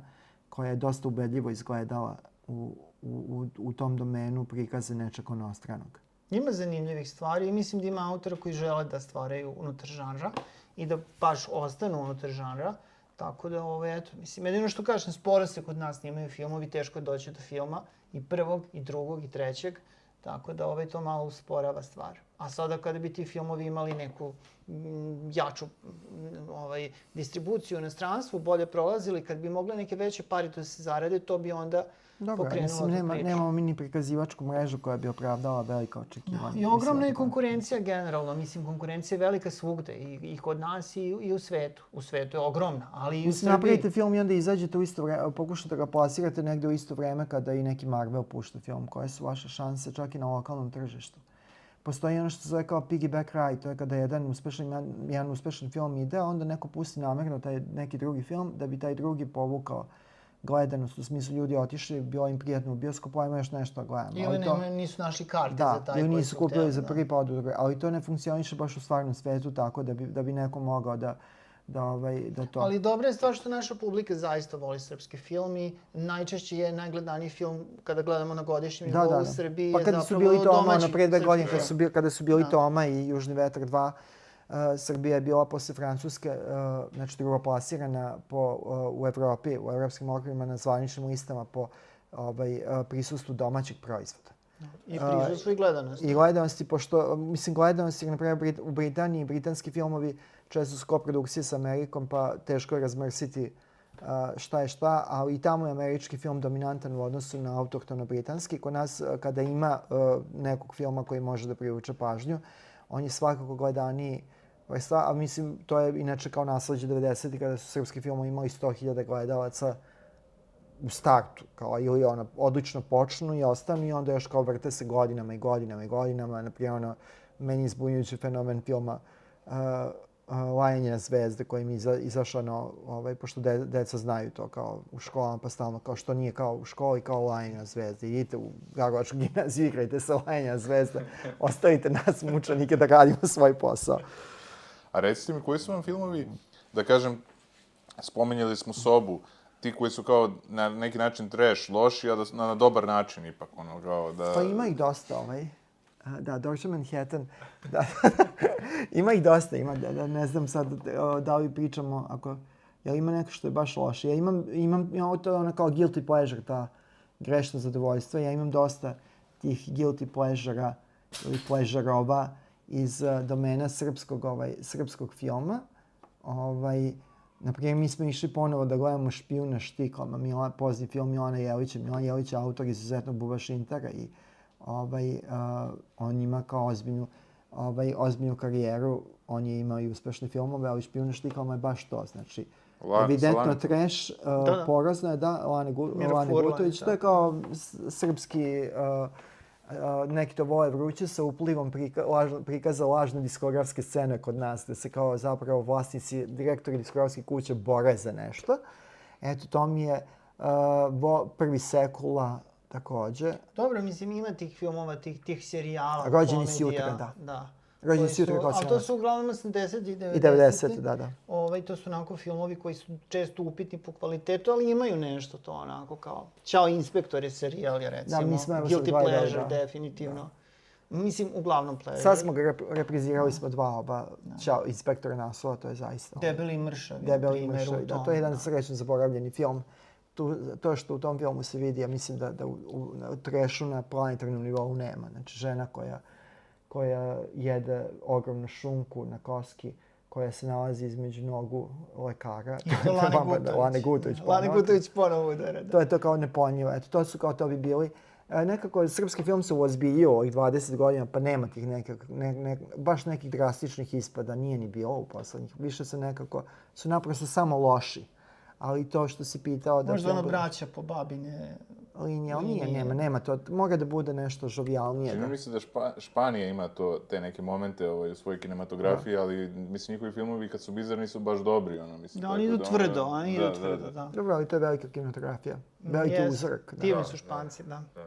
koja je dosta ubedljivo izgledala u, u, u, tom domenu prikaza nečeg onostranog. Ima zanimljivih stvari i mislim da ima autora koji žele da stvaraju unutar žanra i da baš ostanu unutar žanra. Tako da, ovo, eto, mislim, jedino što kažem, sporo se kod nas snimaju filmovi, teško je doći do filma i prvog, i drugog, i trećeg. Tako da ovaj to malo usporava stvar. A sada kada bi ti filmovi imali neku mm, jaču mm, ovaj, distribuciju u inostranstvu, bolje prolazili, kad bi mogle neke veće pare da se zarade, to bi onda Dobro, pokrenulo mislim, nema, nemamo mi ni prikazivačku mrežu koja bi opravdala velika očekivanja. I ogromna je Mislim, konkurencija generalno, mislim konkurencija je velika svugde i, i kod nas i, i u svetu. U svetu je ogromna, ali i u Mislim, Srbiji. napravite film i onda izađete u isto vreme, pokušate da ga plasirate negde u isto vreme kada i neki Marvel pušta film. Koje su vaše šanse čak i na lokalnom tržištu? Postoji ono što se zove kao piggyback ride, to je kada jedan uspešan, jedan, uspešan film ide, onda neko pusti namerno taj neki drugi film da bi taj drugi povukao gledanost. U smislu ljudi otišli, bilo im prijetno u bioskopu, ajmo još nešto da gledamo. Ili Ali to- nisu našli karte Da, za taj ili nisu su kupili za da. prvi pod udruge, ali to ne funkcioniše baš u stvarnom svetu tako da bi, da bi neko mogao da, da, ovaj, da to... Ali dobra je stvar što naša publika zaista voli srpski film i najčešće je najgledaniji film kada gledamo na godišnjem Da, nivou da, u da. Srbiji Pa kada su bili Toma, ono pre dve godine, kada su, bili, kada su bili Da. Toma i Južni vetar 2, uh, Srbija je bila posle Francuske, uh, znači drugoplasirana po, uh, u Evropi, u evropskim okvirima na zvaničnim listama po ovaj, uh, prisustvu domaćeg proizvoda. I prisustvo i gledanost. I gledanosti, pošto, mislim, gledanosti, na primjer, u Britaniji, britanski filmovi često su koprodukcije sa Amerikom, pa teško je razmrsiti šta je šta, ali i tamo je američki film dominantan u odnosu na autohtono britanski. Kod nas, kada ima nekog filma koji može da privuče pažnju, on je svakako gledaniji vrsta, a mislim, to je inače kao nasleđe 90. kada su srpski filmovi imali 100.000 gledalaca u startu, kao ili ono, odlično počnu i ostanu i onda još kao vrte se godinama i godinama i godinama. Naprimjer, ono, meni izbunjujući fenomen filma uh, uh, Lajanje zvezde koji mi iza, izašao na, ovaj, pošto de, deca znaju to kao u školama pa stalno kao što nije kao u školi kao Lajanje zvezde. Idite u Gagovačku gimnaziju, igrajte sa Lajanje zvezde, *laughs* ostavite nas mučanike da radimo svoj posao. A recite mi, koji su vam filmovi, da kažem, spominjali smo sobu, ti koji su kao na neki način trash, loši, a da, na, na dobar način ipak, ono, kao da... Pa ima ih dosta, ovaj. Da, Dr. Manhattan. *laughs* Da, *laughs* ima ih dosta, ima, da, da, ne znam sad da li pričamo, ako, jel ima neko što je baš loše. Ja imam, imam, imam to je ono kao guilty pleasure, ta grešno zadovoljstvo. Ja imam dosta tih guilty pleasure-a ili pleasure-ova iz uh, domena srpskog, ovaj, srpskog filma. Ovaj, Naprimjer, mi smo išli ponovo da gledamo Špijuna Štiklama, Mila, pozni film Milana Jelića. Milan Jelić je autor izuzetnog bubašintara i ovaj, uh, on ima kao ozbiljnu, ovaj, ozbiljnu karijeru. On je imao i uspešne filmove, ali Špijuna Štiklama je baš to. Znači, La- evidentno Lane- trash, uh, Da, da. porazno je, da, Lane, Gu, Lane Gutović, to da. je kao srpski uh, Neki to vole vruće sa uplivom prika, lažno, prikaza lažne diskografske scene kod nas, da se kao zapravo vlasnici, direktori diskografskih kuća bore za nešto. Eto, to mi je uh, vo, prvi sekula takođe. Dobro, mislim, ima tih filmova, tih, tih serijala, Rođeni komedija. si jutra, da. da. Rođeni koji si jutra su- kao Ali to su uglavnom 80 i 90. I 90, da, da. Ovaj, to su onako filmovi koji su često upitni po kvalitetu, ali imaju nešto to onako kao... Ćao inspektore serijal je recimo. mi smo evo Guilty gledali, pleasure, da. definitivno. Mislim, uglavnom pleasure. Sad smo ga rep, reprizirali smo dva oba, Ćao, inspektora naslova, to je zaista. Debeli mršavi, Debeli mršavi, da, to je jedan da. srećno zaboravljeni film. Tu, to što u tom filmu se vidi, ja mislim da, da u, u, u trešu na planetarnom nivou nema. Znači, žena koja, koja jede ogromnu šunku na koski, koja se nalazi između nogu lekara. I to *laughs* Lane Gutović. Lane Gutović. Lane ponovo. Gutović ponovo udara. Da. To je to kao nepojmljivo. Eto, to su kao to bi bili. E, nekako srpski film se uozbiljio ovih 20 godina, pa nema tih nekak, ne, ne, baš nekih drastičnih ispada, nije ni bilo u poslednjih. Više se nekako, su naprosto samo loši. Ali to što si pitao da... Možda ono bude braća po babine. Linija, ali nije, nema, nema to. Mora da bude nešto žovijalnije. Da. mi se da Špa, Španija ima to, te neke momente ovaj, u svojoj kinematografiji, ali mislim njihovi filmovi kad su bizarni su baš dobri, ono, mislim. Da, oni idu ono- tvrdo, oni idu da, tvrdo, da, da. Dobro, ali to je velika kinematografija. Veliki Jest. uzorak. Da. Divni su španci, da. A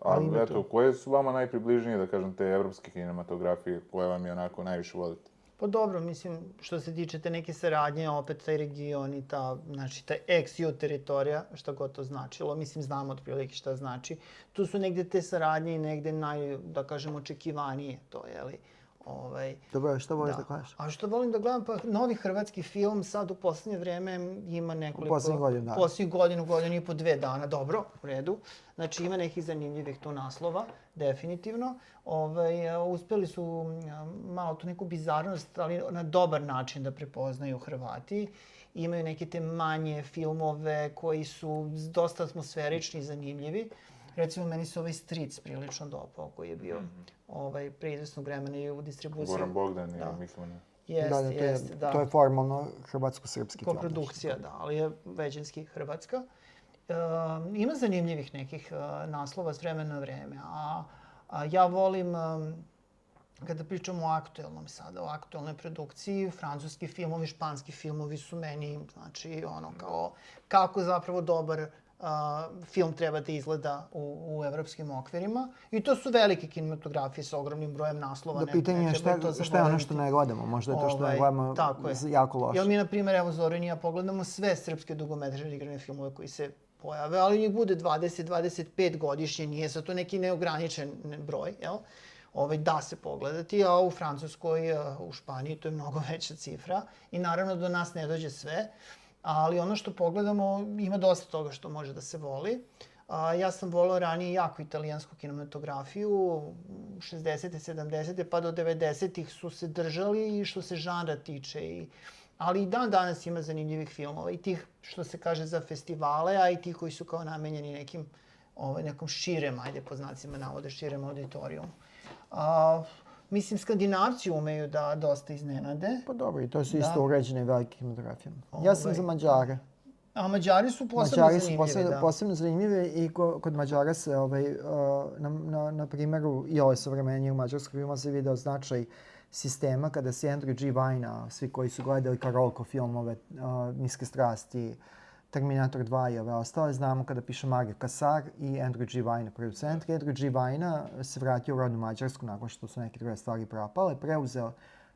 Ali eto, to. koje su vama najpribližnije, da kažem, te evropske kinematografije, koje vam je onako najviše volite? Pa dobro, mislim, što se tiče te neke saradnje, opet taj region i ta, znači, ta ex-ju teritorija, šta god to značilo, mislim, znamo otprilike šta znači. Tu su negde te saradnje i negde naj, da kažem, očekivanije to, je li? Ovaj, Dobro, što voliš da, gledaš? A što volim da gledam, pa novi hrvatski film sad u poslednje vreme ima nekoliko... U poslednjih godinu dana. Poslednjih godinu, godinu i po dve dana, dobro, u redu. Znači ima nekih zanimljivih tu naslova, definitivno. Ovaj, uspeli su malo tu neku bizarnost, ali na dobar način da prepoznaju Hrvati. Imaju neke te manje filmove koji su dosta atmosferični i zanimljivi. Recimo, meni se ovaj Stric prilično dopao, koji je bio ovaj, pre izvesnog vremena i u distribuciji. Goran Bogdan i Da. Mihlana. Jeste, da, da, to, je, jeste, da. to je formalno hrvatsko-srpski film. Koprodukcija, da, ali je većinski hrvatska. E, ima zanimljivih nekih e, naslova s vremena na vreme, a, a ja volim, e, kada pričamo o aktuelnom sada, o aktuelnoj produkciji, francuski filmovi, španski filmovi su meni, znači, ono, kao, kako zapravo dobar a, film treba da izgleda u, u evropskim okvirima. I to su velike kinematografije sa ogromnim brojem naslova. Da pitanje je šta, to šta je ono što ne gledamo. Možda je to što ne Ovaj, gledamo tako je. jako loše. Jel mi, na primjer, evo Zoran i ja pogledamo sve srpske dugometražne igrane filmove koji se pojave, ali njih bude 20-25 godišnje, nije sad to neki neograničen broj, jel? Ovaj, da se pogledati, a u Francuskoj, u Španiji to je mnogo veća cifra i naravno do nas ne dođe sve, ali ono što pogledamo ima dosta toga što može da se voli. A, ja sam volao ranije jako italijansku kinematografiju, 60. 70. pa do 90. su se držali i što se žanra tiče i ali i dan danas ima zanimljivih filmova i tih što se kaže za festivale, a i tih koji su kao namenjeni nekim ovaj, nekom širem, ajde po znacima navode, širem auditorijumu. A, mislim, skandinavci umeju da dosta iznenade. Pa dobro, i to su Da. isto uređene velike kinematografije. Ja sam Ovaj, za Mađare. A Mađari su posebno Mađari su zanimljivi, posebno, da. posebno zanimljivi i ko, kod Mađara se, ovaj, uh, na, na, na primjeru i ove savremenije mađarskog filma se video značaj sistema kada se Andrew G. Vajna, svi koji su gledali Karolko filmove, uh, Niske strasti, Terminator 2 i ove ostale, znamo kada piše Mario Kasar i Andrew G. Vajna producent. Andrew G. Vajna se vratio u rodnu Mađarsku nakon što su neke druge stvari propale, preuzeo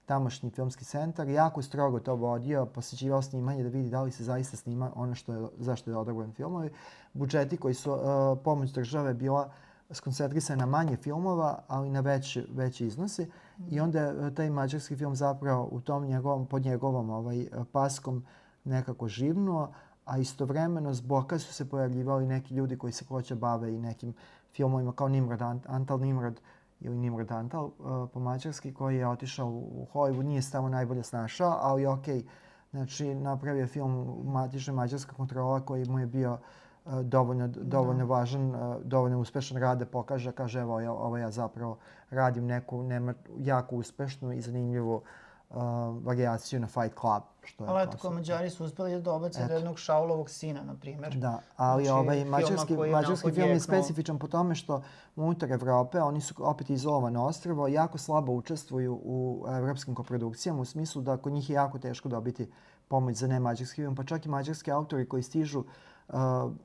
tamošnji filmski centar, jako strogo to vodio, posjećivao snimanje da vidi da li se zaista snima ono što je, zašto je odobren filmovi. Budžeti koji su uh, pomoć države bila skoncentrisana na manje filmova, ali na veći, veći iznosi. I onda je taj mađarski film zapravo u tom njegovom, pod njegovom ovaj, paskom nekako živnuo, a istovremeno zboka su se pojavljivali neki ljudi koji se hoće bave i nekim filmovima kao Nimrod, Ant- Antal Nimrod, ili Nimrod Antal uh, po mađarski koji je otišao u Hollywood, nije se tamo najbolje snašao, ali okej, znači napravio film matična mađarska kontrola koji mu je bio uh, dovoljno, dovoljno važan, uh, dovoljno uspešan rad da pokaže, kaže evo ja, ovo ja zapravo radim neku nema, jako uspešnu i zanimljivu uh, varijaciju na Fight Club. Što je Ali eto, kao Mađari su uspeli da dobace do jednog Šaulovog sina, na primjer. Da, ali Znači, ovaj mađarski, mađarski film je specifičan po tome što unutar Evrope oni su opet izolovano ostrvo, jako slabo učestvuju u evropskim koprodukcijama u smislu da kod njih je jako teško dobiti pomoć za nemađarski film, pa čak i mađarski autori koji stižu uh,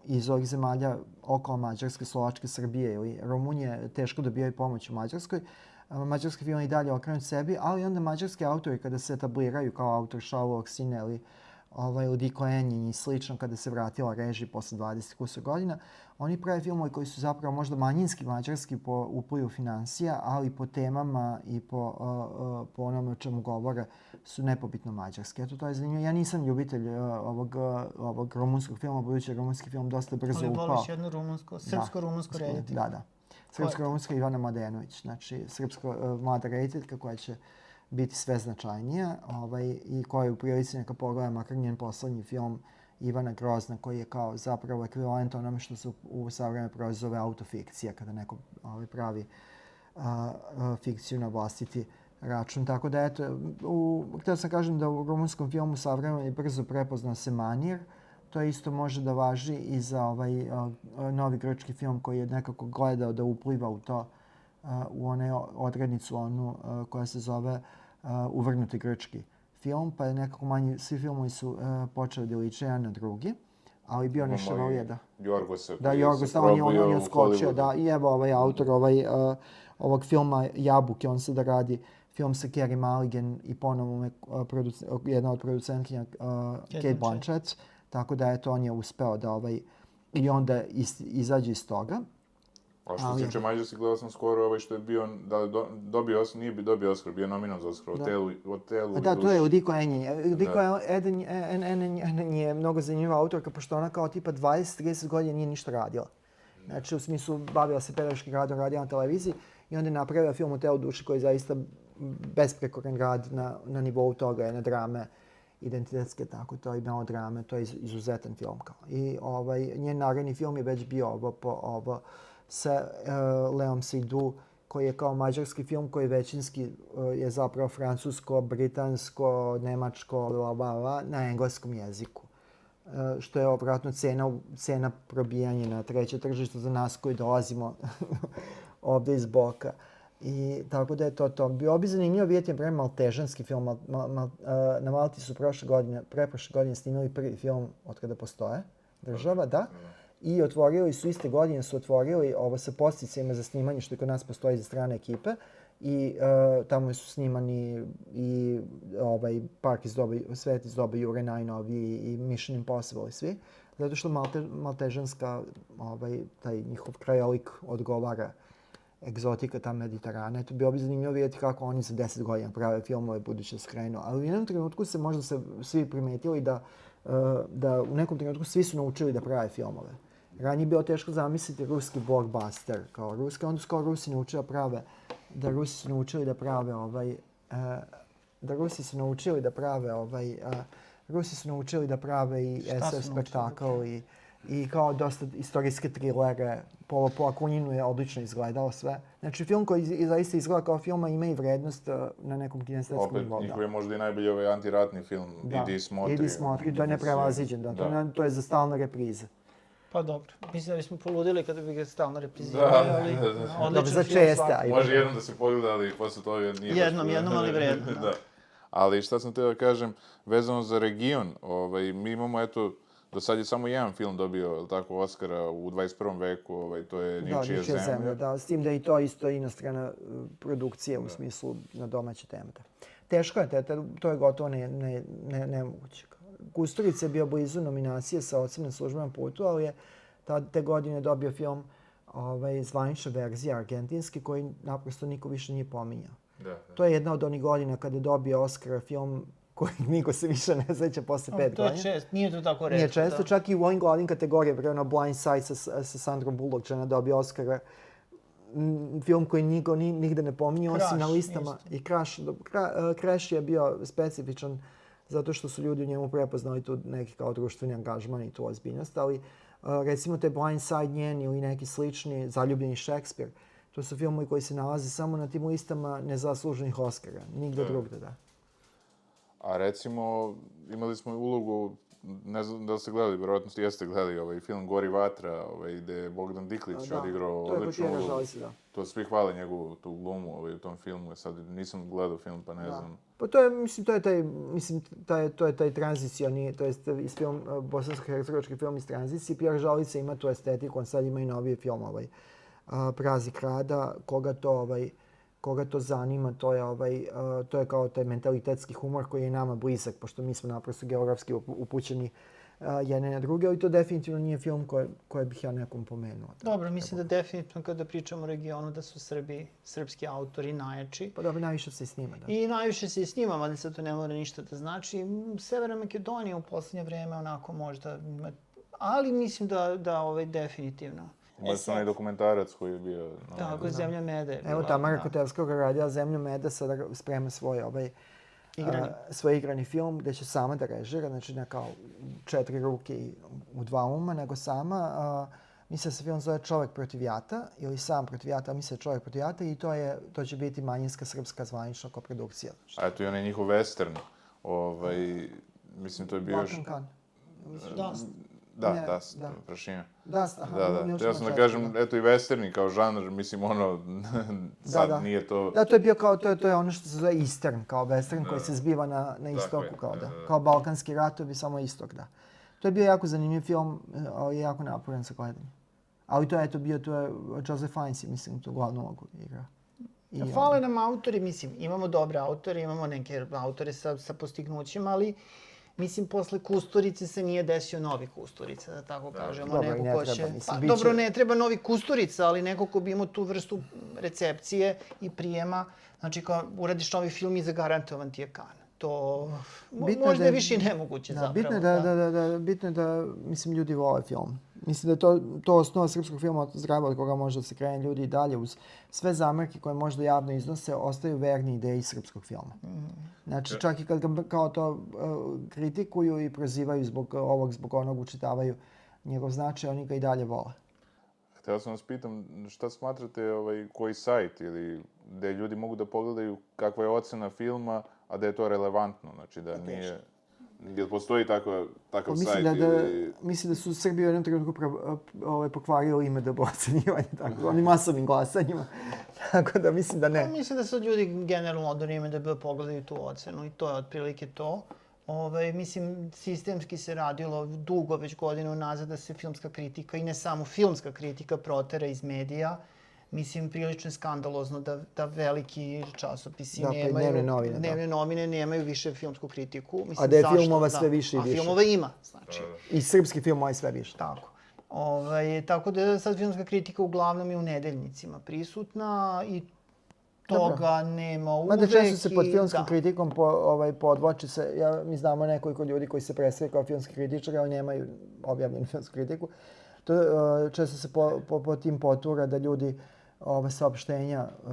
iz ovih zemalja okolo Mađarske, Slovačke, Srbije ili Rumunije teško dobijaju pomoć u Mađarskoj. Uh, Mađarski film i dalje okrenut sebi, ali onda mađarski autori kada se etabliraju kao autor Šaulovog sina ili ovaj, u Diko Enjin i slično kada se vratila režija posle 20 kusur godina, oni prave filmove koji su zapravo možda manjinski mađarski po uplivu financija, ali po temama i po, uh, uh, po onome o čemu govore su nepobitno mađarski. Eto, to je zanimljivo. Ja nisam ljubitelj uh, ovog, uh, ovog rumunskog filma, budući je rumunski film dosta brzo Ali upao. voliš jednu rumunsko, srpsko-rumunsko Da, reditelj. Da, da. Srpsko-rumunska Ivana Mladenović, znači srpsko uh, mlada rediteljka koja će biti sve značajnija ovaj, i koja je u prilici neka pogleda makar njen poslednji film Ivana Grozna koji je kao zapravo ekvivalent onome što se u, savreme prozove autofikcija kada neko ovaj, pravi a, a, fikciju na vlastiti račun. Tako da eto, u, htio sam kažem da u rumunskom filmu savremeno je brzo prepoznao se manir, to isto može da važi i za ovaj a, a, novi grčki film koji je nekako gledao da upliva u to, a, u one odrednicu onu a, koja se zove a, Uvrnuti grčki film, pa je nekako manji, svi filmovi su a, počeli da liče jedan na drugi, ali bio nešto Imamo i valije da. Jorgosa Da, Jorgos, se da, on je, on, probio on je skočio, da, i evo ovaj autor ovaj, uh, ovog filma Jabuke, on se da radi film sa Carey Mulligan i ponovo me, uh, produc, jedna od producentkinja uh, Kate Blanchett. Blanchett, tako da eto on je uspeo da ovaj, i onda is, izađe iz toga. A što se tiče Mađarske, gledao sam skoro ovaj što je bio, da li do, dobio Oscar, nije bi dobio Oscar, bio nominovan za Oscar, Da. Hotelu, Hotelu A da, to je. Udiko Enjen. Udiko Da. Eden, en, en, en, en je mnogo zanimljiva autorka, pošto ona kao tipa 20-30 godina nije ništa radila. Znači, u smislu, bavila se pedagoškim radom, radila na televiziji i onda je napravila film o telu duši koji je zaista besprekoran rad na, na nivou toga, jedne drame, identitetske, tako to i melodrame, to je iz, izuzetan film. Kao. I ovaj, njen naredni film je već bio ovo, po, ovo sa uh, Leom Seydoux, koji je kao mađarski film koji većinski uh, je zapravo francusko, britansko, nemačko, bla, bla, bla, na engleskom jeziku. Uh, što je obratno cena, cena probijanja na treće tržište za nas koji dolazimo *laughs* ovde iz boka. I tako da je to to. Bio bi zanimljivo vidjeti, primjer, maltežanski film. Mal, mal, mal, uh, na Malti su prošle godine, preprošle godine snimali prvi film od kada postoje država, da. I otvorili su iste godine su otvorili ovo sa posticajima za snimanje što i kod nas postoji za strane ekipe i uh, tamo su snimani i ovaj park iz doba svet iz doba Jure najnoviji i Mission Impossible i svi zato što Malte, maltežanska ovaj taj njihov krajolik odgovara egzotika ta Mediterana. Eto, bilo bi zanimljivo vidjeti kako oni za 10 godina prave filmove buduće skrenu. Ali u jednom trenutku se možda se svi primetili da, uh, da u nekom trenutku svi su naučili da prave filmove. Ranije je bilo teško zamisliti ruski blockbuster kao ruski, onda kao Rusi naučili da prave, da Rusi su naučili da prave ovaj, uh, da Rusi su naučili da prave ovaj, uh, Rusi su naučili da prave i Šta SF spektakl i, i kao dosta istorijske trilere. Po, po Akuninu je odlično izgledao sve. Znači film koji iz- zaista izgleda kao film, a ima i vrednost uh, na nekom kinestetskom Opet, nivou. njihov je možda i najbolji ovaj antiratni film, Da. Idi smotri. Idi smotri, to je neprevaziđen, da, to, Da. to je za stalne reprize. Pa dobro, mislim da bismo poludili kada bi ga stalno reprizirali, Da, ali da, da. odličan Dobro, za česta, ajde. Može jednom da se pogleda, ali posle toga nije... baš- Jednom, jednom, ali vredno, *laughs* da. da. Ali šta sam teo da kažem, vezano za region, ovaj, mi imamo, eto, do sad je samo jedan film dobio, tako, Oscara u 21. veku, ovaj, to je Da, Ničija Ničija zemlja. zemlja, da, s tim da je i to isto inostrana uh, produkcija u smislu na domaće teme. Da. Teško je, te, te, to je gotovo ne, ne, ne, nemoguće. Kusturica je bio blizu nominacije sa ocem službenom putu, ali je ta, te godine dobio film ovaj, zvanična verzija argentinski koji naprosto niko više nije pominjao. Da, da. To je jedna od onih godina kada je dobio Oscara film koji *laughs* niko se više ne seća posle pet To je godina. čest, nije to tako reći. Nije često, da. čak i u ovim glavnim kategorijama, ono Blind Side sa, sa Sandrom Bullock, žena dobio Oscara, film koji niko ni, nigde ne pominje, osim na Crash, listama. isto. I Crash, do- Cra, uh, Crash je bio specifičan zato što su ljudi u njemu prepoznali tu neki kao društveni angažman i tu ozbiljnost, ali uh, recimo te Blind Side njen ili neki slični Zaljubljeni Šekspir, to su filmovi koji se nalaze samo na tim listama nezasluženih Oscara, nigde Da. drugde, da. A recimo, imali smo ulogu, ne znam da ste gledali, verovatno ste jeste gledali ovaj film Gori vatra, ovaj, gde je Bogdan Diklić Da, odigrao odličnu ulogu. Da. To svi hvale njegovu tu glumu ovaj, u tom filmu, sad nisam gledao film pa ne Da. znam. Pa to je, mislim, to je taj, mislim, taj, to je taj tranzicioni, to jest iz film, bosansko-hercegovački film iz tranzicije. Pierre Žalica ima tu estetiku, on sad ima i noviji film, ovaj, Prazik rada, koga to, ovaj, koga to zanima, to je, ovaj, uh, to je kao taj mentalitetski humor koji je nama blizak, pošto mi smo naprosto geografski upu- upućeni uh, jedne na druge, ali to definitivno nije film koje, koje bih ja nekom pomenuo. Dobro, mislim da definitivno kada pričamo o regionu da su Srbi, srpski autori najjači. Pa dobro, najviše se i snima, da. I najviše se i snima, mada sad to ne mora ništa da znači. Severna Makedonija u poslednje vreme onako možda ali mislim da, da ovaj, definitivno. Imali su onaj dokumentarac koji je bio... no, Tako, Zemlja Mede. je Evo bila, Tamara da. Kotevska koja radila Zemlju meda sada sprema svoj ovaj Igrani. a, svoj igrani film gde će sama da režira, znači ne kao četiri ruke i u dva uma, nego sama. A, mislim da se film zove Čovek protiv jata ili Sam protiv jata, a mislim da je Čovek protiv jata i to, je, to će biti manjinska srpska zvanična koprodukcija. A eto i onaj njihov western, ovaj, mislim to je bio još... Balkan Kan. Da, Da, Ne, da, da. prašina. Da, aha, Da, da. Ja sam da kažem, eto i westerni kao žanr, mislim ono, *laughs* sad da. nije to... Da, to je bio kao, to je, to je ono što se zove Eastern, kao western koji se zbiva na, na istoku, je, kao da, da. da, da. Kao Balkanski ratovi, samo istok, da. To je bio jako zanimljiv film, ali je jako naporan za gledanje. Ali to je, eto, bio, to je Joseph Fiennes, mislim, tu glavnu ulogu igra. I, Fale nam autori, mislim, imamo dobre autore, imamo neke autore sa, sa postignućima, ali Mislim, posle Kusturice se nije desio novi Kusturica, da tako kažemo. Dobro, neko ne ko treba, će... mislim, pa, bit dobro, ne treba novi Kusturica, ali neko ko bi imao tu vrstu recepcije i prijema. Znači, kao uradiš novi film i zagarantovan ti je kan. To Bitno je možda da je je- više i nemoguće Da, zapravo. bitno je da, da, da, da, bitno je da, mislim, ljudi vole film. Mislim da je to, to osnova srpskog filma zdrava od koga može da se krene ljudi i dalje uz sve zamerke koje možda javno iznose, ostaju verni ideji srpskog filma. Znači, čak i kad ga kao to uh, kritikuju i prozivaju zbog ovog, zbog onog, učitavaju njegov značaj, oni ga i dalje vole. Htio sam vas pitam, šta smatrate ovaj, koji sajt ili gde ljudi mogu da pogledaju kakva je ocena filma, a da je to relevantno, znači da nije... Jel postoji tako, takav Pa mislim sajt da, da, ili... mislim da su Srbi u jednom trenutku pra, ovaj, pokvarili ime da ocenjivanje, tako, oni masovnim glasanjima. *laughs* tako da mislim da Pa ne. mislim da sad ljudi generalno od ime da bi pogledaju tu ocenu i to je otprilike to. Ove, mislim, sistemski se radilo dugo, već godina unazad, da se filmska kritika, i ne samo filmska kritika, protera iz medija. Mislim, prilično je skandalozno da, da veliki časopisi Da, i nemaju... dnevne novine, da. dnevne novine nemaju više filmsku kritiku. Mislim, A da je zašto? filmova sve više i A više. filmova ima, znači. I srpski film moj sve više. Tako. Ovaj, tako da je sad filmska kritika uglavnom i u nedeljnicima prisutna i toga nema uvek. Mada često se pod filmskom da. kritikom po, ovaj, podvlači se, ja, mi znamo nekoliko ljudi koji se predstavljaju kao filmski kritičari, ali nemaju objavljenu filmsku kritiku. To, uh, često se po, po, po tim potura da ljudi ove saopštenja, uh,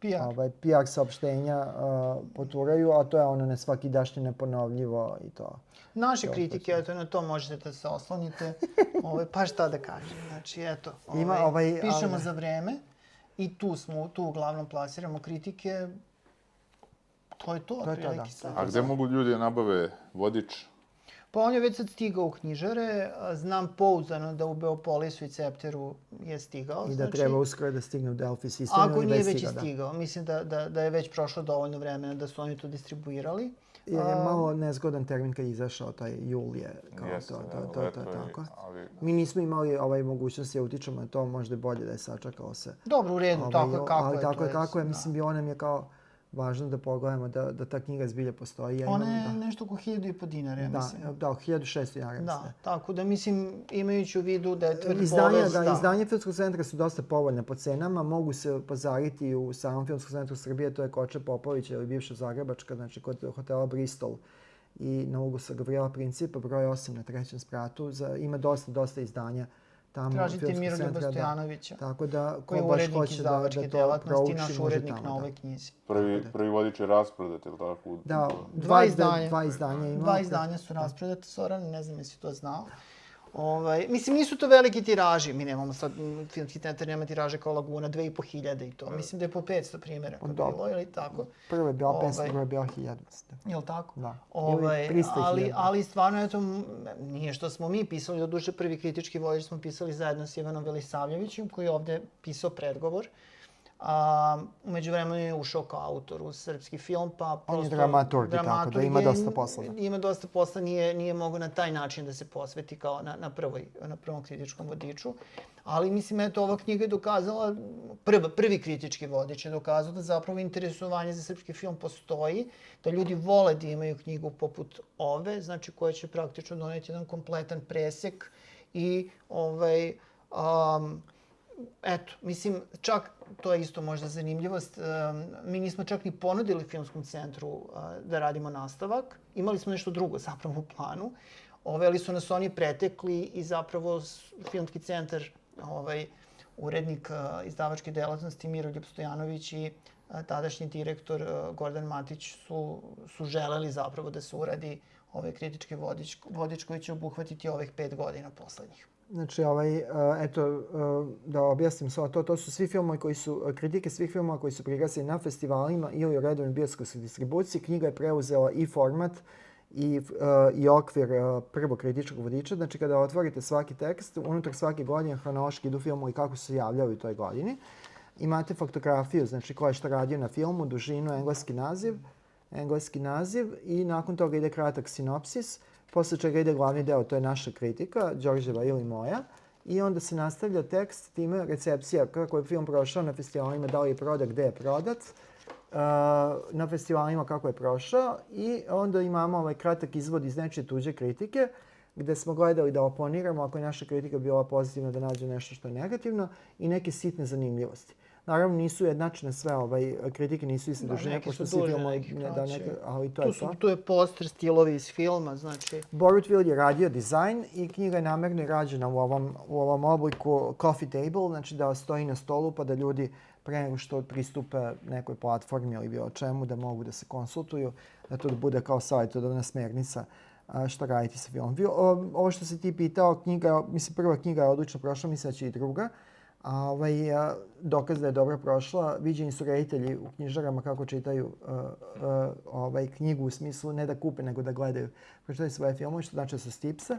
PR. ovaj, PR saopštenja uh, poturaju, a to je ono ne svaki dašnje neponovljivo i to. Naše kritike, eto, na to možete da se oslonite. *laughs* ovaj, pa šta da kažem, znači, eto. Ovaj, Ima ovaj, pišemo ali- za vreme i tu smo, tu uglavnom plasiramo kritike. To je to, To je to, da. sad. A gde mogu ljudi da nabave vodič? Pa on je već sad stigao u knjižare, znam pouzdano da u Beopolisu i Cepteru je stigao. I da znači, treba uskoro da stigne u Delphi sistemu Ako nije je već stigao, da. stigao, mislim da, da, da je već prošlo dovoljno vremena da su oni to distribuirali. Jer je malo nezgodan termin kad je izašao taj jul je kao Jeste, to, da, to, to, to, je, tako. ali- Mi nismo imali ovaj mogućnosti da utičemo na to, možda je bolje da je sačekalo se. Dobro, u redu, Ovaj, tako je kako ali je. tako to je kako je, da. mislim, bilo nam je kao važno da pogledamo da, da ta knjiga zbilje postoji. Ja Ona imam, je da, nešto oko hiljadu i po dinara, ja da, mislim. da, 1600 dinara Da, tako da mislim, imajući u vidu da je tvrd Izdanja, povez, da, izdanja Filmskog centra su dosta povoljne po cenama, mogu se pozariti u samom Filmskom centru Srbije, to je Koče Popović ili bivša Zagrebačka, znači kod hotela Bristol i na ugu sa Gavrila Principa, broj 8 na trećem spratu. Za, ima dosta, dosta izdanja tamo. Tražite Miroljuba centra, da. Tako da, koji je ko baš urednik hoće da, da to delatnosti, prouči, naš urednik tamo, na da. ovoj knjizi. Prvi, prvi vodič je rasprodat, ili tako? Da, dva, izda- izdanja. Dva izdanja ima. Dva izdanja su raspredate, Soran, ne znam jesi to znao. Ovaj, mislim, nisu to veliki tiraži. Mi nemamo sad, filmski centar nema tiraže kao Laguna, 2500 i to. Mislim da je po 500 primjeraka Dobro. bilo, ili tako? Prva je bila Ovaj. 500, druga je bila 1000. mislim. Jel tako? Da. Ovaj, Ili 300 ali, ali stvarno, eto, nije što smo mi pisali, do duše prvi kritički vodič smo pisali zajedno s Ivanom Velisavljevićem, koji je ovde pisao predgovor. A, umeđu vremenu je ušao kao autor u srpski film, pa On je prosto... dramaturg i tako, da ima dosta posla, da. Ima dosta posla, nije, nije mogao na taj način da se posveti kao na, na, prvoj, na prvom kritičkom vodiču. Ali mislim, eto, ova knjiga je dokazala, prva, prvi kritički vodič je dokazao da zapravo interesovanje za srpski film postoji, da ljudi vole da imaju knjigu poput ove, znači koja će praktično doneti jedan kompletan presek i ovaj, um, eto, mislim, čak, to je isto možda zanimljivost, mi nismo čak ni ponudili filmskom centru da radimo nastavak. Imali smo nešto drugo zapravo u planu, ove, ali su nas oni pretekli i zapravo filmski centar, ovaj, urednik izdavačke delatnosti Miroljub Stojanović i tadašnji direktor Gordan Matić su, su želeli zapravo da se uradi ovaj kritički vodič, vodič koji će obuhvatiti ovih pet godina poslednjih. Znači, ovaj, uh, eto, uh, da objasnim sve to, to su svi filmovi koji su, uh, kritike svih filmova koji su prikazani na festivalima ili u redovnoj bioskopskoj distribuciji. Knjiga je preuzela i format i, uh, i okvir uh, prvog kritičkog vodiča. Znači, kada otvorite svaki tekst, unutar svake godine hronološki idu filmovi kako su se javljali u toj godini. Imate faktografiju, znači ko je šta radio na filmu, dužinu, engleski naziv, engleski naziv i nakon toga ide kratak sinopsis, posle čega ide glavni deo, to je naša kritika, Đorđeva ili moja. I onda se nastavlja tekst, time recepcija kako je film prošao na festivalima, da li je prodat, gde je prodat. Uh, na festivalima kako je prošao i onda imamo ovaj kratak izvod iz nečije tuđe kritike gde smo gledali da oponiramo ako je naša kritika bila pozitivna da nađe nešto što je negativno i neke sitne zanimljivosti. Naravno nisu jednačne sve, ovaj, kritike nisu iste Da, dužine, pošto svi filmovi, ne, da, neke, ali to Tu, je su, to. tu je poster, stilovi iz filma, znači... Borut Will je radio dizajn i knjiga je namerno rađena u ovom, u ovom obliku coffee table, znači da stoji na stolu pa da ljudi pre nego što pristupe nekoj platformi ili bilo čemu da mogu da se konsultuju, da to bude kao savjetodavna smernica šta raditi sa filmom. Ovo što se ti pitao, knjiga, mislim prva knjiga je odlično prošla, mislim da će i druga. A ovaj, a, dokaz da je dobro prošla, viđeni su reditelji u knjižarama kako čitaju a, a, ovaj, knjigu u smislu ne da kupe, nego da gledaju. Pročitaju svoje filmove, što znači da su stipse.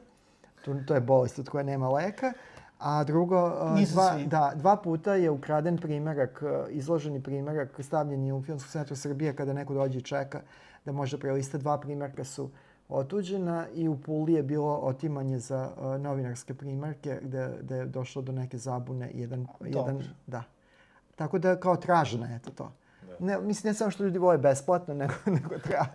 To, to je bolest od koje nema leka. A drugo, dva, svi. da, dva puta je ukraden primerak, izloženi primerak stavljen je u Filmskom centru Srbije kada neko dođe i čeka da može prelista. Dva primerka su otuđena i u Puli je bilo otimanje za a, novinarske primerke gde, gde je došlo do neke zabune. Jedan, jedan, da. Tako da kao traženo je to to. Ne, mislim, ne samo što ljudi vole besplatno, *laughs* nego, nego tra,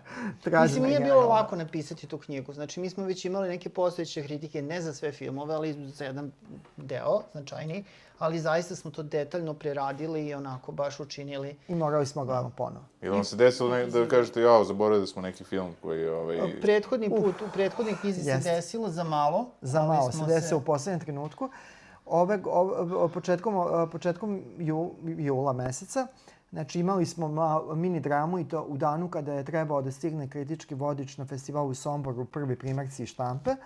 traženo Mislim, je nije bilo lako napisati tu knjigu. Znači, mi smo već imali neke postojeće kritike, ne za sve filmove, ali za jedan deo, značajniji, ali zaista smo to detaljno preradili i onako baš učinili. I morali smo gledamo ponovo. Ili vam se desilo ne, da kažete, jao, zaboravili smo neki film koji ovaj... Prethodni put, u prethodnoj knjizi se desilo za malo. Za malo se desilo u poslednjem trenutku. Ove, ove, početkom, o, početkom ju, jula meseca, znači imali smo mini dramu i to u danu kada je trebao da stigne kritički vodič na festivalu u Somboru, prvi primerci štampe. E,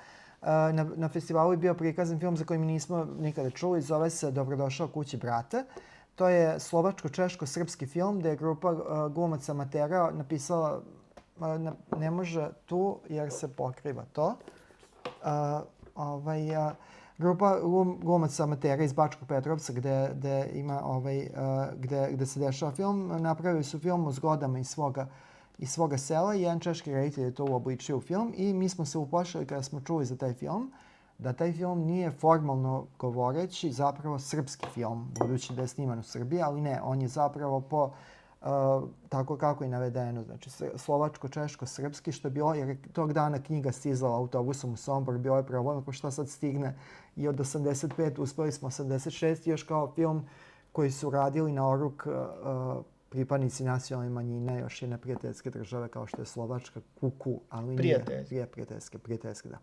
Na, na festivalu je bio prikazan film za koji mi nismo nikada čuli, zove se Dobrodošao kući brate. To je slovačko-češko-srpski film gde je grupa uh, glumaca amatera napisala uh, na, ne može tu jer se pokriva to. Uh, ovaj, uh, grupa glum, glumaca amatera iz Bačkog Petrovca gde, gde ima ovaj, uh, gde, gde se dešava film, napravili su film o zgodama iz svoga iz svoga sela i jedan češki reditelj je to uobličio u film i mi smo se uplašili kada smo čuli za taj film da taj film nije formalno govoreći zapravo srpski film, budući da je sniman u Srbiji, ali ne, on je zapravo po uh, tako kako je navedeno, znači s- slovačko-češko-srpski, što je bilo, jer je tog dana knjiga stizala autobusom u Sombor, bio je problem, ako šta sad stigne i od 85 uspeli smo 86 i još kao film koji su radili na oruk uh, pripadnici nacionalne manjine još jedne prijateljske države kao što je Slovačka, Kuku, ali nije, Prijateljske. prije prijateljske, prijateljske, da.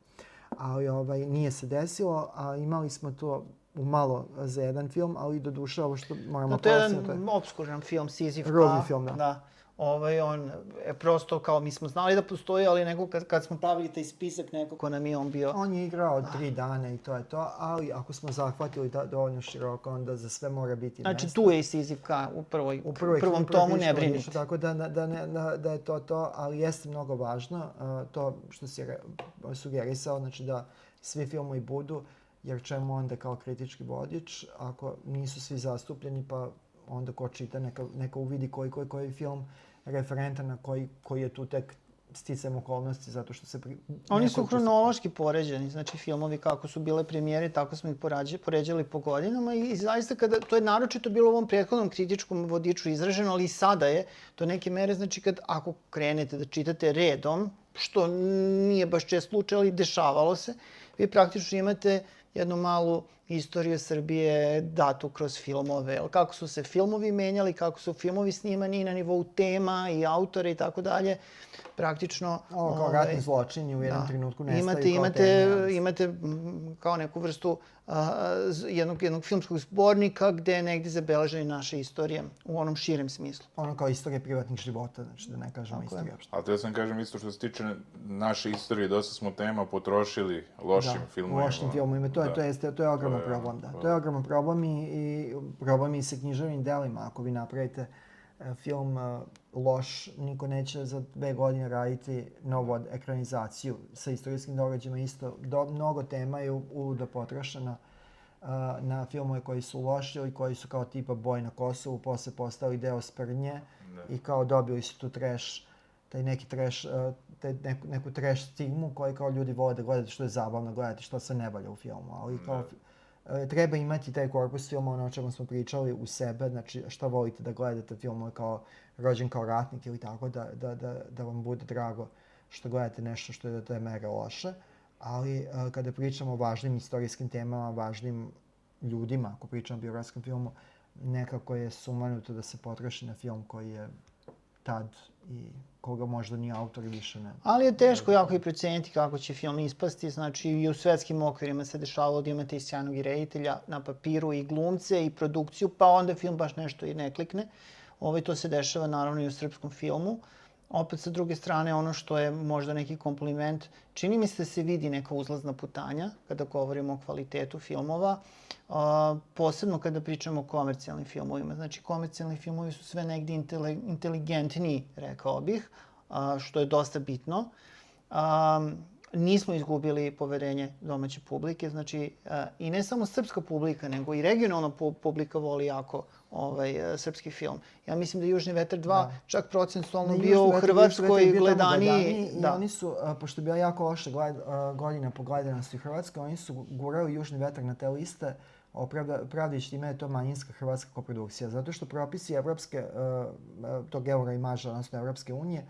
Ali ovaj, nije se desilo, a imali smo to u malo za jedan film, ali do duše ovo što moramo No, to je jedan obskuran film, Sizifka. Rubni film, da. da. Ovaj, on je prosto kao mi smo znali da postoji, ali neko kad, kad smo pravili taj spisak, nekako nam je on bio... On je igrao tri dana i to je to, ali ako smo zahvatili da, dovoljno široko, onda za sve mora biti Znači, mesta. tu je i Sizifka u, prvoj, u prvoj prvom tomu, ne brinite. Tako da, da, da, ne, da, da je to to, ali jeste mnogo važno uh, to što si re, sugerisao, znači da svi filmovi budu, jer čemu onda kao kritički vodič, ako nisu svi zastupljeni, pa onda ko čita neka, neka uvidi koji, koji, koji film referentan na koji, koji je tu tek sticajem okolnosti zato što se... Pri, Oni su hronološki poređeni, znači filmovi kako su bile premijere, tako smo ih porađe, poređali po godinama i, zaista kada, to je naročito bilo u ovom prethodnom kritičkom vodiču izraženo, ali i sada je do neke mere, znači kad ako krenete da čitate redom, što nije baš čest slučaj, ali dešavalo se, vi praktično imate jednu malu istoriju Srbije datu kroz filmove, kako su se filmovi menjali, kako su filmovi snimani i na nivou tema i autora i tako dalje. Praktično... Ovo kao ovaj, ratni zločini u jednom trenutku nestaju imate, kao imate, mislim. imate mm, kao neku vrstu a, jednog, jednog filmskog zbornika gde je negde zabeležena naša istorija u onom širem smislu. Ono kao istorija privatnih života, znači da ne kažemo Tako je. istorija uopšte. Ali te sam kažem isto što se tiče naše istorije, dosta smo tema potrošili lošim da, filmovima. lošim filmovima. To je, Da. to je, to je ogroman je- problem, da. da. To je ogroman problem i, i problem i sa književnim delima. Ako vi napravite e, film e, loš, niko neće za dve godine raditi novu ekranizaciju sa istorijskim događajima. Isto, do, mnogo tema je u- uludo potrošeno e, na filmove koji su loši ili koji su kao tipa Boj na Kosovu, posle postali deo sprnje i kao dobili su tu trash taj neki trash, taj neku, neku trash stigmu koji kao ljudi vole da gledate što je zabavno gledati, što se ne valja u filmu. Ali kao, e, treba imati taj korpus filma, ono o čemu smo pričali, u sebe, znači šta volite da gledate filmove kao rođen kao ratnik ili tako, da, da, da, da vam bude drago što gledate nešto što je do te mere loše. Ali e, kada pričamo o važnim istorijskim temama, važnim ljudima, ako pričamo o biografskom filmu, nekako je sumanuto da se potroši na film koji je tad i koga možda ni autor više ne. Ali je teško jako i proceniti kako će film ispasti, znači i u svetskim okvirima se dešavalo da imate i sjajnog reditelja na papiru i glumce i produkciju, pa onda film baš nešto i ne klikne. Ovaj, to se dešava naravno i u srpskom filmu. Opet sa druge strane, ono što je možda neki kompliment, čini mi se da se vidi neka uzlazna putanja kada govorimo o kvalitetu filmova, a, posebno kada pričamo o komercijalnim filmovima. Znači, komercijalni filmovi su sve negdje intele, inteligentniji, rekao bih, a, što je dosta bitno. A, nismo izgubili poverenje domaće publike, znači a, i ne samo srpska publika, nego i regionalna pu publika voli jako ovaj, srpski film. Ja mislim da Južni vetar 2 da. čak procentualno bio u Hrvatskoj gledaniji. Da. I oni su, a, pošto je bila jako loša gled, a, godina po gledanosti u Hrvatskoj, oni su gurali Južni vetar na te liste opravda, pravdajući time je to manjinska hrvatska koprodukcija. Zato što propisi Evropske, uh, tog eura imaža, odnosno Evropske unije,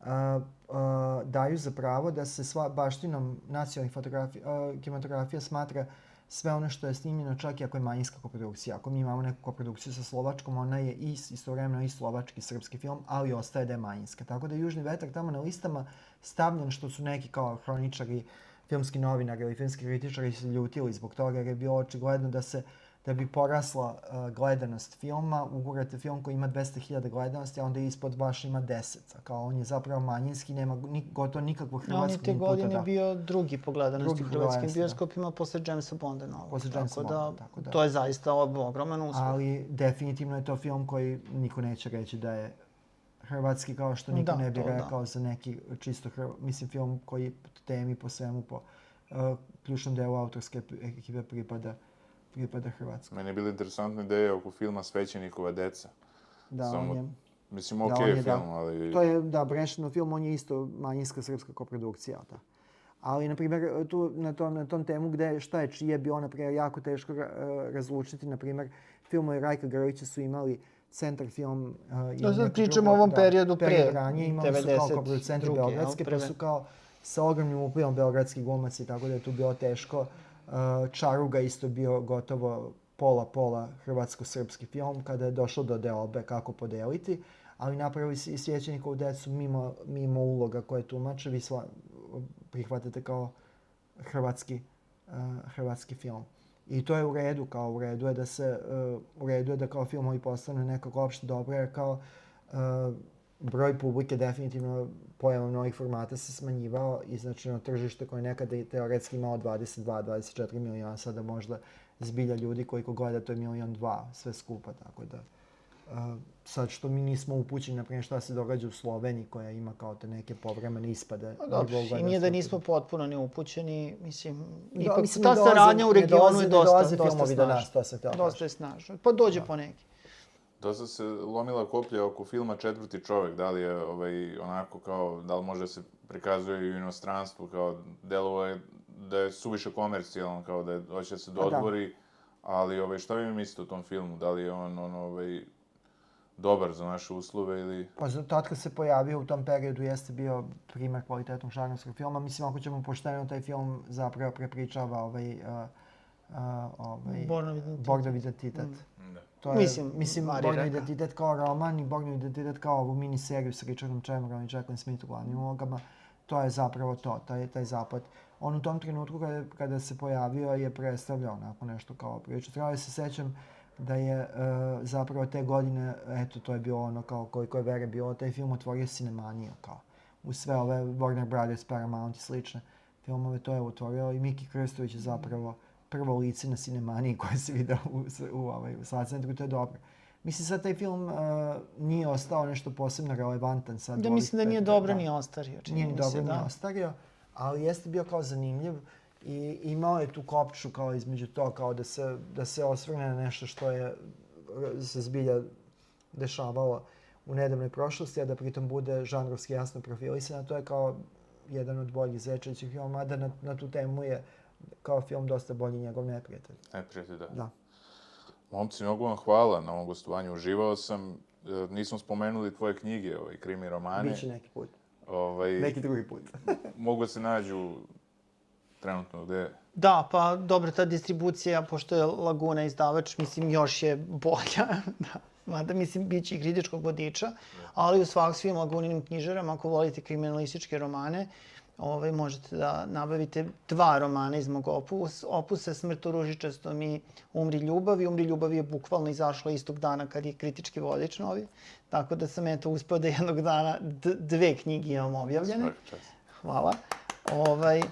uh, uh, daju za pravo da se sva baštinom nacionalnih fotografija, uh, kinematografija smatra sve ono što je snimljeno čak i ako je manjinska koprodukcija. Ako mi imamo neku koprodukciju sa Slovačkom, ona je i istovremeno i slovački srpski film, ali ostaje da je manjinska. Tako da Južni vetar tamo na listama stavljen što su neki kao hroničari uh, filmski novinar ili filmski kritičari se ljutili zbog toga jer je bilo očigledno da se da bi porasla uh, gledanost filma, ugurate film koji ima 200.000 gledanosti, a onda ispod baš ima 10. A kao on je zapravo manjinski, nema ni, gotovo nikakvu hrvatsku On je te godine da. bio drugi po gledanosti drugi hrvatskim da. bioskopima da. posle Jamesa Bonda novog. Posle Jamesa Bonda, da, tako da. To je zaista ogroman uspeh. Ali definitivno je to film koji niko neće reći da je hrvatski kao što niko da, ne bi da. rekao da. za neki čisto hrv... mislim film koji po temi po svemu po uh, ključnom delu autorske ekipe pripada pripada Hrvatskoj. Meni je bila interesantna ideja oko filma Svećenikova deca. Da, Samo, on je... Mislim, da, okej okay je, film, da, ali... To je, da, Brešinov film, on je isto manjinska srpska koprodukcija, da. Ali, na primjer, tu, na, to, na tom temu gde šta je čije bi na primjer, jako teško uh, razlučiti. Na primjer, filmovi Rajka Grlića su imali centar film... Uh, da, sad pričamo o ovom da, periodu pre, period ranije, imali su kao producenti Beogradske, pa su kao sa ogromnim uplivom Beogradski glumac i tako da je tu bilo teško. Uh, Čaruga isto bio gotovo pola-pola hrvatsko-srpski film kada je došlo do deobe kako podeliti, ali napravili i svjećenikovu decu mimo, mimo uloga koje tumače, vi sva, prihvatate kao hrvatski, uh, hrvatski film. I to je u redu, kao u redu je da se, uh, u redu je da kao filmovi postane nekako opšte dobro, jer kao uh, broj publike definitivno pojavom novih formata se smanjivao i znači na tržište koje nekada je teoretski imao 22-24 miliona, sada možda zbilja ljudi koji ko gleda to je milion dva, sve skupa, tako da uh, sad što mi nismo upućeni, na primjer šta se događa u Sloveniji koja ima kao te neke povremene ispade. Pa dobro, i nije da nismo potpuno neupućeni, mislim, da, ipak mislim, ta saradnja u regionu je dosta, dosta snažna. Do nas, to se dosta je snažna, pa dođe da. po neki. Dosta se lomila koplja oko filma Četvrti čovek, da li je ovaj, onako kao, da li može se prikazuje i u inostranstvu, kao delovo je da je suviše komercijalan, kao da je, hoće da se pa da. dodvori, da. ali ovaj, šta vi mislite o tom filmu? Da li je on, on ovaj, dobar za naše uslove ili... Pa tad kad se pojavio u tom periodu jeste bio primer kvalitetnog žanrovskog filma. Mislim, ako ćemo pošteno, taj film zapravo prepričava ovaj, uh, uh, ovaj, Bornov identitet. Mm. Da. To je, mislim, mislim Bornov identitet kao roman i Bornov identitet kao ovu miniseriju sa Richardom Chamberom i Jacqueline Smith u glavnim ulogama. To je zapravo to, taj, taj zapad. On u tom trenutku kada, kada se pojavio je predstavljao onako nešto kao priču. Treba se sećam da je uh, zapravo te godine, eto, to je bilo ono kao koliko je vere bilo, taj film otvorio Cinemaniju kao u sve ove Warner Brothers, Paramount i slične filmove, to je otvorio i Miki Krstović je zapravo prvo lice na Cinemaniji koje se vidio u, u, u, ovaj, u centru, to je dobro. Mislim, sad taj film uh, nije ostao nešto posebno relevantan. Sad da, mislim da nije dobro da. ni ostario. Nije ni dobro da. ni ostario, ali jeste bio kao zanimljiv i imao je tu kopču kao između to, kao da se, da se osvrne na nešto što je se zbilja dešavalo u nedavnoj prošlosti, a da pritom bude žanrovski jasno profilisano. To je kao jedan od boljih zečećih filma, mada na, na tu temu je kao film dosta bolji njegov neprijatelj. Neprijatelj, da. Da. Momci, mnogo vam hvala na ovom gostovanju. Uživao sam. E, Nismo spomenuli tvoje knjige, ovaj, krimi romane. Biće neki put. Ovaj, Neki drugi put. *laughs* Mogu da se nađu trenutno gde? Da, pa dobro, ta distribucija, pošto je Laguna izdavač, mislim, još je bolja. *laughs* da. Mada, mislim, bit će i kritičkog vodiča, ali u svak svim Laguninim knjižarama, ako volite kriminalističke romane, ovaj, možete da nabavite dva romana iz mog opus, opusa Smrt u ružičastom i Umri ljubav. I Umri ljubav je bukvalno izašla istog dana kad je kritički vodič novi. Tako da sam eto uspeo da jednog dana dve knjige imam objavljene. Hvala. Ovaj,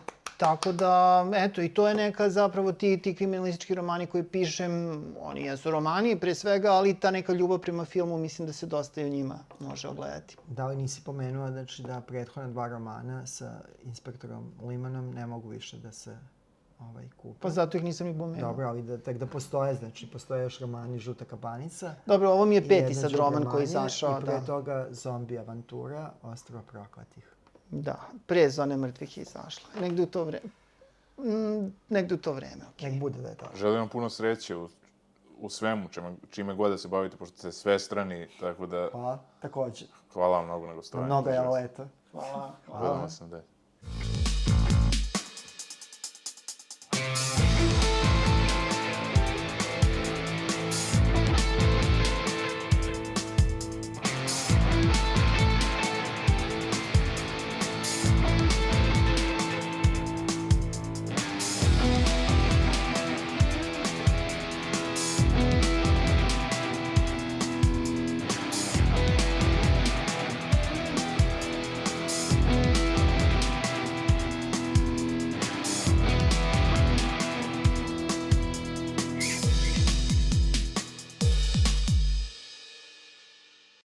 tako da, eto, i to je neka zapravo ti, ti kriminalistički romani koji pišem, oni jesu romani pre svega, ali ta neka ljubav prema filmu, mislim da se dosta i u njima može ogledati. Da li nisi pomenuo znači, da prethodna dva romana sa inspektorom Limanom ne mogu više da se ovaj, kupe? Pa zato ih nisam ni pomenuo. Dobro, ali da, tek da postoje, znači postoje još romani Žuta kabanica. Dobro, ovo mi je peti sad roman koji je izašao, I pre da. toga Zombi avantura, Ostrvo prokletih. Da, pre Zone mrtvih je izašla. Negde u to vreme. Mm, negde u to vreme, okej. Nek bude da je tako. Želim vam puno sreće u, u svemu, čime, čime god da se bavite, pošto ste svestrani, tako da Hvala, takođe. hvala vam mnogo na gostovanju. Mnogo je sam. leta. Hvala, Gledamo se na dalje.